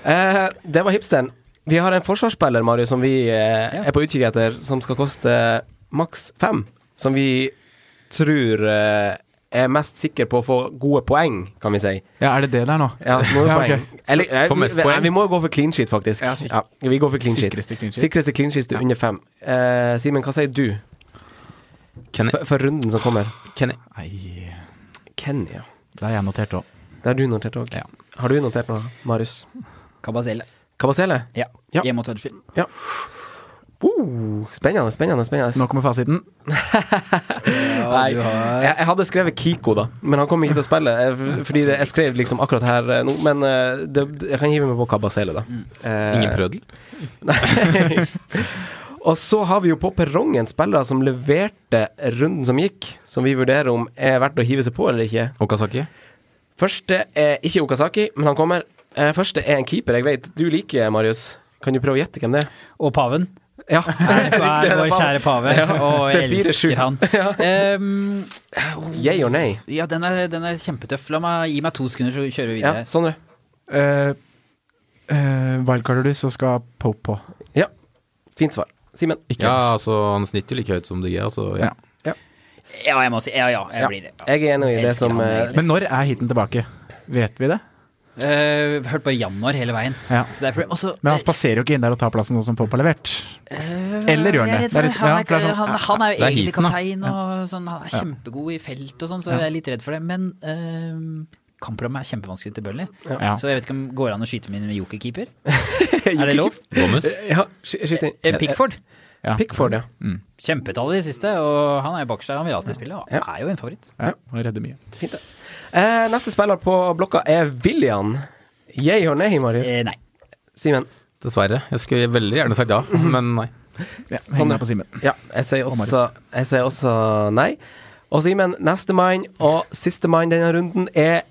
Eh, det var hipsteren. Vi har en forsvarsspiller, Marius, som vi eh, er på utkikk etter, som skal koste maks fem. Som vi tror eh, er mest sikker på å få gode poeng, kan vi si. Ja, er det det der nå? Ja, gode Ja, poeng. ok. Eller, jeg, vi, mest vi, poeng. vi må gå for clean sheet, faktisk. Ja, Ja, vi går for clean sheet. Sikreste clean sheet. Sikreste clean sheet til under fem. Uh, Simen, hva sier du Kenny. for, for runden som kommer? Kenny. Kenny, ja det har jeg notert òg. Det har du notert òg. Ja. Har du notert noe, Marius? Kabasele. Kabasele? Ja. Ja. Hjemme mot Huddersfield. Uh, spennende, spennende. spennende. Nå kommer fasiten. <laughs> Nei, jeg, jeg hadde skrevet Kiko, da, men han kommer ikke til å spille. Jeg, <laughs> Fordi det, jeg skrev liksom akkurat her eh, nå, men eh, det, jeg kan hive meg på Kabasele, da. Eh, Ingen prødel. <laughs> Og så har vi jo på perrongen spillere som leverte runden som gikk, som vi vurderer om er verdt å hive seg på eller ikke. Okasaki? Første er ikke Okasaki, men han kommer. Eh, første er en keeper jeg vet du liker, Marius. Kan du prøve å gjette hvem det er? Og paven. Ja. <laughs> Er, er vår kjære pave. Og fire, sju. elsker han. <laughs> Ehm, Yay or nay? ja, den er, den er kjempetøff. La meg gi meg to sekunder, så kjører vi Ja, Sånn Sondre. Uh, wildcarder du, så skal Pope på. Ja. Fint svar. Simen. Ikke Ja, altså han snitter jo like høyt som DG, altså ja. Ja. Ja, jeg må si ja, ja. Jeg Ja. blir det. Ja. Jeg er enig i det som han, eh. Men når er hiten tilbake? Vet vi det? Eh, hørt bare januar hele veien. Ja. Så det er også, Men han spaserer jo ikke inn der og tar plassen nå som Pop har levert. Eller gjør han er det? Det er Han er, han, er sånn- han, han er jo Det er egentlig kaptein, og sånn, han er kjempegod i felt og sånn, så jeg er litt redd for det. Men uh, kampprogrammet er kjempevanskelig til Burnley, Ja. så jeg vet ikke om det går an å skyte min jokerkeeper. <laughs> Er det lov? Gomez. Ja, sky- skyt inn. Pickford. Ja. Pickford, ja. Kjempetall i det siste, og han er bakerst der. Han vil alltid spille, og er jo en favoritt. Ja, og redder mye. Fint, det. Eh, neste spiller på blokka er William. Yay or nay, Marius? Eh, nei. Simen. Dessverre. Jeg skulle veldig gjerne sagt ja, <laughs> men nei. Ja, Sånn, på Simen. Ja, jeg sier også, jeg sier også nei. Og Simen, nestemann og sistemann denne runden er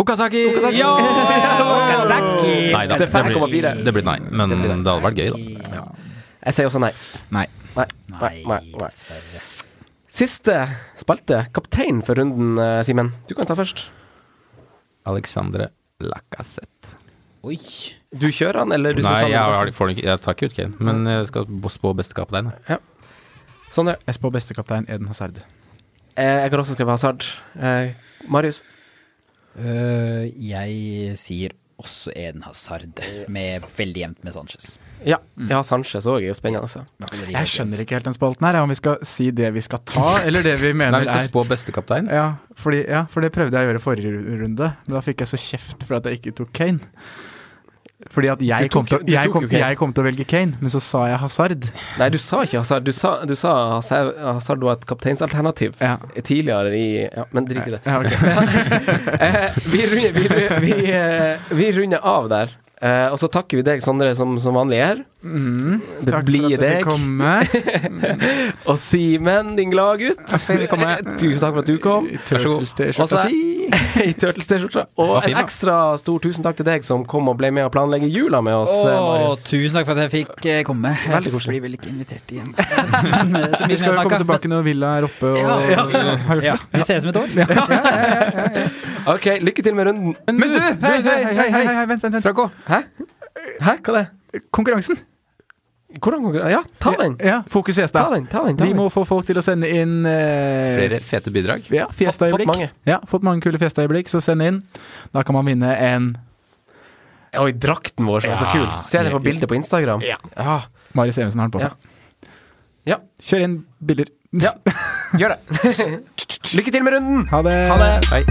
Okazaki! Okazaki. <laughs> Okazaki! Nei da, Det det blir, det blir nei. Men Det det, blir hadde vært gøy, da. Jeg sier også nei. Nei. Nei, nei, nei, nei. Siste spalte, kaptein for runden, eh, Simen. Du kan ta først. Alexandre Lacassette. Oi. Du kjører han, eller du Nei, han jeg, har, får ikke, jeg tar ikke ut Kane, men jeg skal spå beste kaptein. Ja. Sondre. Jeg spår beste kaptein Eden Hazard. Eh, jeg kan også skrive Hazard. Eh, Marius. Uh, jeg sier også Eden Hazard, med veldig jevnt med Sanchez. Ja, ja Sanchez òg er jo spennende. Altså. Jeg skjønner ikke helt den spalten her, om vi skal si det vi skal ta, eller det vi <laughs> mener Nei, vi skal er spå bestekaptein? ja, fordi, ja, for det prøvde jeg å gjøre forrige runde, men da fikk jeg så kjeft for at jeg ikke tok Kane. Fordi at jeg, tok kom, til, jeg, kom, jeg kom til å velge Kane, men så sa jeg Hazard. Nei, du sa ikke Hazard. Du sa, du sa Hazard, Hazard var et kapteinsalternativ Ja. tidligere i Ja, men drit i det. Ja, ok. <laughs> Eh, vi, runder, vi, ru- vi, eh, vi runder av der. Eh, og så takker vi deg, Sondre, som, som vanlig her. Mm, Det takk blir for at du deg. fikk komme. <laughs> Og Simen, din gladgutt. <laughs> Tusen takk for at du kom. Vær så god. Også- I Turtles-T-skjorta. Og <laughs> en ekstra stor tusen takk til deg som kom og ble med å planlegge jula med oss. Oh, tusen takk for at jeg fikk eh, komme. Veldig koselig. Jeg blir vel ikke invitert igjen. Eh, Vi skal jo komme tilbake når Villa er oppe og Ja, ja. Ja, vi ses om et år. Ok, lykke til med runden. Men du! Hei, hei, hei, hei, hei, vent, vent. vent. Franco, hæ? Hæ, hva det? Konkurransen. Hvordan konkurranse? Ja, ta den. Ja, Fokus Fiesta. Ta den, ta den. ta Vi den. må få folk til å sende inn eh, Flere fete bidrag. Ja, fått Fiesta-øyeblikk. mange. Ja, fått mange kule Fiesta-øyeblikk, så send inn. Da kan man vinne en Oi, drakten vår som er så Ja. kul. Se det på bildet på Instagram. Ja. ja. Marius Evensen har den på Ja. seg. Ja. Kjør inn bilder. Ja. Gjør det. <laughs> Lykke til med runden. Ha det. Ha det. Hei.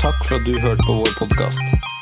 Takk for at du hørte på vår podkast.